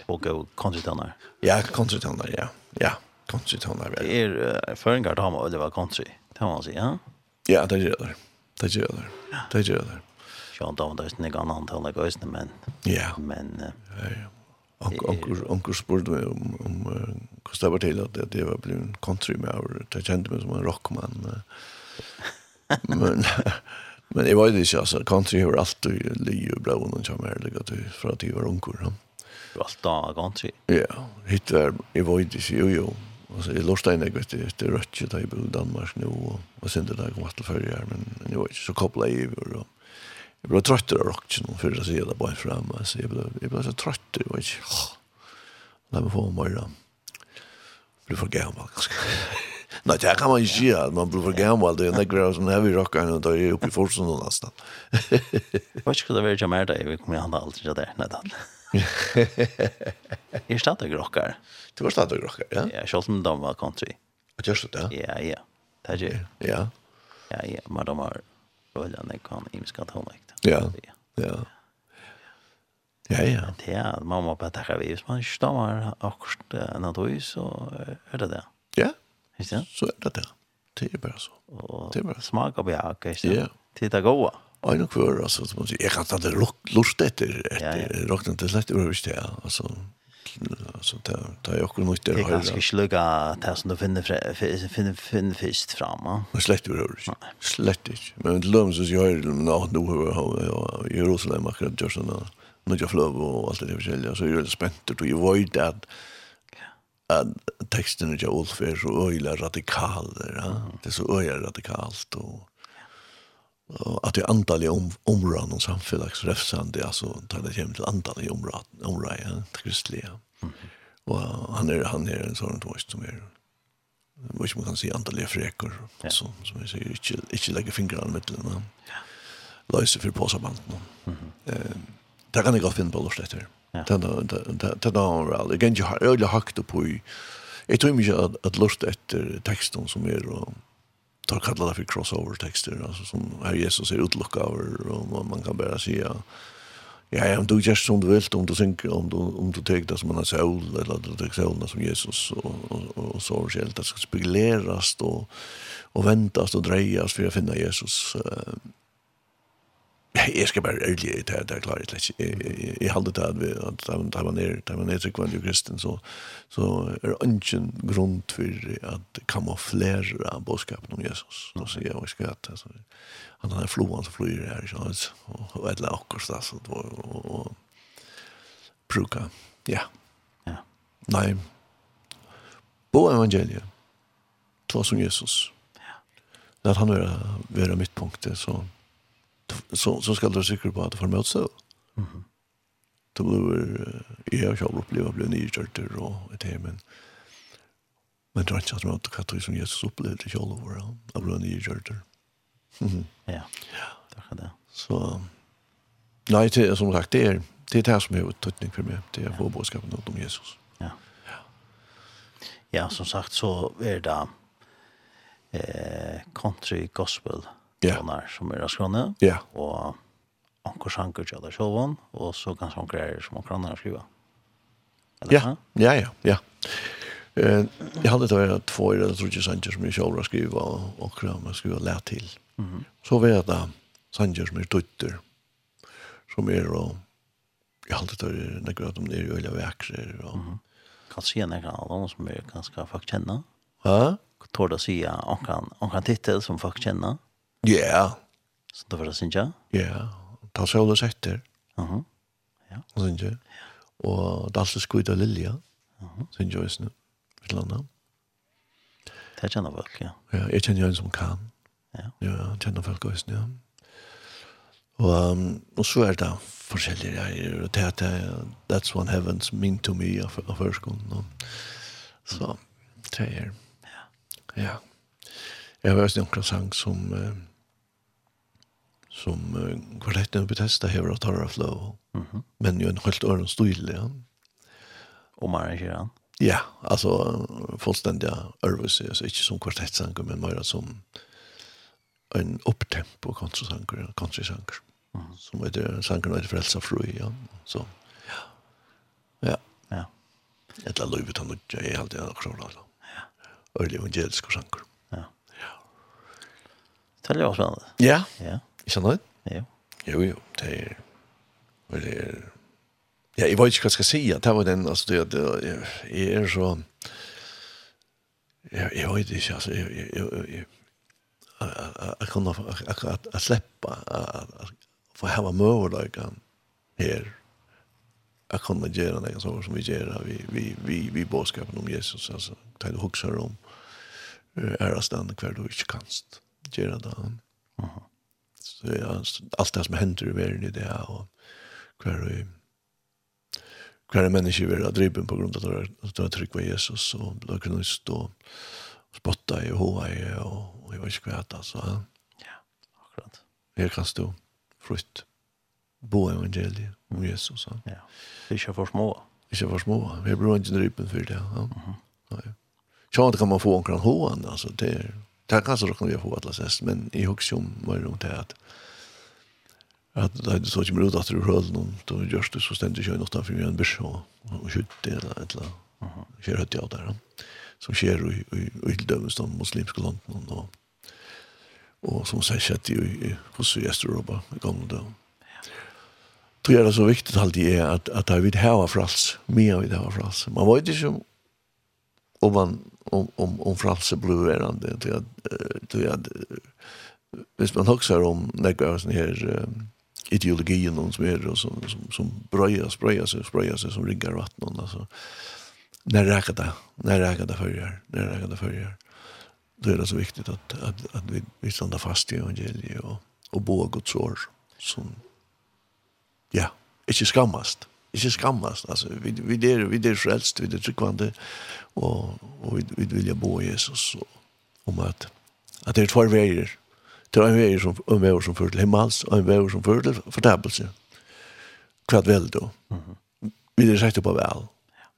og goda konsertannar. Ja, konsertannar, ja. Ja, konsertannar. Ja. Det är förengar, det var konsertannar, det må man si, ja. Ja, det gjør det. Det gjør det. Det gjør det. Sean Down där snägg annan tal like ösn men. Ja. Men onkel onkel spurte om om hvordan det var Taylor att det var blev en country med och det kände mig som en rockman. Men men det var ju så alltså country har alltid lyju bra och som är det gott för att det var onkel. Ja. du Allt då country. Ja, hit var i var ju jo jo. Och så låste Lorstein jag vet det rötje där i Danmark nu och sen det där kom att förr men nu var så kopplade i, och Jeg ble trøtter av rocken for å si det bare frem. Så jeg ble, jeg ble så trøtter. Jeg var ikke, åh, la meg få om morgenen. Jeg ble for gammel, ganske. Nei, det kan man ikke gjøre. Man blir for gammel. Det er nekker som heavy rocker, og da er jeg oppe i forsen og nesten. Jeg vet ikke hva det var ikke mer da. Jeg kommer gjerne aldri til det. Nei, da. Jeg er stadig rocker. Du var stadig rocker, ja? Ja, selv om de var country. Og gjør det, ja? Ja, ja. Det er ikke. Ja. Ja, ja. Men de var... Rødland, jeg kan imiske at hun ikke Ja. Ja. Ja, ja. Det er mamma på takke vi. Hvis man stammer akkurat en av tog, så er det det. Ja, så er det det. Det er bare så. Det er bare så. Smak av bjak, ikke Ja. Det er gode. Og noe før, altså, som man sier, jeg kan ta det lort etter, etter, ja, ja. til slett, det var ikke det, altså alltså ta ta jag kunde inte höra. Jag ska slugga det som du finner finner finner först fram. Men slett du hör. Slett inte. Men det lums så jag hör men att nu har jag Jerusalem akkurat just nu. Nu jag flöv och allt det där så jag är spänd då jag var ju att texten är ju alltför så öjla radikal där. Det är så öjla radikalt och att det antal om områden och samfunnsrefsende, alltså tar det hjem till antal i områden områden kristliga. Och han är han är en sån tvist som är vad man kan se antal freker, ja. som som jeg sier, inte inte lägga fingrene med den. Ja. løse för på Mm -hmm. Eh där kan jag godt finna på det efter. Ja. Det det det noe, väl. Jag kan ju höra högt på. Jag tror mig att att lust efter texten som er och tar kallar det för crossover texter alltså som här Jesus är utlocka och man kan bara säga ja ja du just som du vill om du synker om du om du tar det som man har sol eller du tar solen som Jesus och och, och så själv det ska spegleras då och väntas och drejas för att finna Jesus eh, Jeg skal bare ærlig, det er, det er klart, jeg, jeg, jeg halde det at vi, at da man er, da man er tryggvandig og kristen, så, så er det ingen grunn for at kamuflere bådskapen om Jesus. Nå sier jeg også at altså, han er floen som flyr her, ikke sant, og et eller akkurat, sted, altså, og, og, og bruka, ja. ja. Nei, bo evangeliet, ta som Jesus. Ja. Lät han være, være mittpunktet, så... Ja så, så skal du sikre på at du får Mhm. Mm -hmm. Det blir, jeg har selv opplevd å bli nyrkjørter og et her, men men det er ikke at man kan tro som Jesus opplevde selv over han, å bli nyrkjørter. Ja, det er det. Så, nej det, som sagt, det är det, er det som är uttryckning för mig det er forbådskapen om Jesus. Ja. Ja, som sagt så är det eh country gospel yeah. donar som er skrone. Ja. Yeah. Og anker sanker til det sjølven, og så kan sånn greier som anker andre skriver. Ja, ja, ja, ja. Eh, jag hade det var två eller tror jag sanker som jag själv skrev och och kram jag skulle lära till. Mm. Så vet jag sanker som är tutter som är och jag hade det var några av dem där i öliga växer och mm. kan se några av dem som jag ganska faktiskt känna. Ja. Tårda säga, hon kan, hon kan titta som folk känna. Ja. Så det var det sinja? Ja, ta sola setter. Aha. Ja. Og sinja. Og dalse skuita lilja. Aha. Sinja is nu. Vil landa. Det kjenner folk, ja. Ja, jeg kjenner en som kan. Ja. Ja, jeg kjenner folk også, ja. Og, um, og så er det forskjellige greier, og det er det, that's one heavens mean to me av, av førskolen. Så, det er, ja. Ja. Jeg har også en sang som, uh, som uh, kvartetten Bethesda hever av Tara Flow. Mm -hmm. Men jo en helt øren stil, ja. Om arrangerer han? Ja, altså fullstendig ørvelse, altså ikke som kvartettsanger, men mer som en opptempo countrysanger, countrysanger. Mm -hmm. Som heter sangeren heter Frelsa Fru, ja. Så, ja. Ja. Ja. Etla løyvet han ikke, jeg er alltid akkurat da. Ja. Ørlig evangelisk sanger. Ja. Ja. Det er jo spennende. Ja. Ja. Ikke noe? Jo. Jo, jo, det er... Og det er... Ja, jeg vet ikke hva jeg skal si, det var den, altså, det, det, jeg er så... Jeg, jeg vet ikke, altså, jeg, jeg, jeg, jeg jeg jag kunde att att släppa att få ha möjligheten här jag kunde göra det så som vi gör vi vi vi vi boskapen om Jesus alltså ta det huxar om är det stanna kvar du inte kanst göra det. Han aha ja, allt det som händer i världen i det och kvar och kvar i människor vill ha driven på grund av att det har tryckt på Jesus och då kan de stå och spotta i och hoa i och, jag vet inte vad det alltså. Ja, akkurat. Här kan stå frukt. Bo evangeliet om Jesus. Ja, det är inte för små. Inte för små. Vi beror inte driven för det. Ja. Mm ja. Så kan man få omkring hoan, alltså det är det kan så råkna vi på alla sätt, men i hugg som var runt det at at det er så ikke mer ut at du höllen noen, då görs det så stendig kjøy något for en börs og och skjut eller et ett la. Kör hött jag där. Som skjer i i i dömes de muslimska landen och och som sägs att i på i gamle døgn. Tror jeg det er så viktigt alltid er at, at jeg vil hava frals, mer vil hava frals. Man vet ikke som om man om om om fralse blåärande till att till att visst man huxar om några sån här ideologin och som är och som som som bröja spröja sig spröja sig som riggar vatten alltså när räcker det när räcker det förr när räcker det förr då är det så viktigt att att, att vi vi stannar fast i evangeliet och och bo Guds ord som ja inte skammast ikke skammast. Altså, vi, vi, er, vi er frelst, vi er tryggvande, og, og vi, vi vilja bo i Jesus, og, om at, at det er tvær veier. Det er en veier som, en veier som fører til himmels, og en veier som fører til fortabelse. Kvart vel, da. Mm -hmm. Vi er sagt på vel.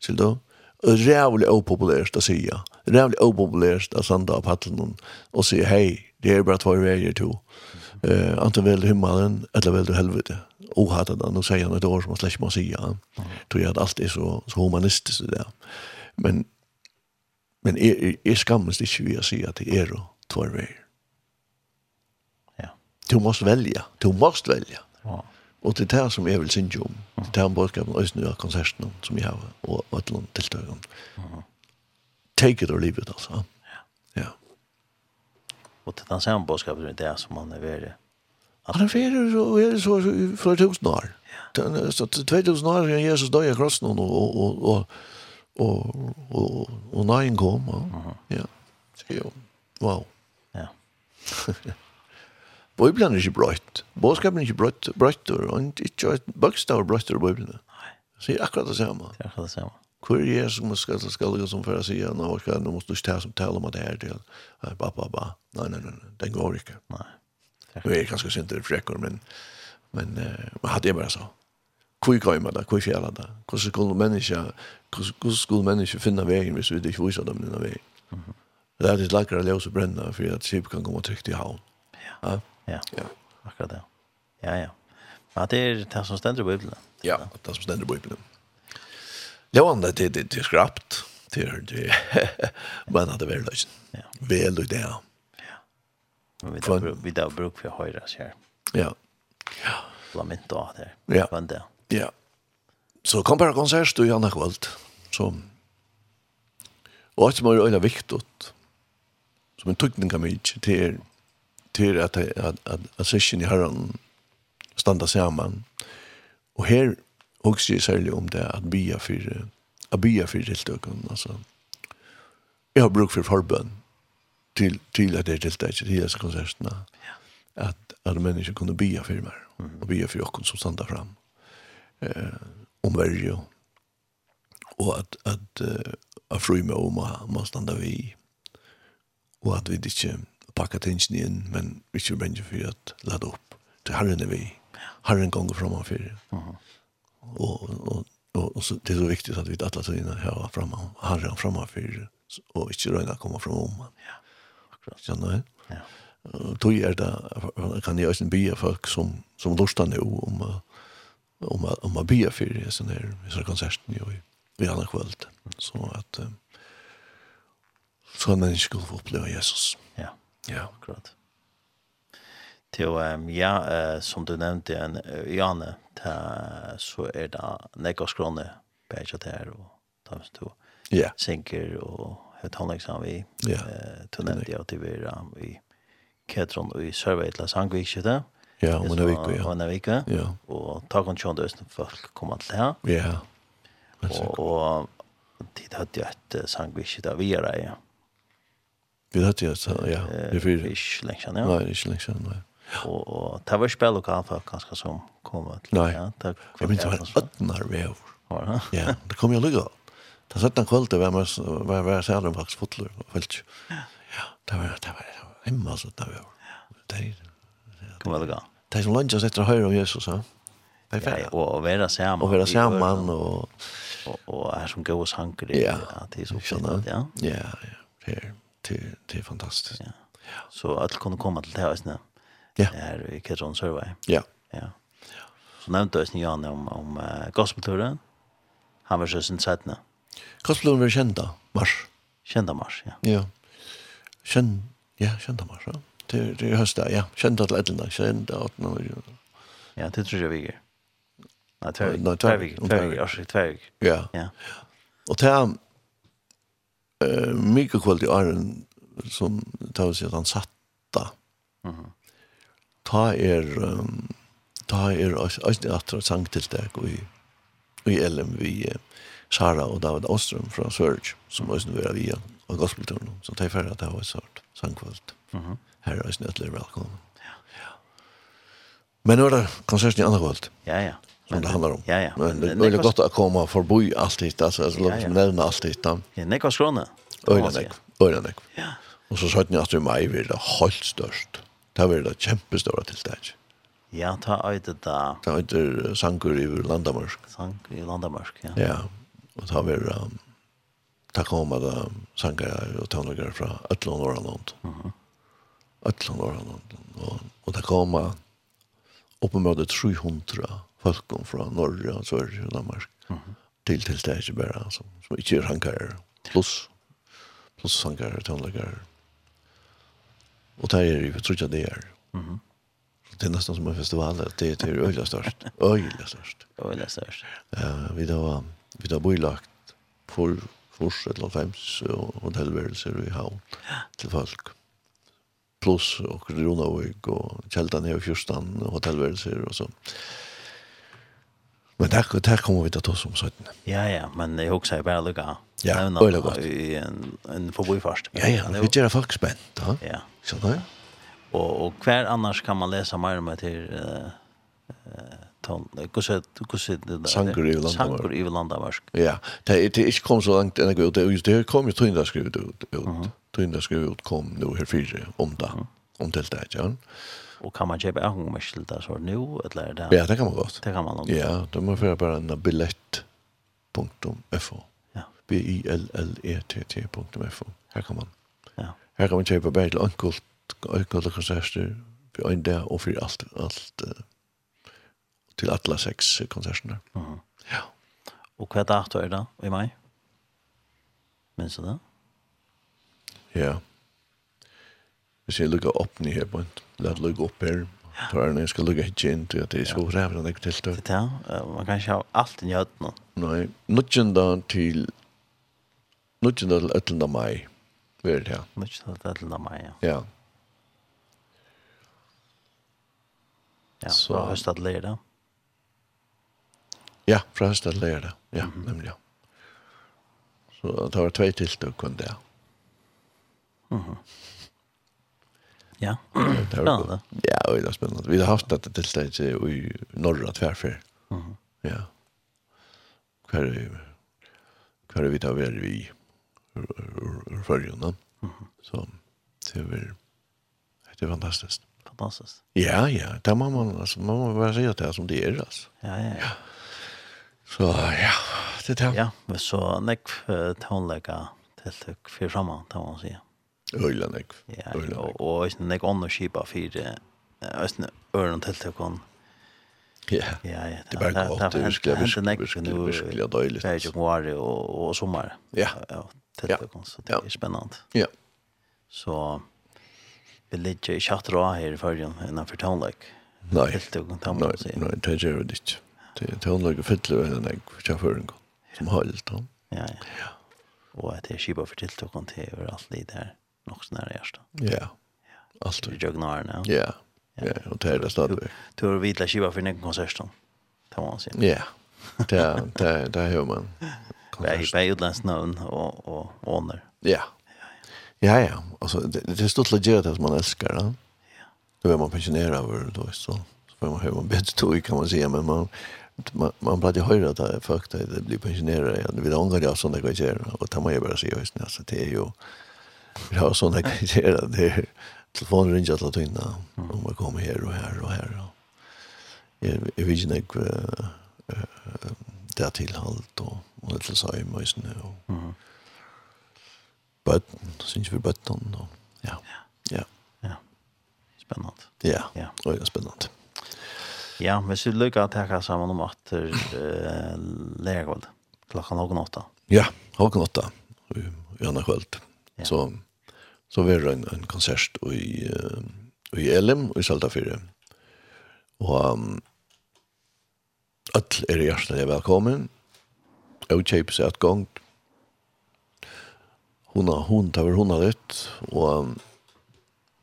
Sier du? Og rævlig opopulært å si ja. Rævlig opopulært å sende av paddelen og si hei, det er bare tvær veier to. Mm eh antingen väl himmelen eller väl helvete. Och hade det och säger något år som man släpper man säga tror jag att allt är så så humanistiskt det där. Men men är är skammas det ju att säga att det är då två vägar. Ja. Du måste välja. Du måste välja. Ja. Och det är det som jag vill synge om. Det är en budskap om nu av konserten som jag har och ett långt tilltagen. Take it or leave it alltså. Mm. Och det är samma budskap som det som man är värre. Att han är och är så för tusen år. Så 2000 år sedan Jesus dog i krossen och och och och och och och nej kom. Ja. Så wow. Ja. Bibeln är ju brött. Boskapen är ju brött, brött och inte ett bokstav brött i Bibeln. Så akkurat det samma. Det är akkurat det samma. Hvor er det som skal til skalga som for å si nå at nå måste du ikke ta som tale om at det her til ba, ba, ba. Nei, nei, nei, den går ikke. Nei. Nu er jeg ganske sint til frekker, men men uh, hadde jeg bare så. Hvor kommer det, hvor fjellet det? Hvordan skulle mennesker, hvordan skulle mennesker finne veien hvis vi ikke viser dem denne veien? Det er litt lakkere løs og brenne for at skip kan komme trygt i havn. Ja, ja, ja. akkurat det. Ja, ja. Men det er det som stender i Bibelen. Ja, det som stender i Bibelen. Lovande det det till skrapt till det men det väl lösen. Ja. Väl och det. Ja. Men vi där vi där bruk för höra så här. Ja. Ja. Lament då där. Ja. Men det. Ja. Så kom bara konsert du Janne Kvalt som och som är öle viktigt. Som en tryckning kan mig till till att att att session i herran standa samman. Och här Og sier særlig om det at bya for, at bya for deltøkken, altså. Jeg har bruk for forbønn til, til at jeg deltar til disse konsertene. Ja. At, at mennesker kunne bya for meg, og bya for dere som standa fram Eh, om verre, og at, at, att fru med om man standa vi, og at vi ikke pakka tingene inn, men vi ikke brenner for at lade opp til herren er vi. Herren ganger fremme for. Uh -huh. Och, och, och, och så, det är så viktigt att vi alla tiden har framme, har framme för och inte röna komma från om. Ja, akkurat. Känner Ja. Tog är det, kan jeg också bya folk som, som lustar nu om, om, om att bya för sån här, sån konserten ju i andra kvällt Så att så att människor få uppleva Jesus. Ja, ja. akkurat. Til, um, ja, uh, som du nevnte, en uh, Janne, ta, så er det nekka skråne bæsja der, og ta hvis du yeah. synker og høyt håndleksam vi, yeah. uh, du nevnte at vi er i Kedron og i Sørvei til Sangvik, det? Ja, om en vik, ja. Og en vik, ja. Og ta konsjon til Østen folk kommer til her. Ja. Og, og tid hadde jeg et Sangvik, ikke det, vi er ja. Vi hadde jo, ja, det er fyrir. Ikke lenge siden, ja. Nei, ikke lenge siden, nei. Og, og det var spil og kaffe ganske som kom til. Nei, ja, det var min til å vi over. Ja, det kom jo lykke. Det satt kvöld, det var mest, var jeg særlig om faktisk fotler og felt. Ja, det var, det var, det var hjemme altså det var over. Det er, kom lykke. Det er som lønnes etter å høre om Jesus, ja. Det er ferdig. Og være sammen. Og være sammen, og... Og, og er som gode sanker i ja, det er så fint, ja. Ja, ja, det er, det er fantastisk. Ja. Så alle kunne komme til det, ikke? ja. her i Ketron Survey. Ja. ja. Så nevnte jeg Jan om, om uh, gospelturen. Han var søsen 13. Gospelturen var kjent da, mars. Kjent mars, ja. Ja. Kjent, ja, kjent da, mars, ja. Det, det er høstet, ja. Kjent til etter, kjent til etter. Ja, det tror jeg vi gjør. Nei, tverg. Nei, tverg. Tverg, tverg. tverg. Ja. ja. Og det er uh, mye kvalitet i åren som tar oss i at han satt da. Mm ta er um, ta er også atra sangtiltak i, i LM vi Sara og David Ostrom fra Surge som også nu er via og gospelturen så ta er ferdig at det var sort sangkvalt mm -hmm. her er også nødvendig ja. ja. men nå er det konserten i andre kvalt ja ja som det handlar om. Ja, ja. Men det är gott att komma förbi allt det alltså alltså låt oss nämna allt det där. Ja, nekva skrone. skråna. Öjla nej. Öjla. Ja. Och så sa ni att du mig vill det helt störst det var det kjempestora tiltak. Ja, ta øyde da. Ta øyde sanker i Landamørsk. Sanker i Landamørsk, ja. Ja, og ta var um, ta kom at sanker og tøvnlager fra Øtland og Årland. Øtland og Norrland. Og, og ta kom oppemøte 300 folk fra Norge og Sverige og Danmark mm -hmm. til tiltak bare, som, som ikke er hankere. Plus, plus hankere, tøvnlager, Och där är det ju, tror det är. Mm. Det är nästan som en festival, det är till öjla störst. Öjla störst. Öjla störst. Ja, vi då, vi då bor lagt för fors eller fems och hotellvärelser i havn till folk. Plus och Ronavik och Kjeldan är och Fjörstan och hotellvärelser och så. Men där, där kommer vi att ta oss om sådana. Ja, ja, men jag också är bare lukka Ja, øyla godt. I en, en forboifast. Ja, ja, vi gjør folk spent, Ja. Ja. Så da? Og, og hver annars kan man lese mer om til ton kusset kusset det sankur i landa sankur i landa ja det det ikke kom så langt enn jeg ut det just det kom jo tøynda skrivet ut ut tøynda skrivet ut kom nu her fire om det, om til det ja. Og kan man kjøpe en med der så nu, eller det ja det kan man godt det kan man ja det må være bare en billett punktum B-I-L-L-E-T-T.fo. Her kan man. Ja. Her kan man kjøpe bare til ankult, ankult konserter, for en dag og for alt, alt til alle seks konsertene. Uh -huh. Ja. Og hva dato er det i mai? Minns du det? Ja. Hvis jeg lukker opp nye her på en, la det lukke opp her, Tar den jag ska lugga hit in till att det är så rävla det till stort. Ja, man kan ikke ha alt i njöt nu. Nej, nutchen då till Nudgen til 18. mai. Hva er det her? Nudgen til 18. mai, ja. Ja. Ja, så, fra høstet til det. Ja, fra høstet til det. Ja, mm -hmm. nemlig, ja. Så det var tvei tiltøk, kun det. Mm. Ja, det var spennende. Ja, det var spennende. Vi har haft dette tiltøk i norra tverfer. Mm -hmm. Ja. Hver er vi tar vi i? ur förrjorna. Så det är det är fantastiskt. Fantastiskt. Ja, ja. Där man, man, alltså, man måste bara säga det här som det är. Alltså. Ja, ja, ja. Så ja, det där. det. Ja, men så näck tonlägga till tryck för samma, kan man säga. Öjla näck. Ja, och, och näck andra kipa för ösn örn till tryckon. Ja. Ja, ja. Det var gott. Det skulle vara virkelig deilig. Det er jo vare og sommar. Ja till det kon så det er spennende. Ja. Så vi ligger i chattrar her i förrjun innanför Tonlek. Nej. Helt nei, kontant. Nej, nei, det gör det inte. Det Tonlek är fyllt av en ägg för förrjun som har helt om. Ja, ja. Og at det er är skibar för tilltåkon till överallt det Nok Nog snarare ersta. Ja. Allt. Vi jögnar nu. Ja. Ja. Ja, og det er det stadigvæk. Du har vidla skiva for nekken konserten. Det må man si. Ja, det er det man. Bär bär utlandsnamn och och åner. Ja. Ja ja, alltså det, det är stort legit att man älskar det. Ja. Då är man passionerad över då så så får man höra man bättre tog kan man säga men man man man blir det höra att folk det blir pensionerade ja, det vill ångra det såna grejer och ta mig bara se just när så det är ju vi har såna grejer där telefonen ringer att inna om man kommer här och här och här. Jag vet inte det til alt og og det så i møsene og mhm. Bøtten synes vi bøtten og ja. Ja. Ja. Spennende. Ja. Ja. Og det er spennende. Ja hvis vi lykker at jeg kan sammen om at uh, Legold, klokka noen åtta ja halv åtta i andre kveld. Så så var det en, en konsert i uh, i Elim i Saltafire. Og um, Öll er hjertelig velkommen. Og kjøpes et gang. Hun har hun tar vel hun har litt, og,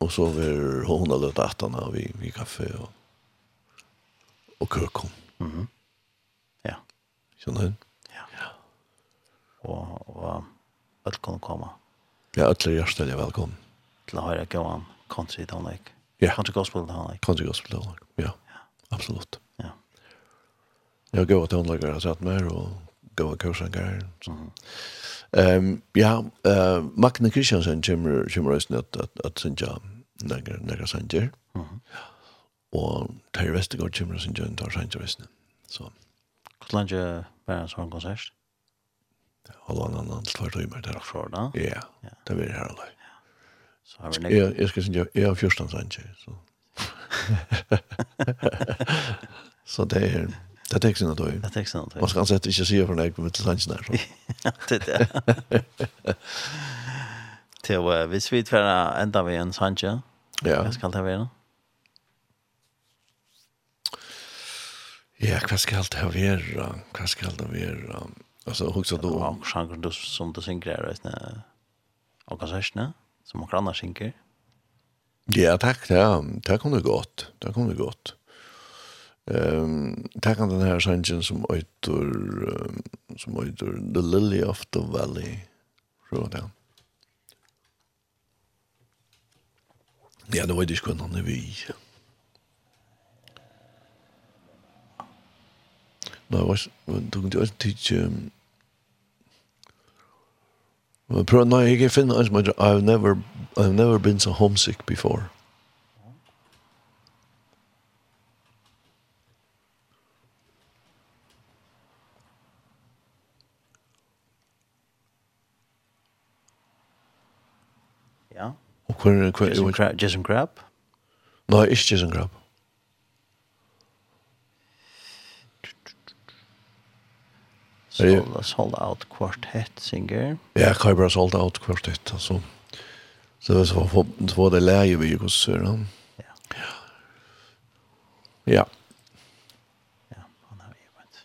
og så vil hun har litt at han vi, vi kaffe og, og køkken. Mm -hmm. Ja. Skjønner du? Ja. ja. Og, og alt kan komme. Ja, öll er hjertelig velkommen. Til å høre gøyene, country down like. Ja. Country gospel down like. Country gospel down like, ja. ja. Absolutt. Ja. Jag går åt tonläggare har satt mer och gå och kursar grejer. Ehm ja, eh Magne Christiansen kommer kommer oss att att att synja några några sanger. Mhm. Och Terry Westergaard kommer oss synja några sanger visst. Så. Hur länge var en sån konsert? Halvannan annan två timmar där också då. Ja. Det blir här då. Så har vi några Jag jag ska synja jag 14 sanger så. Så det är Det er teksten at. Det er teksten at. Man skal ansett ikke sier for deg med tilsansen her. Ja, det er det. Til uh, hvis vi tverre enda vi en sanje, ja. hva skal det være? Ja, hva skal det være? Hva skal det være? Altså, huksa du... Og sjanger du som du synger her, vet du, og konsertene, som akkurat annars synger. Ja, takk, det, det kom det godt. Det kom det godt. Ehm tack an den här sangen som åter som åter The Lily of the Valley. Så där. Ja, det var det skulle någon vi. Nå, var du kunde ikke tidsje Men prøv, nei, jeg finner, I've never, I've never been so homesick before. hver, hver, Jason, Crab, Jason Crab? Nei, ikke Jason Crab. Sold, sold out quartet singer. Ja, Kybra sold out kvartett, altså. Så det var, det var det leie vi gikk hos Søren. Ja. Ja. Ja. Han har vi vært.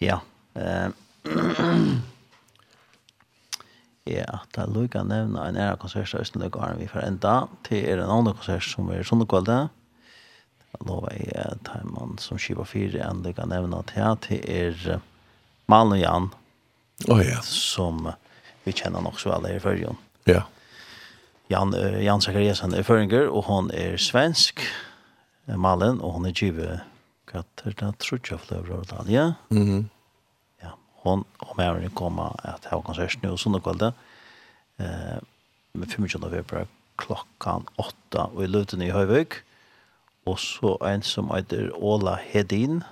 Ja. Ja. er at det lukka nevna en æra konsert av Østenløk vi får enda til er en annen konsert som er sånne kvalitet lova i Taiman som skiva fire en lukka nevna til til er Malen Jan oh, ja. som vi kjenner nok så alle i fyrjon. Ja. Jan, Jan Zakariasen er føringer og hon er svensk Malen og hon er 20 katter da tror trutja fløver over det ja. Mm hon og med henne kommer at jeg har konsert nå sånne eh, med 25. februar klokkan 8 og i løten i Høyvøk og så en som heter Ola Hedin.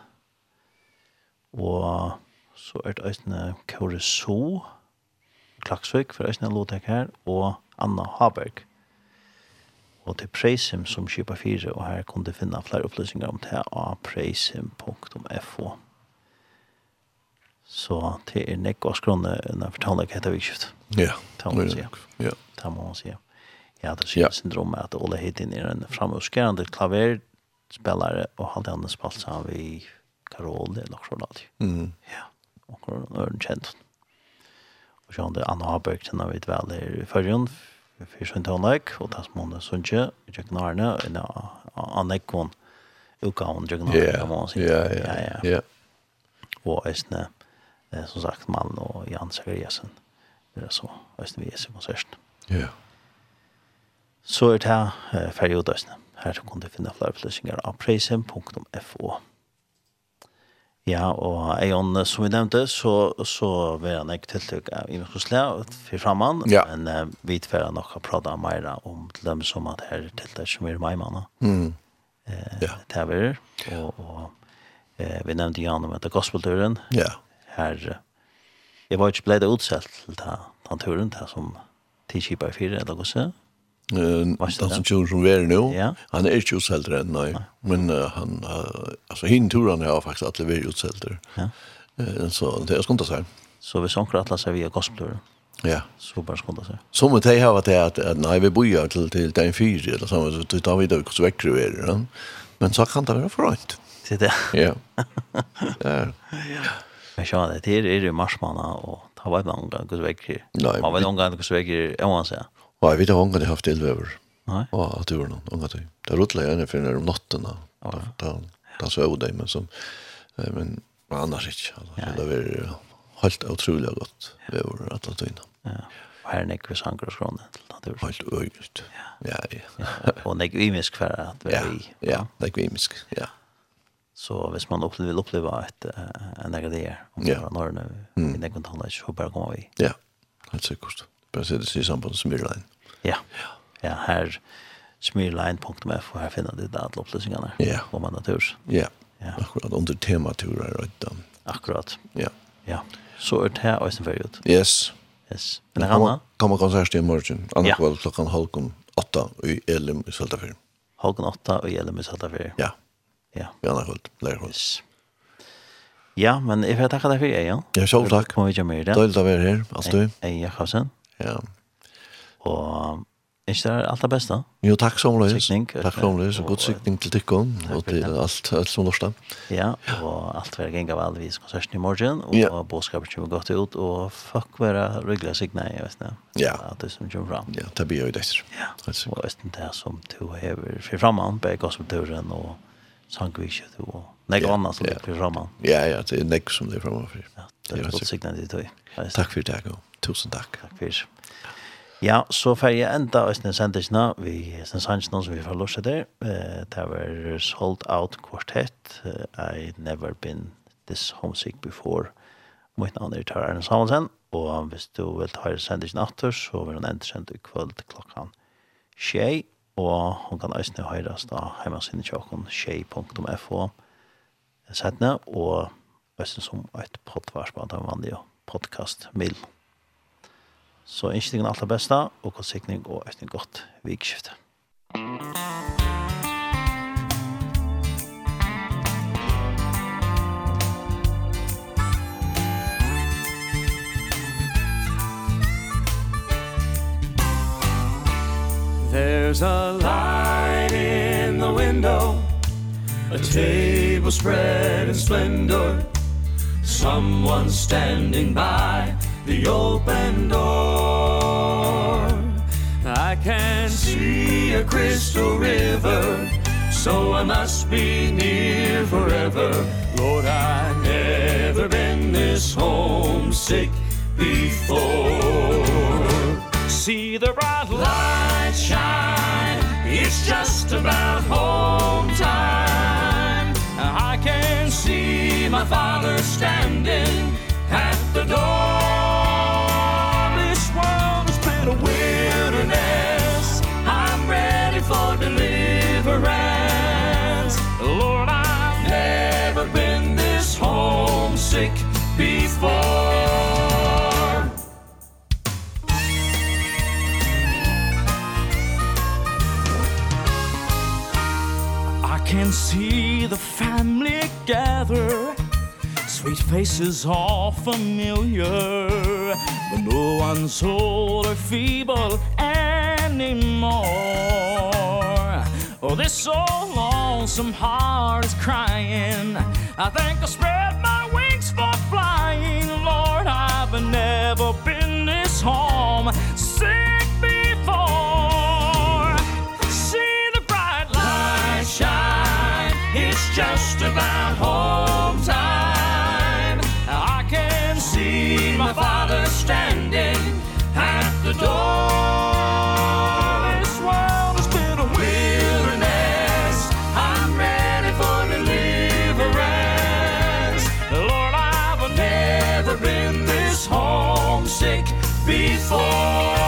Og så er det Øystein Kåre So Klaksvøk for Øystein Lotek her og Anna Haberg. Og til Preisim som kjøper fire og her kunne du finne flere opplysninger om det av preisim.fo Så det er nekk og skrone når fortaler hva heter vikskift. Ja, det må man si. Ja. Det må man si. Ja, det synes syndrom at Ole Hedin er en framhuskerende klaverspillere og halde han en spalt sammen vi Karol eller noe sånt. Mm. Ja, og han er kjent. Og så han det Anna Haberg, den har vi vel i førjen, for sånn tonlag, og det som hun er sunnkje, i Jøkkenarne, og Annekvon, utgaven Jøkkenarne, kan man si. Ja, ja, ja. Og Østene, ja eh, som sagt Malm og Jan Zachariasen det er så östen vi er så konserten. Ja. Så er det här eh, färdigutdösna. Här kan du finne flere upplysningar av preisen.fo. Ja, og Eion, som vi nevnte, så, så vil han ikke tiltøk av Imeskosle for fremman, ja. men eh, vi tilfører nok å prate mer om til dem som at her tiltøk som er meg mann. Mm. Eh, ja. Det er vi, og, og eh, vi nevnte Jan om etter gospelturen. Ja her jeg var ikke blevet utselt til ta, den turen til som tidskipa i fire eller gosse. Uh, den turen som vi er nå, ja. han er ikke utselt enn, den, nei. Men uh, han, uh, altså hinn turen har faktisk alle vært utselt. Ja. Uh, så det er skundet seg. si. Så vi sanker alle seg via gospelturen. Ja. Så bare skunda seg. Som att det har varit att att nej vi bor till till den fyra eller så så tar vi det också väcker vi det. Men så kan det vara förrätt. Det där. Ja. Ja. Ja kan sjå det her er det marsmanna og ta var man gang kus vekk. Man var noen gang kus vekk og han sa. Ja, vi det haft elver. Nej. Ja, att det var någon unga tid. Det rullade jag ner för när om natten då. Då då så öde men som men annars inte alltså det var helt otroligt gott. Det var att ta in. Ja. Och här näck vi sankar oss från det. Det var helt öjligt. Ja. Ja. Och näck vi misk för att vi. Ja. Ja, näck vi misk. Ja. Så hvis man opplever, vil oppleve et, en egen det om det var når det er en egen så bare kommer vi. Ja, helt sikkert. Bare se det i samband med Smyrlein. Ja, ja her smyrlein.f, og her finner du det alle opplysningene ja. om man natur. Ja, ja. akkurat under tematurer er det. Akkurat. Ja. Ja, så er det her også en ut. Yes. Yes. Men det kan Kommer konsert i morgen, andre ja. kveld klokken halvkom åtta i Elim i Søltafyr. 8 åtta i Elim i Søltafyr. Ja. Ja. Gärna gott. Lärs. Ja, men jeg får takke deg for det, ja. Ja, selv takk. Må vi ikke mer i det. Døylig å være her, alt du. Jeg er Karsen. Ja. Og ikke det er alt det beste? Jo, takk som løs. Sikning. Takk som løs, og god sikning til Tykkon, og til alt, alt som lørste. Ja, og alt være gjenga vel vis konserten i morgen, og ja. bådskapet kommer godt ut, og fuck være ryggelig sikning, jeg vet ikke. Ja. At det som kommer fram. Ja, det blir jo det. Ja, og det som du hever for fremme, bare gospelturen, og sangviset og nek ja, annet som yeah. ligger framme. Ja, ja, det er nek som ligger framme. Ja, det er et godt signet i tog. Takk for det, og tusen takk. Takk for det. Ja, så får jeg enda Østene Sendisene, vi Østene Sendisene som vi får lov der. det. Det var Sold Out Quartet, I Never Been This Homesick Before. Mitt navn er Tar Arne Samuelsen, og hvis du vil ta i Sendisene Atter, så vil han enda sendt i kvöld klokkan 21 og hun kan eisne høyres da hjemme sinne tjokken tjei.fo setne, og eisne som et poddvarsband av vanlig podcast-mill. Så innskiktingen alt det beste, og konsiktning og eisne godt vikskifte. Musikk There's a light in the window A table spread in splendor. Someone standing by the open door. I can see a crystal river So I must be near forever. Lord, I've never been this homesick before see the bright light shine. It's just about home time. I can see my father standing at the door. This world has been a wilderness. I'm ready for deliverance. Lord, I've never been this homesick before. can see the family gather. Sweet faces all familiar But no one's old or feeble anymore. Oh, this so lonesome heart is crying. I think I'll spread my wings for flying. Lord, I've never been this home. får